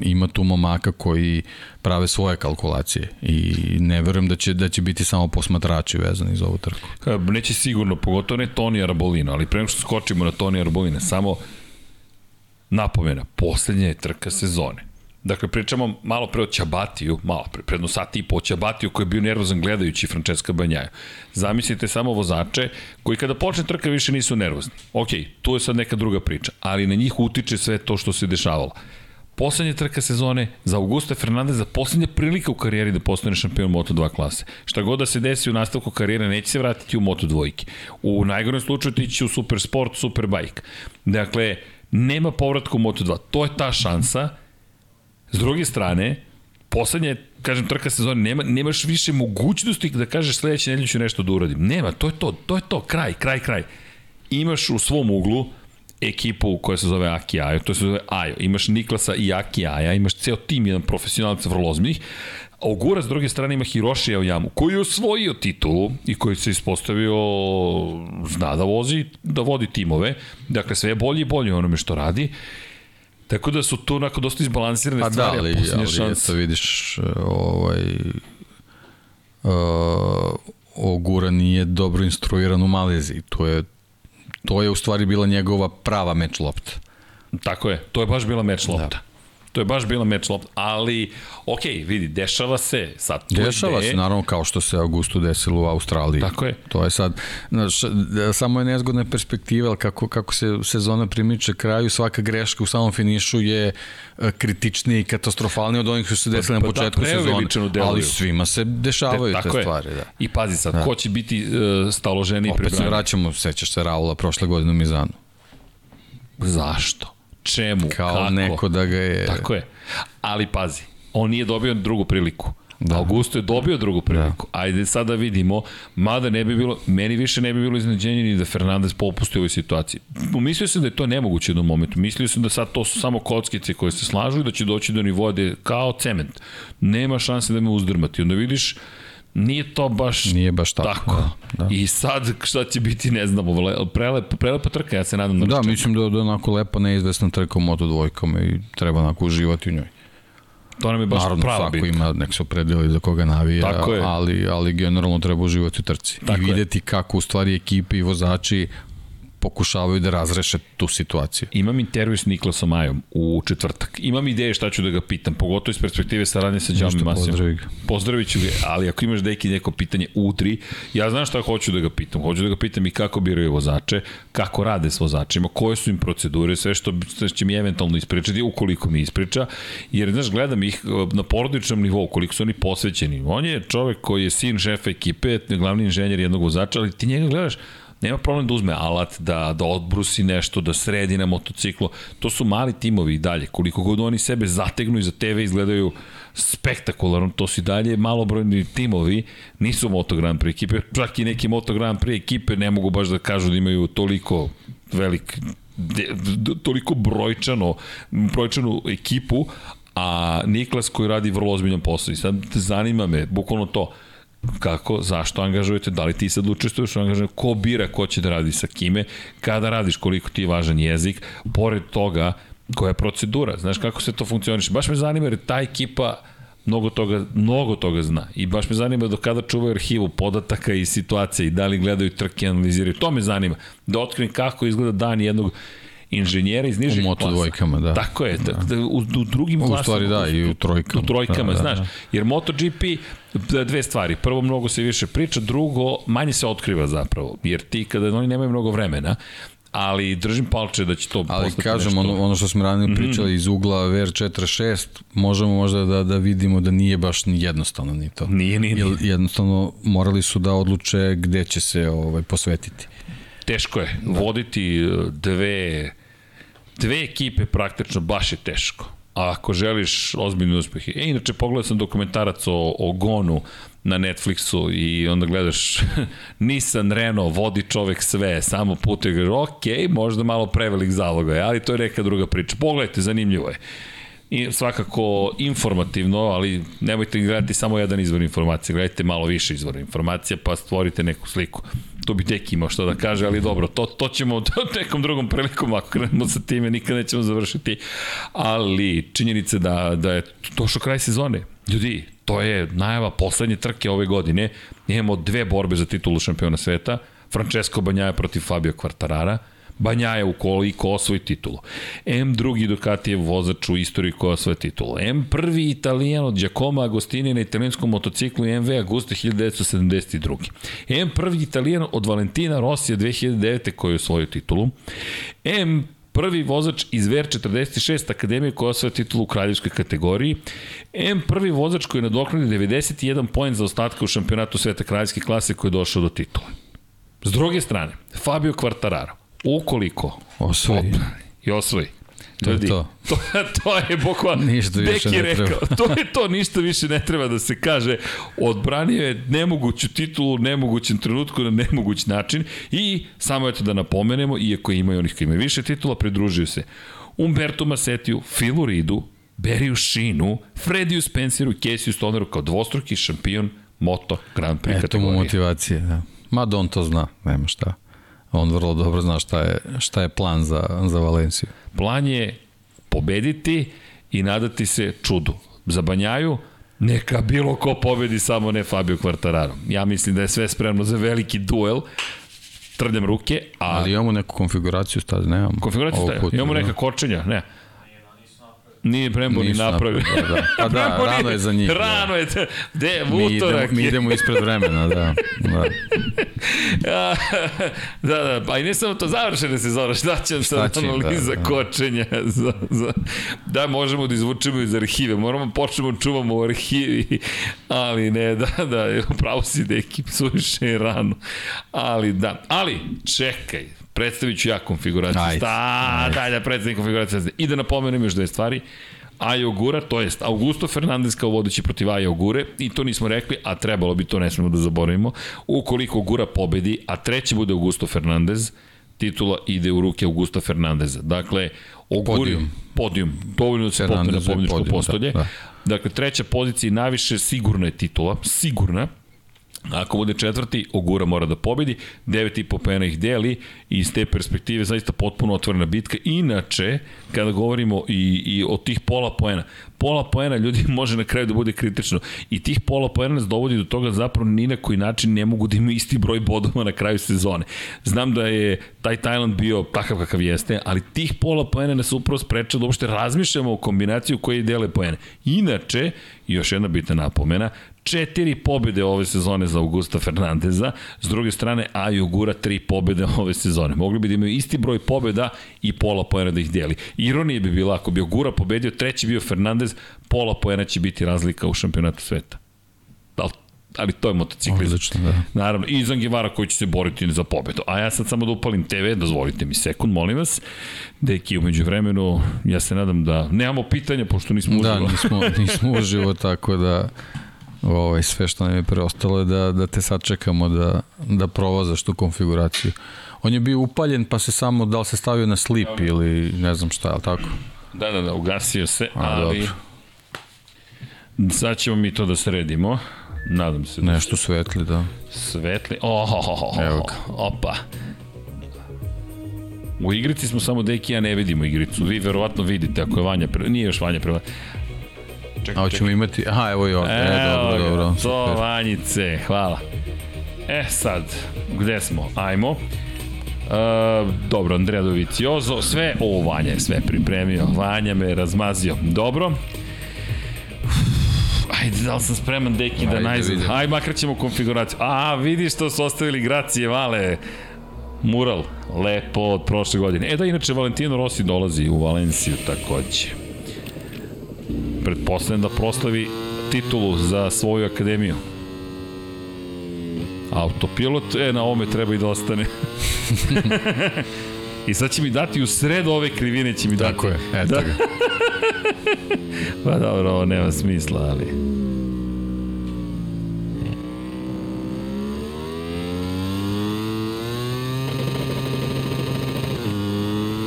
ima tu momaka koji prave svoje kalkulacije i ne verujem da će, da će biti samo posmatrači vezani za ovu trku. Neće sigurno, pogotovo ne Toni Arbolino, ali pre što skočimo na Toni Arbolino, samo napomena, poslednja je trka sezone. Dakle, pričamo malo pre o Ćabatiju, malo pre, predno sati i po Ćabatiju koji je bio nervozan gledajući Francesca Banjaja. Zamislite samo vozače koji kada počne trka više nisu nervozni. Ok, tu je sad neka druga priča, ali na njih utiče sve to što se dešavalo. Poslednja trka sezone za Augusta Fernandeza, poslednja prilika u karijeri da postane šampion Moto2 klase. Šta god da se desi u nastavku karijere, neće se vratiti u Moto2. U najgorem slučaju ti će u Supersport, Superbike. Dakle, nema povratka u Moto2. To je ta šansa S druge strane, poslednje, kažem, trka sezone, nema, nemaš više mogućnosti da kažeš sledeće nedelje ću nešto da uradim. Nema, to je to, to je to, kraj, kraj, kraj. Imaš u svom uglu ekipu koja se zove Aki Ajo, to se zove Ajo, imaš Niklasa i Aki Aja, imaš ceo tim, jedan profesionalac vrlo ozbiljnih, Ogura s druge strane ima Hiroshi Aoyamu, koji je osvojio titulu i koji se ispostavio zna da vozi, da vodi timove, dakle sve je bolje i bolje onome što radi Tako da su tu onako dosta izbalansirane pa stvari, da, ali, ali šans... eto vidiš, ovaj, uh, Ogura nije dobro instruiran u Maleziji. To je, to je u stvari bila njegova prava meč lopta. Tako je, to je baš bila meč lopta. Da. To je baš bila meč lopta, ali ok, vidi, dešava se sad. Dešava se, naravno, kao što se Augustu desilo u Australiji. Tako je. To je sad, znaš, samo je nezgodna perspektiva, ali kako, kako se sezona primiče kraju, svaka greška u samom finišu je e, kritičnija i katastrofalnija od onih što se desili pa, na početku da, sezone. Ali svima se dešavaju te, te stvari. Da. I pazi sad, da. ko će biti uh, staloženi i Opet se vraćamo, sećaš se Raula prošle godine u Mizanu. Zašto? Čemu, Kao kako. neko da ga je... Tako je. Ali pazi, on nije dobio drugu priliku. Da. Augusto je dobio drugu priliku. Da. Ajde sada da vidimo, mada ne bi bilo, meni više ne bi bilo iznenađenje ni da Fernandez popusti u ovoj situaciji. Mislio sam da je to nemoguće u jednom momentu. Mislio sam da sad to su samo kockice koje se slažu i da će doći do nivoa kao cement. Nema šanse da me uzdrmati. Onda vidiš, Nije to baš, Nije baš tako. tako. Da, da. I sad šta će biti, ne znamo, prelepa, prelepa trka, ja se nadam da Da, čeka. mislim da, da onako lepo neizvesna trka u Moto dvojkama i treba onako uživati u njoj. To nam je baš Naravno, prava svako ima, nek se opredeli za koga navija, ali, ali generalno treba uživati u trci. Tako I videti je. kako u stvari ekipe i vozači pokušavaju da razreše tu situaciju. Imam intervju s Niklasom Ajom u četvrtak. Imam ideje šta ću da ga pitam, pogotovo iz perspektive saradnje sa Đami Masijom. Pozdravi ga. Pozdravit ću ga, ali ako imaš deki neko pitanje utri, ja znam šta hoću da ga pitam. Hoću da ga pitam i kako biraju vozače, kako rade s vozačima, koje su im procedure, sve što, što će mi eventualno ispričati, ukoliko mi ispriča, jer, znaš, gledam ih e, na porodičnom nivou, koliko su oni posvećeni. On je čovek koji je sin šefa ekipe, glavni inženjer jednog vozača, ali ti njega gledaš, nema problem da uzme alat, da, da odbrusi nešto, da sredi na motociklu. To su mali timovi i dalje. Koliko god oni sebe zategnu i za izgledaju spektakularno, to su i dalje malobrojni timovi, nisu Moto Grand Prix ekipe, čak i neki Moto Grand Prix ekipe ne mogu baš da kažu da imaju toliko velik de, toliko brojčano brojčanu ekipu, a Niklas koji radi vrlo ozbiljan posao. I sad zanima me, bukvalno to, kako, zašto angažujete, da li ti sad učestvuješ u angažovanju, ko bira ko će da radi sa kime, kada radiš, koliko ti je važan jezik, pored toga, koja je procedura, znaš kako se to funkcioniše. Baš me zanima jer ta ekipa mnogo toga, mnogo toga zna. I baš me zanima do kada čuvaju arhivu podataka i situacije i da li gledaju trke, analiziraju. To me zanima. Da otkrim kako izgleda dan jednog inženjera iz nižih klasa. U moto dvojkama, da. Tako je, da. da u, u drugim klasama. U stvari da, i u trojkama. U trojkama, da, da, znaš. Da. Jer MotoGP, dve stvari. Prvo, mnogo se više priča, drugo, manje se otkriva zapravo. Jer ti, kada oni nemaju mnogo vremena, ali držim palče da će to ali kažem, nešto... ono, ono što smo ranije mm -hmm. pričali iz ugla VR46, možemo možda da, da vidimo da nije baš ni jednostavno ni to. Nije, nije, nije. Jednostavno morali su da odluče gde će se ovaj, posvetiti. Teško je. Da. Voditi e, dve dve ekipe praktično baš je teško. A ako želiš ozbiljni uspeh. E, inače, pogledao sam dokumentarac o, o Gonu na Netflixu i onda gledaš Nissan Renault, vodi čovek sve, samo putuje, ok, možda malo prevelik zaloga, ali to je neka druga priča. Pogledajte, zanimljivo je. I svakako informativno, ali nemojte gledati samo jedan izvor informacije, gledajte malo više izvora informacija, pa stvorite neku sliku. To bi tek imao što da kaže, ali dobro, to, to ćemo to nekom drugom prilikom, ako krenemo sa time, nikad nećemo završiti. Ali činjenice da, da je došao kraj sezone. Ljudi, to je najava poslednje trke ove godine. Imamo dve borbe za titulu šampiona sveta. Francesco Banjaja protiv Fabio Quartarara. Banjaja ukoliko osvoji titulu. M drugi Ducatijev vozač u istoriji koja osvoje titulu. M prvi italijan od Giacomo Agostini na italijanskom motociklu MV Augusta 1972. M prvi italijan od Valentina Rosija 2009. koji je osvojio titulu. M prvi vozač iz VR46 Akademije koja osvaja titulu u kraljevskoj kategoriji. M prvi vozač koji je nadoknadi 91 poen za ostatka u šampionatu sveta kraljevske klase koji je došao do titula. S druge strane, Fabio Quartararo, ukoliko osvoji i osvoji, To je to. To, to je bukvalno, ništa više ne rekao, treba. to je to, ništa više ne treba da se kaže. Odbranio je nemoguću titulu nemogućem trenutku na nemoguć način i samo eto da napomenemo, iako ima i onih koji imaju više titula, pridružio se Umberto Masetiju, Filu Ridu, Beriju Šinu, Frediju Spenceru i Casey Stoneru kao dvostruki šampion Moto Grand Prix Eto kategorije. mu motivacije, da. Mada on to zna, nema šta. On vrlo dobro zna šta je, šta je plan za, za Valenciju. Plan je pobediti i nadati se čudu. Za Banjaju neka bilo ko pobedi, samo ne Fabio Quartararo. Ja mislim da je sve spremno za veliki duel. Trljam ruke, a... Ali imamo neku konfiguraciju staze, nemamo. Konfiguraciju puta, Imamo da. neka kočenja, ne. Nije Brembo ni napravio. da, da. Pa da, Brembo rano je za njih, da. Rano je. Da, de, Mi idemo, utorak mi je. idemo ispred vremena, da. da. da, da, pa i ne samo to završene sezone, šta će im, analiza da, da. kočenja? Za, za, da, možemo da izvučemo iz arhive, moramo počnemo da čuvamo u arhivi, ali ne, da, da, pravo si deki, suviše je rano. Ali da, ali čekaj, predstavit ću ja konfiguraciju. Ajde, Da, ajde. da, da, predstavim konfiguraciju. I da napomenem još dve stvari. Ajo Ogura, to jest Augusto Fernandez kao vodeći protiv Ajo Ogure i to nismo rekli, a trebalo bi to ne smemo da zaboravimo. Ukoliko Ogura pobedi, a treći bude Augusto Fernandez, titula ide u ruke Augusta Fernandeza. Dakle, Oguri, Podijum. podijum dovoljno da se popne na pobjedičko podijum, postolje. da, da. Dakle, treća pozicija i najviše sigurna je titula, sigurna, Ako bude četvrti, Ogura mora da pobedi, 9,5 pena ih deli i iz te perspektive zaista potpuno otvorena bitka. Inače, kada govorimo i, i o tih pola poena, pola poena ljudi može na kraju da bude kritično i tih pola poena nas dovodi do toga da zapravo ni na koji način ne mogu da imaju isti broj bodova na kraju sezone. Znam da je taj Tajland bio takav kakav jeste, ali tih pola poena nas upravo spreča da uopšte razmišljamo o kombinaciju koje dele poene. Inače, još jedna bitna napomena, četiri pobede ove sezone za Augusta Fernandeza, s druge strane Ajo Gura tri pobede ove sezone. Mogli bi da imaju isti broj pobeda i pola poena da ih deli. Ironija bi bila ako bi Ogura pobedio, treći bio Fernandez, pola poena će biti razlika u šampionatu sveta. Ali, ali to je motociklizam. Odlično, da. Naravno, i Zangivara koji će se boriti za pobedu. A ja sad samo da upalim TV, dozvolite mi sekund, molim vas. Deki, umeđu vremenu, ja se nadam da nemamo pitanja, pošto nismo Da, uživo. nismo, nismo uživo, tako da ovaj, sve što nam je preostalo je da, da te sačekamo da, da provozaš tu konfiguraciju. On je bio upaljen pa se samo, da li se stavio na slip ili ne znam šta, ali tako? Da, da, da, ugasio se, A, ali dobro. sad ćemo mi to da sredimo. Nadam se da Nešto svetli, da. svetli. Oh, oh, oh, oh, Evo ga. opa. U igrici smo samo deki, ja ne vidimo igricu. Vi verovatno vidite ako je Vanja pre... Nije još Vanja pre... Čekaj, A hoćemo imati, aha, evo i ovde, e, Evo dobro, dobro, To, super. Vanjice, hvala. E sad, gde smo? Ajmo. E, dobro, Andrea Doviciozo, sve, o, Vanja je sve pripremio, Vanja me razmazio. Dobro. Ajde, da li sam spreman, deki, da najzad. Ajde, makar ćemo konfiguraciju. A, vidi što su ostavili Gracije Vale. Mural, lepo od prošle godine. E da, inače, Valentino Rossi dolazi u Valenciju takođe pretpostavljam da proslavi titulu za svoju akademiju. Autopilot, e, na ovome treba i da ostane. I sad će mi dati u sred ove krivine će mi Tako dati. je, eto Da. ga. Pa dobro, ovo nema smisla, ali...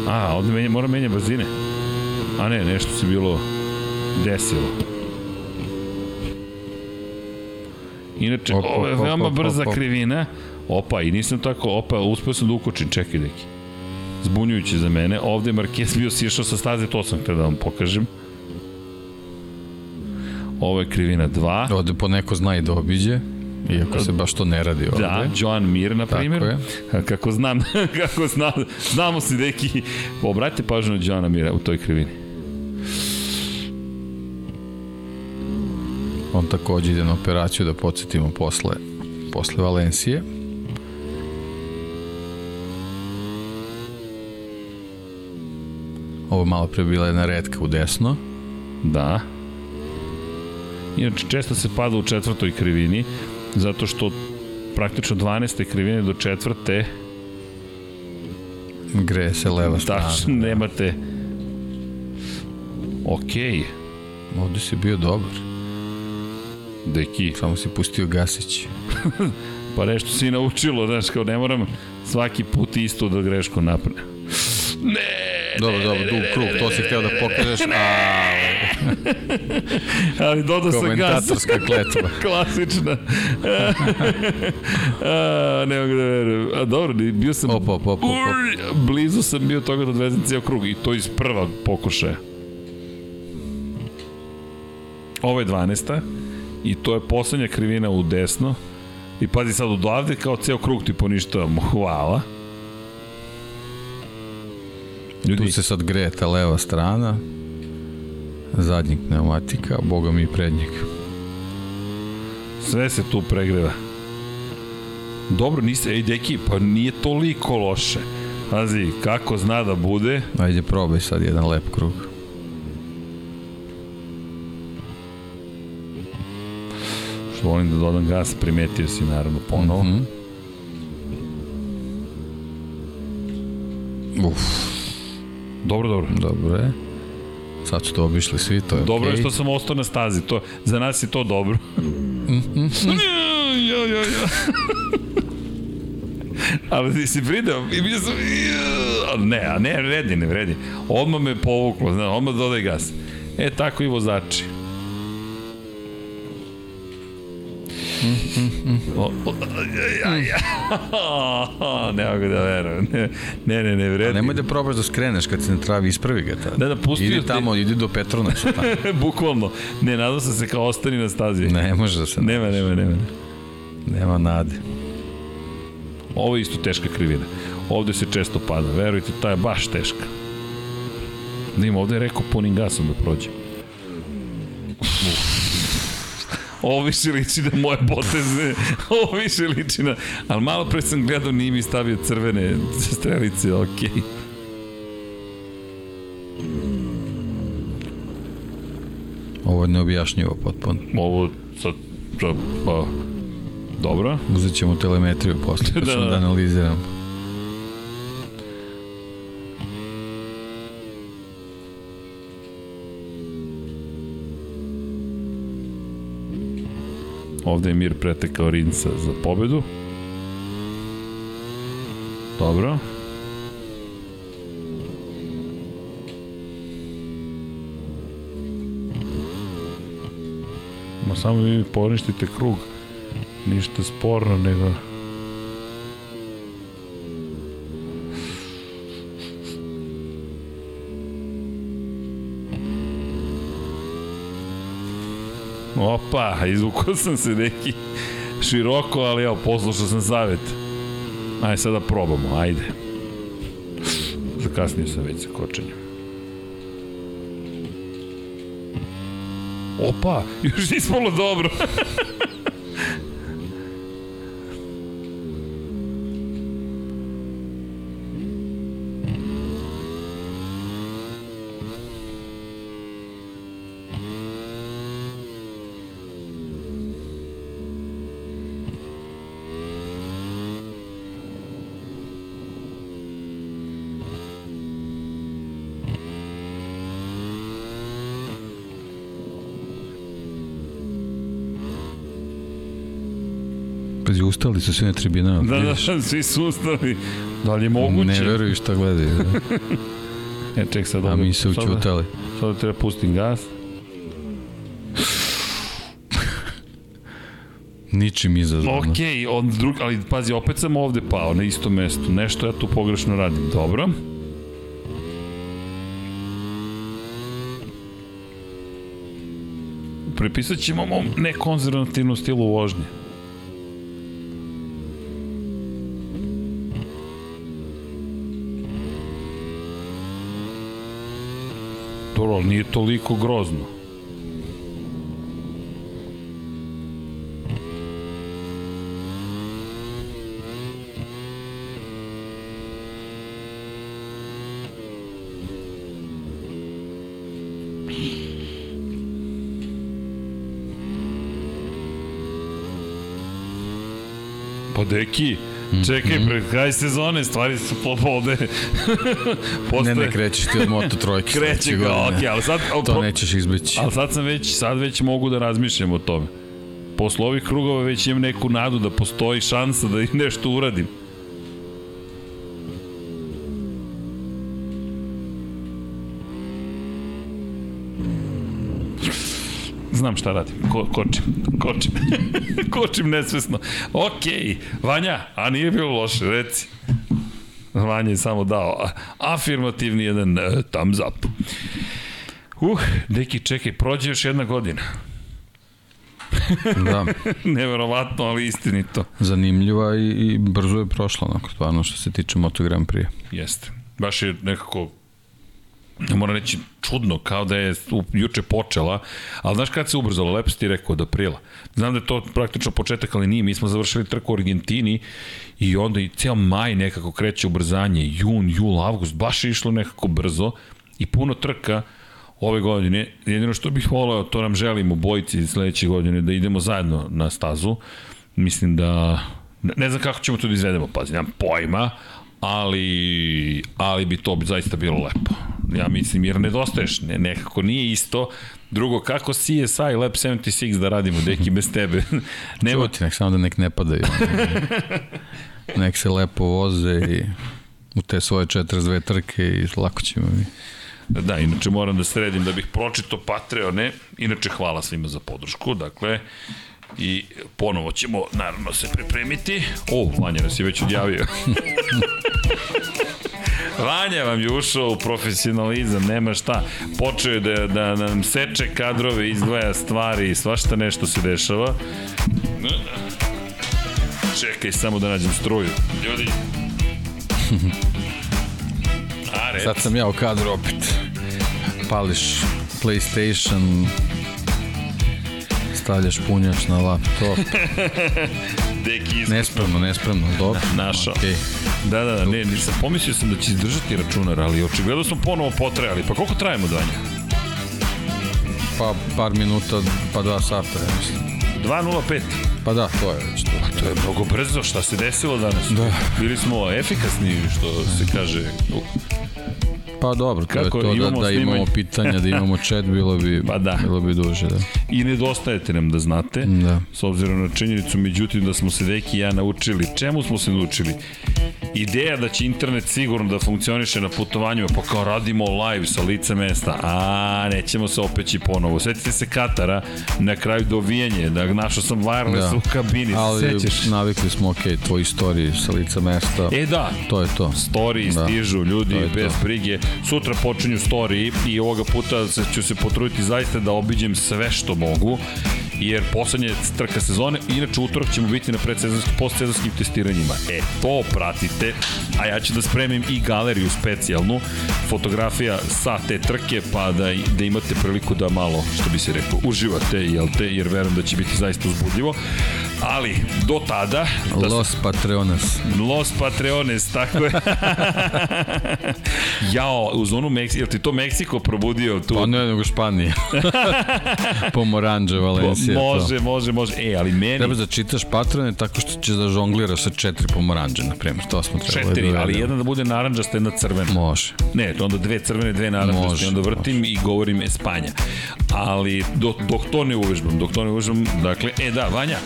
A, ovde menja, mora menja brzine. A ne, nešto se bilo... desilo. Inače, Op, ovo je op, op, veoma op, brza op, op. krivina. Opa, i nisam tako, opa, uspeo sam da ukočim, čekaj deki. Zbunjujuće za mene. Ovde je Marquez bio sišao sa staze, to sam htio da vam pokažem. Ovo je krivina 2. Ovde po neko zna i da obiđe, iako se baš to ne radi ovde. Da, Joan Mir, na primjer. je. Kako znam, kako znam, znamo se neki... Obratite pažnju na Joana Mira u toj krivini. On takođe ide na operaciju da podsjetimo posle, posle Valencije. Ovo malo pre bila jedna redka u desno. Da. Inače, često se pada u četvrtoj krivini, zato što praktično 12. krivine do četvrte, Greje se leva strana. tačno nemate... Okej, Ovde si bio dobar. Deki, Samo si pustio Gasić. pa nešto si naučilo, znaš, kao ne moram svaki put isto da grešku napravim. Ne, Dobro, dobro, dug krug, to si hteo da pokažeš, a ali dodao sam gas. komentatorska kletva. Klasična. a, ne mogu da verujem. A dobro, bio sam... Op, op, op, blizu sam bio toga da odvezem cijel krug i to iz prva pokušaja. Ovo je 12. I to je poslednja krivina u desno. I pazi sad odavde kao ceo krug ti poništavamo. Hvala. Ljudi, Tu se sad greje ta leva strana. Zadnjeg pneumatika, boga mi i prednjeg. sve se tu pregreva. Dobro, niste, ej deki, pa nije toliko loše. Pazi, kako zna da bude, Ajde, probaj sad jedan lep krug. Volim da dodam gas, primetio si naravno ponovo. Mm -hmm. Uf, Dobro, dobro. dobro je. Sad su to obišli svi, to je Dobro je okej. što sam ostao na stazi, to, za nas je to dobro. ja, ja, ja. Ali ti si pridao i bio sam... Ne, a ne, vredi, ne vredi. Odmah me povuklo, zna, odmah dodaj gas. E, tako i vozači. ne mogu da verujem. Ne, ne, ne, ne A vredi. nemoj da probaš da skreneš kad se ne travi, ispravi ga tada. Da, da, pustio Idi ti- tamo, idi do Petronaca tamo. Bukvalno. Ne, nadam sam se kao ostani na stazi. Ne može da se... Nema, nema, nema. Nema nade. Ovo je isto teška krivina. Ovde se često pada, verujte, ta je baš teška. Da ima, ovde je rekao punim gasom da prođe. Ovo više liči na moje poteze. Ovo više liči na... Ali malo pre sam gledao, nije mi stavio crvene strelice, okej. Okay. Ovo je neobjašnjivo potpuno. Ovo sad... Pa, dobro. Uzet ćemo telemetriju posle, Da, ćemo da. da analiziramo. Ovde je Mir pretekao Rinca za pobedu. Dobro. Ma samo vi poništite krug. Ništa sporno, nego... Opa, izvukao sam se neki široko, ali evo, poslušao sam savjet. Ajde sada probamo, ajde. Zakasnio sam već sa kočenjem. Opa, još ispalo dobro. pazi, ustali su svi na tribinama. Da, da, da, svi su ustali. Da li je moguće? Ne veruju šta gledaju. Da. e, ček sad. A mi se učutali. Da- sada, sada treba pustim gas. Ničim izazvano. Ok, on drug, ali pazi, opet sam ovde pao, na isto mesto. Nešto ja tu pogrešno radim. Dobro. Prepisat ćemo mom nekonzervativnom stilu vožnje. Ali nije toliko grozno. Pa deki, čekaj, pred kraj sezone stvari su popode. Ne, ne, krećeš ti od Moto trojke. Kreće ga, godine. ok, ali sad... To nećeš izbeći. Ali sad sam već, sad već mogu da razmišljam o tome. Posle ovih krugova već imam neku nadu da postoji šansa da nešto uradim. Znam šta radim. Ko, kočim. Kočim. kočim nesvesno. Okej. Vanja, a nije bilo loše, reci. Vanja je samo dao afirmativni jedan uh, thumbs up. Uh, deki, čekaj, prođe još jedna godina. Da, Neverovatno, ali istinito. zanimljiva i, i brzo je prošla, onako, stvarno, što se tiče Moto Grand Prix. Jeste. Baš je nekako moram reći čudno, kao da je juče počela, ali znaš kad se ubrzalo, lepo si ti rekao, od aprila. Znam da je to praktično početak, ali nije, mi smo završili trku u Argentini i onda i ceo maj nekako kreće ubrzanje, jun, jul, avgust, baš je išlo nekako brzo i puno trka ove godine. Jedino što bih voleo, to nam želimo bojici sledeće godine, da idemo zajedno na stazu. Mislim da, ne znam kako ćemo to da izvedemo, pazi, nemam pojma, ali, ali bi to zaista bilo lepo. Ja mislim, jer nedostaješ, ne, nekako nije isto. Drugo, kako CSI Lab 76 da radimo, deki, bez tebe? Nema, Čuti, nek samo da nek ne padaju. nek se lepo voze i u te svoje 42 trke i lako ćemo mi. Da, inače moram da sredim da bih pročito Patreone. Inače, hvala svima za podršku. Dakle, i ponovo ćemo naravno se pripremiti. O, Vanja nas je već odjavio. Vanja vam je ušao u profesionalizam, nema šta. Počeo je da, da nam seče kadrove, izdvaja stvari, svašta nešto se dešava. Čekaj samo da nađem struju. Ljudi. Sad sam ja u kadru opet. Pališ PlayStation, stavljaš punjač na laptop. Deki iskusno. Nespremno, nespremno, dobro. Našao. Okay. Da, da, da, ne, nisam pomislio sam da će izdržati računar, ali očigledno smo ponovo potrajali. Pa koliko trajemo danje? Pa par minuta, pa dva sata, ja mislim. 2.05. Pa da, to je već to. To je mnogo brzo, šta se desilo danas? Da. Bili smo efikasni, što se kaže. Pa dobro, to Kako, to da, imamo da imamo snimanje? pitanja, da imamo chat, bilo bi, Pa da. bilo bi duže, da. I nedostajete nam da znate, Da. s obzirom na činjenicu, međutim da smo se Deki i ja naučili. Čemu smo se naučili? Ideja da će internet sigurno da funkcioniše na putovanjima, pa kao radimo live sa lice mesta, a nećemo se opeći ponovo. Sjetite se Katara, na kraju dovijanje, da našao sam wireless Da. u kabini, Ali sećaš? navikli smo, ok, tvoji istoriji sa lica mesta, E da, to je to. Story Da. stižu ljudi bez to. brige. Sutra počinju story i ovoga puta ću se potruditi zaista da obiđem sve što mogu jer poslednje trka sezone, inače utorak ćemo biti na predsezonskim, postsezonskim testiranjima. E, to pratite, a ja ću da spremim i galeriju specijalnu, fotografija sa te trke, pa da, da imate priliku da malo, što bi se rekao, uživate, jel te, jer verujem da će biti zaista uzbudljivo. Ali, do tada, da Los Patreonas. Los Patreones, tako je. Jao, uz onu Meksiko, jel ti to Meksiko probudio tu? Pa ne, nego Španija. Pomoranđe, Valencija. to. može, može, može. E, ali meni... Treba da čitaš patrone tako što ćeš da žongliraš sa četiri pomoranđe, na primjer. To smo trebali Četiri, da ali jedna da bude naranđasta, jedna crvena. Može. Ne, to onda dve crvene, dve naranđaste, Može, onda vrtim i govorim Espanja. Ali dok, dok to ne uvežbam, dok to ne uvežbam, dakle, e da, Vanja,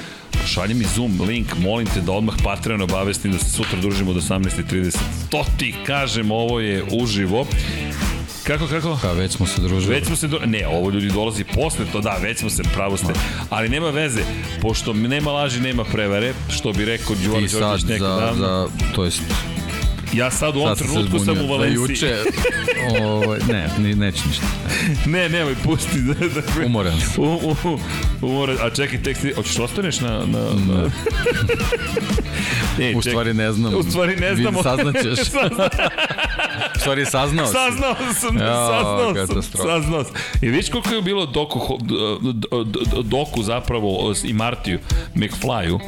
šalji mi Zoom link, molim te da odmah Patreon obavestim da se sutra družimo do 18.30. To ti kažem, ovo je uživo. Kako, kako? Pa već smo se družili. Već smo se, do... ne, ovo ljudi dolazi posle to, da, već smo se, pravo ste, ali nema veze, pošto nema laži, nema prevere, što bi rekao Đuvan Đorđević nekada. za, za, to jest Ja sad u ovom sad trenutku sam u Valenciji. Juče, o, ovaj, ne, ne, neće ništa. ne, nemoj, pusti. Da, da, umoran sam. U, u, umoran, a čekaj, tek si, hoćeš da ostaneš na... na, na... ne, u stvari ne znam. U stvari ne znamo. Vi saznaćeš. u stvari saznao si. Saznao sam, ja, saznao sam, saznao sam. I vidiš koliko je bilo doku, doku zapravo i Martiju McFlyu,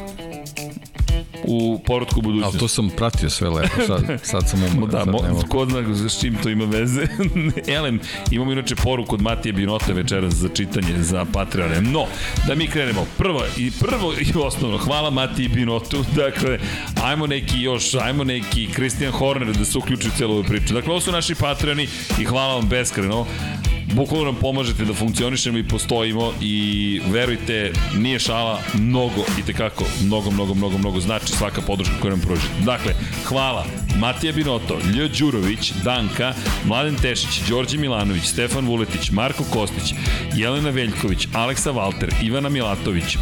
u povratku budućnosti. Ali to sam pratio sve lepo, sad, sad sam umro. da, mo, ko zna s čim to ima veze. Elem, imamo inače poruku od Matije Binote večeras za čitanje za Patreone. No, da mi krenemo. Prvo i prvo i osnovno, hvala Matiji Binotu. Dakle, ajmo neki još, ajmo neki Christian Horner da se uključi u celu ovu priču. Dakle, ovo su naši Patreoni i hvala vam beskreno bukvalno nam pomažete da funkcionišemo i postojimo i verujte, nije šala, mnogo i tekako, mnogo, mnogo, mnogo, mnogo znači svaka podrška koju nam pružite. Dakle, hvala Matija Binoto, Ljo Đurović, Danka, Mladen Tešić, Đorđe Milanović, Stefan Vuletić, Marko Kostić, Jelena Veljković, Aleksa Valter, Ivana Milatović,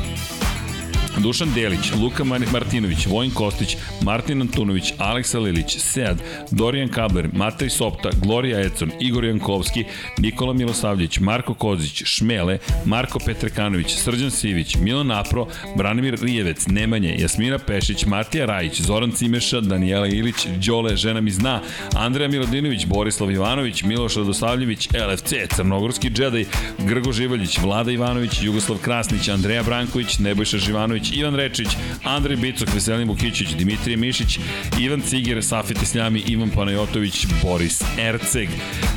Dušan Delić, Luka Martinović, Vojin Kostić, Martin Antunović, Aleksa Lilić, Sead, Dorijan Kabler, Matej Sopta, Gloria Econ, Igor Jankovski, Nikola Milosavljević, Marko Kozić, Šmele, Marko Petrekanović, Srđan Sivić, Milan Napro, Branimir Rijevec, Nemanje, Jasmina Pešić, Matija Rajić, Zoran Cimeša, Danijela Ilić, Đole, žena mi zna, Andreja Milodinović, Borislav Ivanović, Miloš Radosavljević, LFC, Crnogorski džedaj, Grgo Živaljić, Vlada Ivanović, Jugoslav Krasnić, Andreja Branković, Nebojša Živanović, Ivan Rečić, Andrej Bicok, Veselin Bukićić, Dimitrije Mišić, Ivan Ciger, Safet Isljami, Ivan Panajotović, Boris Erceg.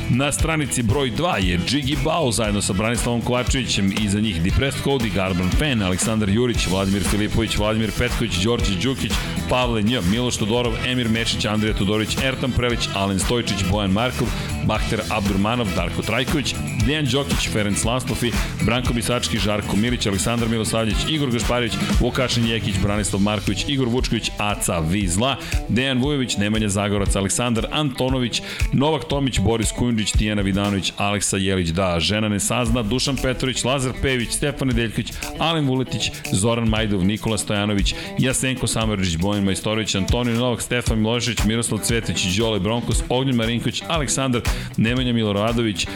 Na stranici broj 2 je Džigi Bao zajedno sa Branislavom Kovačevićem i za njih Depressed Cody, Garban Pen, Aleksandar Jurić, Vladimir Filipović, Vladimir Petković, Đorđe Đukić, Pavle Nj, Miloš Todorov, Emir Mešić, Andrija Todorović, Ertan Prelić, Alen Stojčić, Bojan Markov, Bahter Abdurmanov, Darko Trajković, Dejan Đokić, Ferenc Laslofi, Branko Bisački, Žarko Milić, Aleksandar Milosavljević, Igor Gašparević, Vukašin Jekić, Branislav Marković, Igor Vučković, Aca Vizla, Dejan Vujović, Nemanja Zagorac, Aleksandar Antonović, Novak Tomić, Boris Kujundžić, Tijena Vidanović, Aleksa Jelić, da, žena ne sazna, Dušan Petrović, Lazar Pević, Stefan Nedeljković, Alen Vuletić, Zoran Majdov, Nikola Stojanović, Jasenko Samarđić, Bojan Majstorović, Antonio Novak, Stefan Milošević, Miroslav Cvetić, Đole Bronkos, Ognjen Marinković, Aleksandar, Nemanja Miloradović,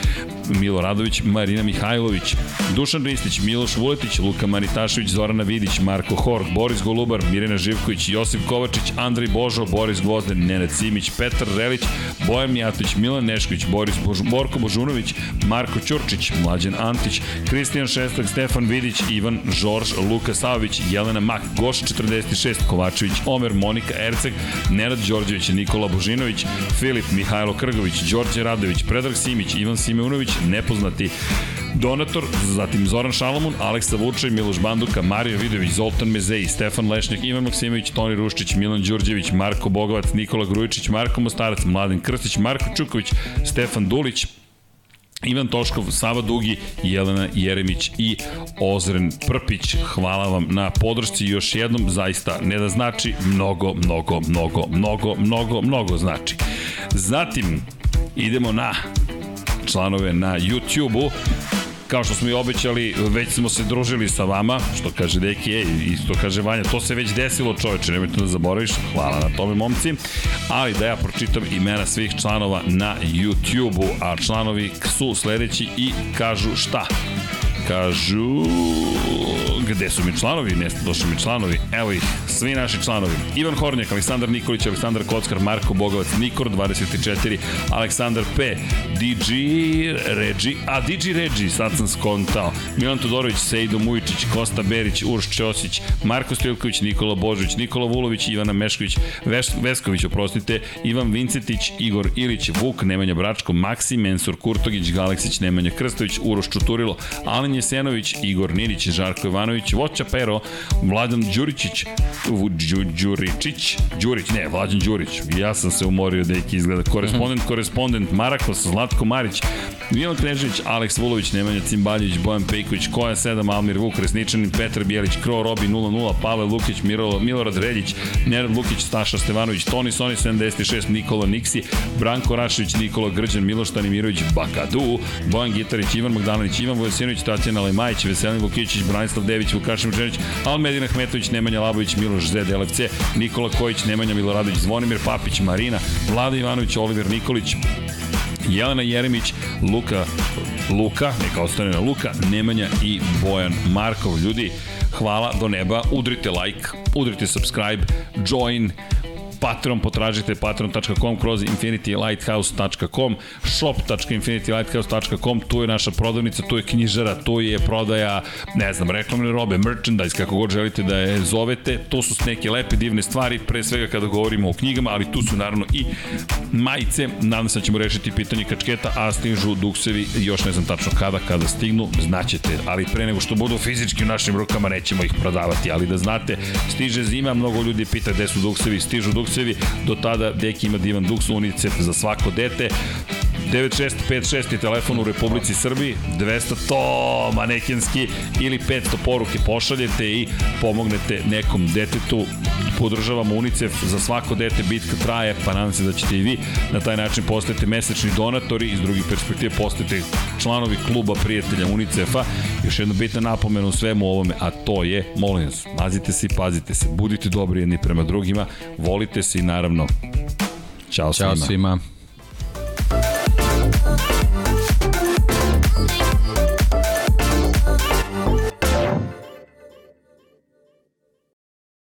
Miloradović, Marina Mihajlović, Dušan Ristić, Miloš Vuletić, Luka Manitašević, Zorana Vidić, Marko Hork, Boris Golubar, Mirena Živković, Josip Kovačić, Andrej Božo, Boris Gvozden, Nenad Simić, Petar Relić, Bojan Mijatović, Milan Nešković, Boris Bož, Borko Božunović, Marko Ćurčić, Mlađan Antić, Kristijan Šestak, Stefan Vidić, Ivan Žorž, Luka Savić, Jelena Mak, Goš 46, Kovačević, Omer, Monika Erceg, Nenad Đorđević, Nikola Božinović, Filip Mihajlo Krgović, Đorđe Radović, Predrag Simić, Ivan Simeunović, nepoznati donator, zatim Zoran Šalomun, Aleksa Vučaj, Miloš Banduka, Mario Vidović, Zoltan Mezej, Stefan Lešnjak, Ivan Maksimović, Toni Ruščić, Milan Đurđević, Marko Bogovac, Nikola Grujičić, Marko Mostarac, Mladen Krstić, Marko Čuković, Stefan Dulić, Ivan Toškov, Sava Dugi, Jelena Jeremić i Ozren Prpić. Hvala vam na podršci još jednom, zaista ne da znači mnogo, mnogo, mnogo, mnogo, mnogo, mnogo znači. Zatim, idemo na članove na YouTube-u. Kao što smo i obećali, već smo se družili sa vama, što kaže Deki, ej, i što kaže Vanja, to se već desilo čoveče, nemojte da zaboraviš, hvala na tome momci, ali da ja pročitam imena svih članova na YouTube-u, a članovi su sledeći i kažu šta? Kažu gde su mi članovi, ne došli mi članovi, evo ih, svi naši članovi. Ivan Hornjak, Aleksandar Nikolić, Aleksandar Kockar, Marko Bogovac, Nikor 24, Aleksandar P, DJ Regi, a DJ Regi, sad sam skontao, Milan Todorović, Sejdo Mujičić, Kosta Berić, Urš Ćosić, Marko Stilković, Nikola Božović, Nikola Vulović, Ivana Mešković, Ves, Vesković, oprostite, Ivan Vincetić, Igor Ilić, Vuk, Nemanja Bračko, Maksi, Mensur Kurtogić, Galeksić, Nemanja Krstović, Uroš Čuturilo, Alen Jesenović, Igor Ninić, Žarko Ivanović, Voća Pero, Vladan Đuričić, Đu, Đuričić, Đurić, ne, Vladan Đurić. Ja sam se umorio da ih izgleda. Korespondent, korespondent, Marakos, Zlatko Marić, Milan Knežević, Aleks Vulović, Nemanja Cimbaljić, Bojan Pejković, Koja 7, Almir Vuk, Resničanin, Petar Bijelić, Kro, Robi 00, Pavle Lukić, Miro, Milorad Reljić, Nerad Lukić, Staša Stevanović, Toni Soni 76, Nikola Niksi, Branko Rašević, Nikola Grđan, Miloš Tanimirović, Bakadu, Bojan Gitarić, Ivan Magdalanić, Ivan Vojsinović, Tatjana Lemajić, Veselin Vukićić, Branislav Dević, Vukašin Učenić, Almedina Hmetović, Nemanja Labović, Miloš Zed, LFC, Nikola Kojić, Nemanja Miloradović, Zvonimir Papić, Marina, Vlada Ivanović, Oliver Nikolić, Jelena Jeremić, Luka Luka, neka ostane na Luka, Nemanja i Bojan Markov. Ljudi, hvala do neba, udrite like, udrite subscribe, join, Patreon, potražite patreon.com kroz infinitylighthouse.com shop.infinitylighthouse.com tu je naša prodavnica, tu je knjižara, tu je prodaja, ne znam, reklamne robe, merchandise, kako god želite da je zovete, to su neke lepe divne stvari, pre svega kada govorimo o knjigama, ali tu su naravno i majice, nadam se da ćemo rešiti pitanje kačketa, a stižu duksevi, još ne znam tačno kada, kada stignu, znaćete, ali pre nego što budu fizički u našim rukama nećemo ih prodavati, ali da znate, stiže zima, mnogo ljudi pita gde su duksevi, stižu duksevi, duksevi. Do tada deki ima divan duks unicef za svako dete. 9656 je telefon u Republici Srbiji, 200 to manekenski ili 500 poruke pošaljete i pomognete nekom detetu. Podržavamo UNICEF za svako dete, bitka traje, pa nadam se da ćete i vi na taj način postati mesečni donatori, iz drugih perspektive postajete članovi kluba prijatelja UNICEF-a. Još jedna bitna napomena u svemu ovome, a to je, molim vas, mazite se i pazite se, budite dobri jedni prema drugima, volite se i naravno, Ćao, Ćao svima. svima.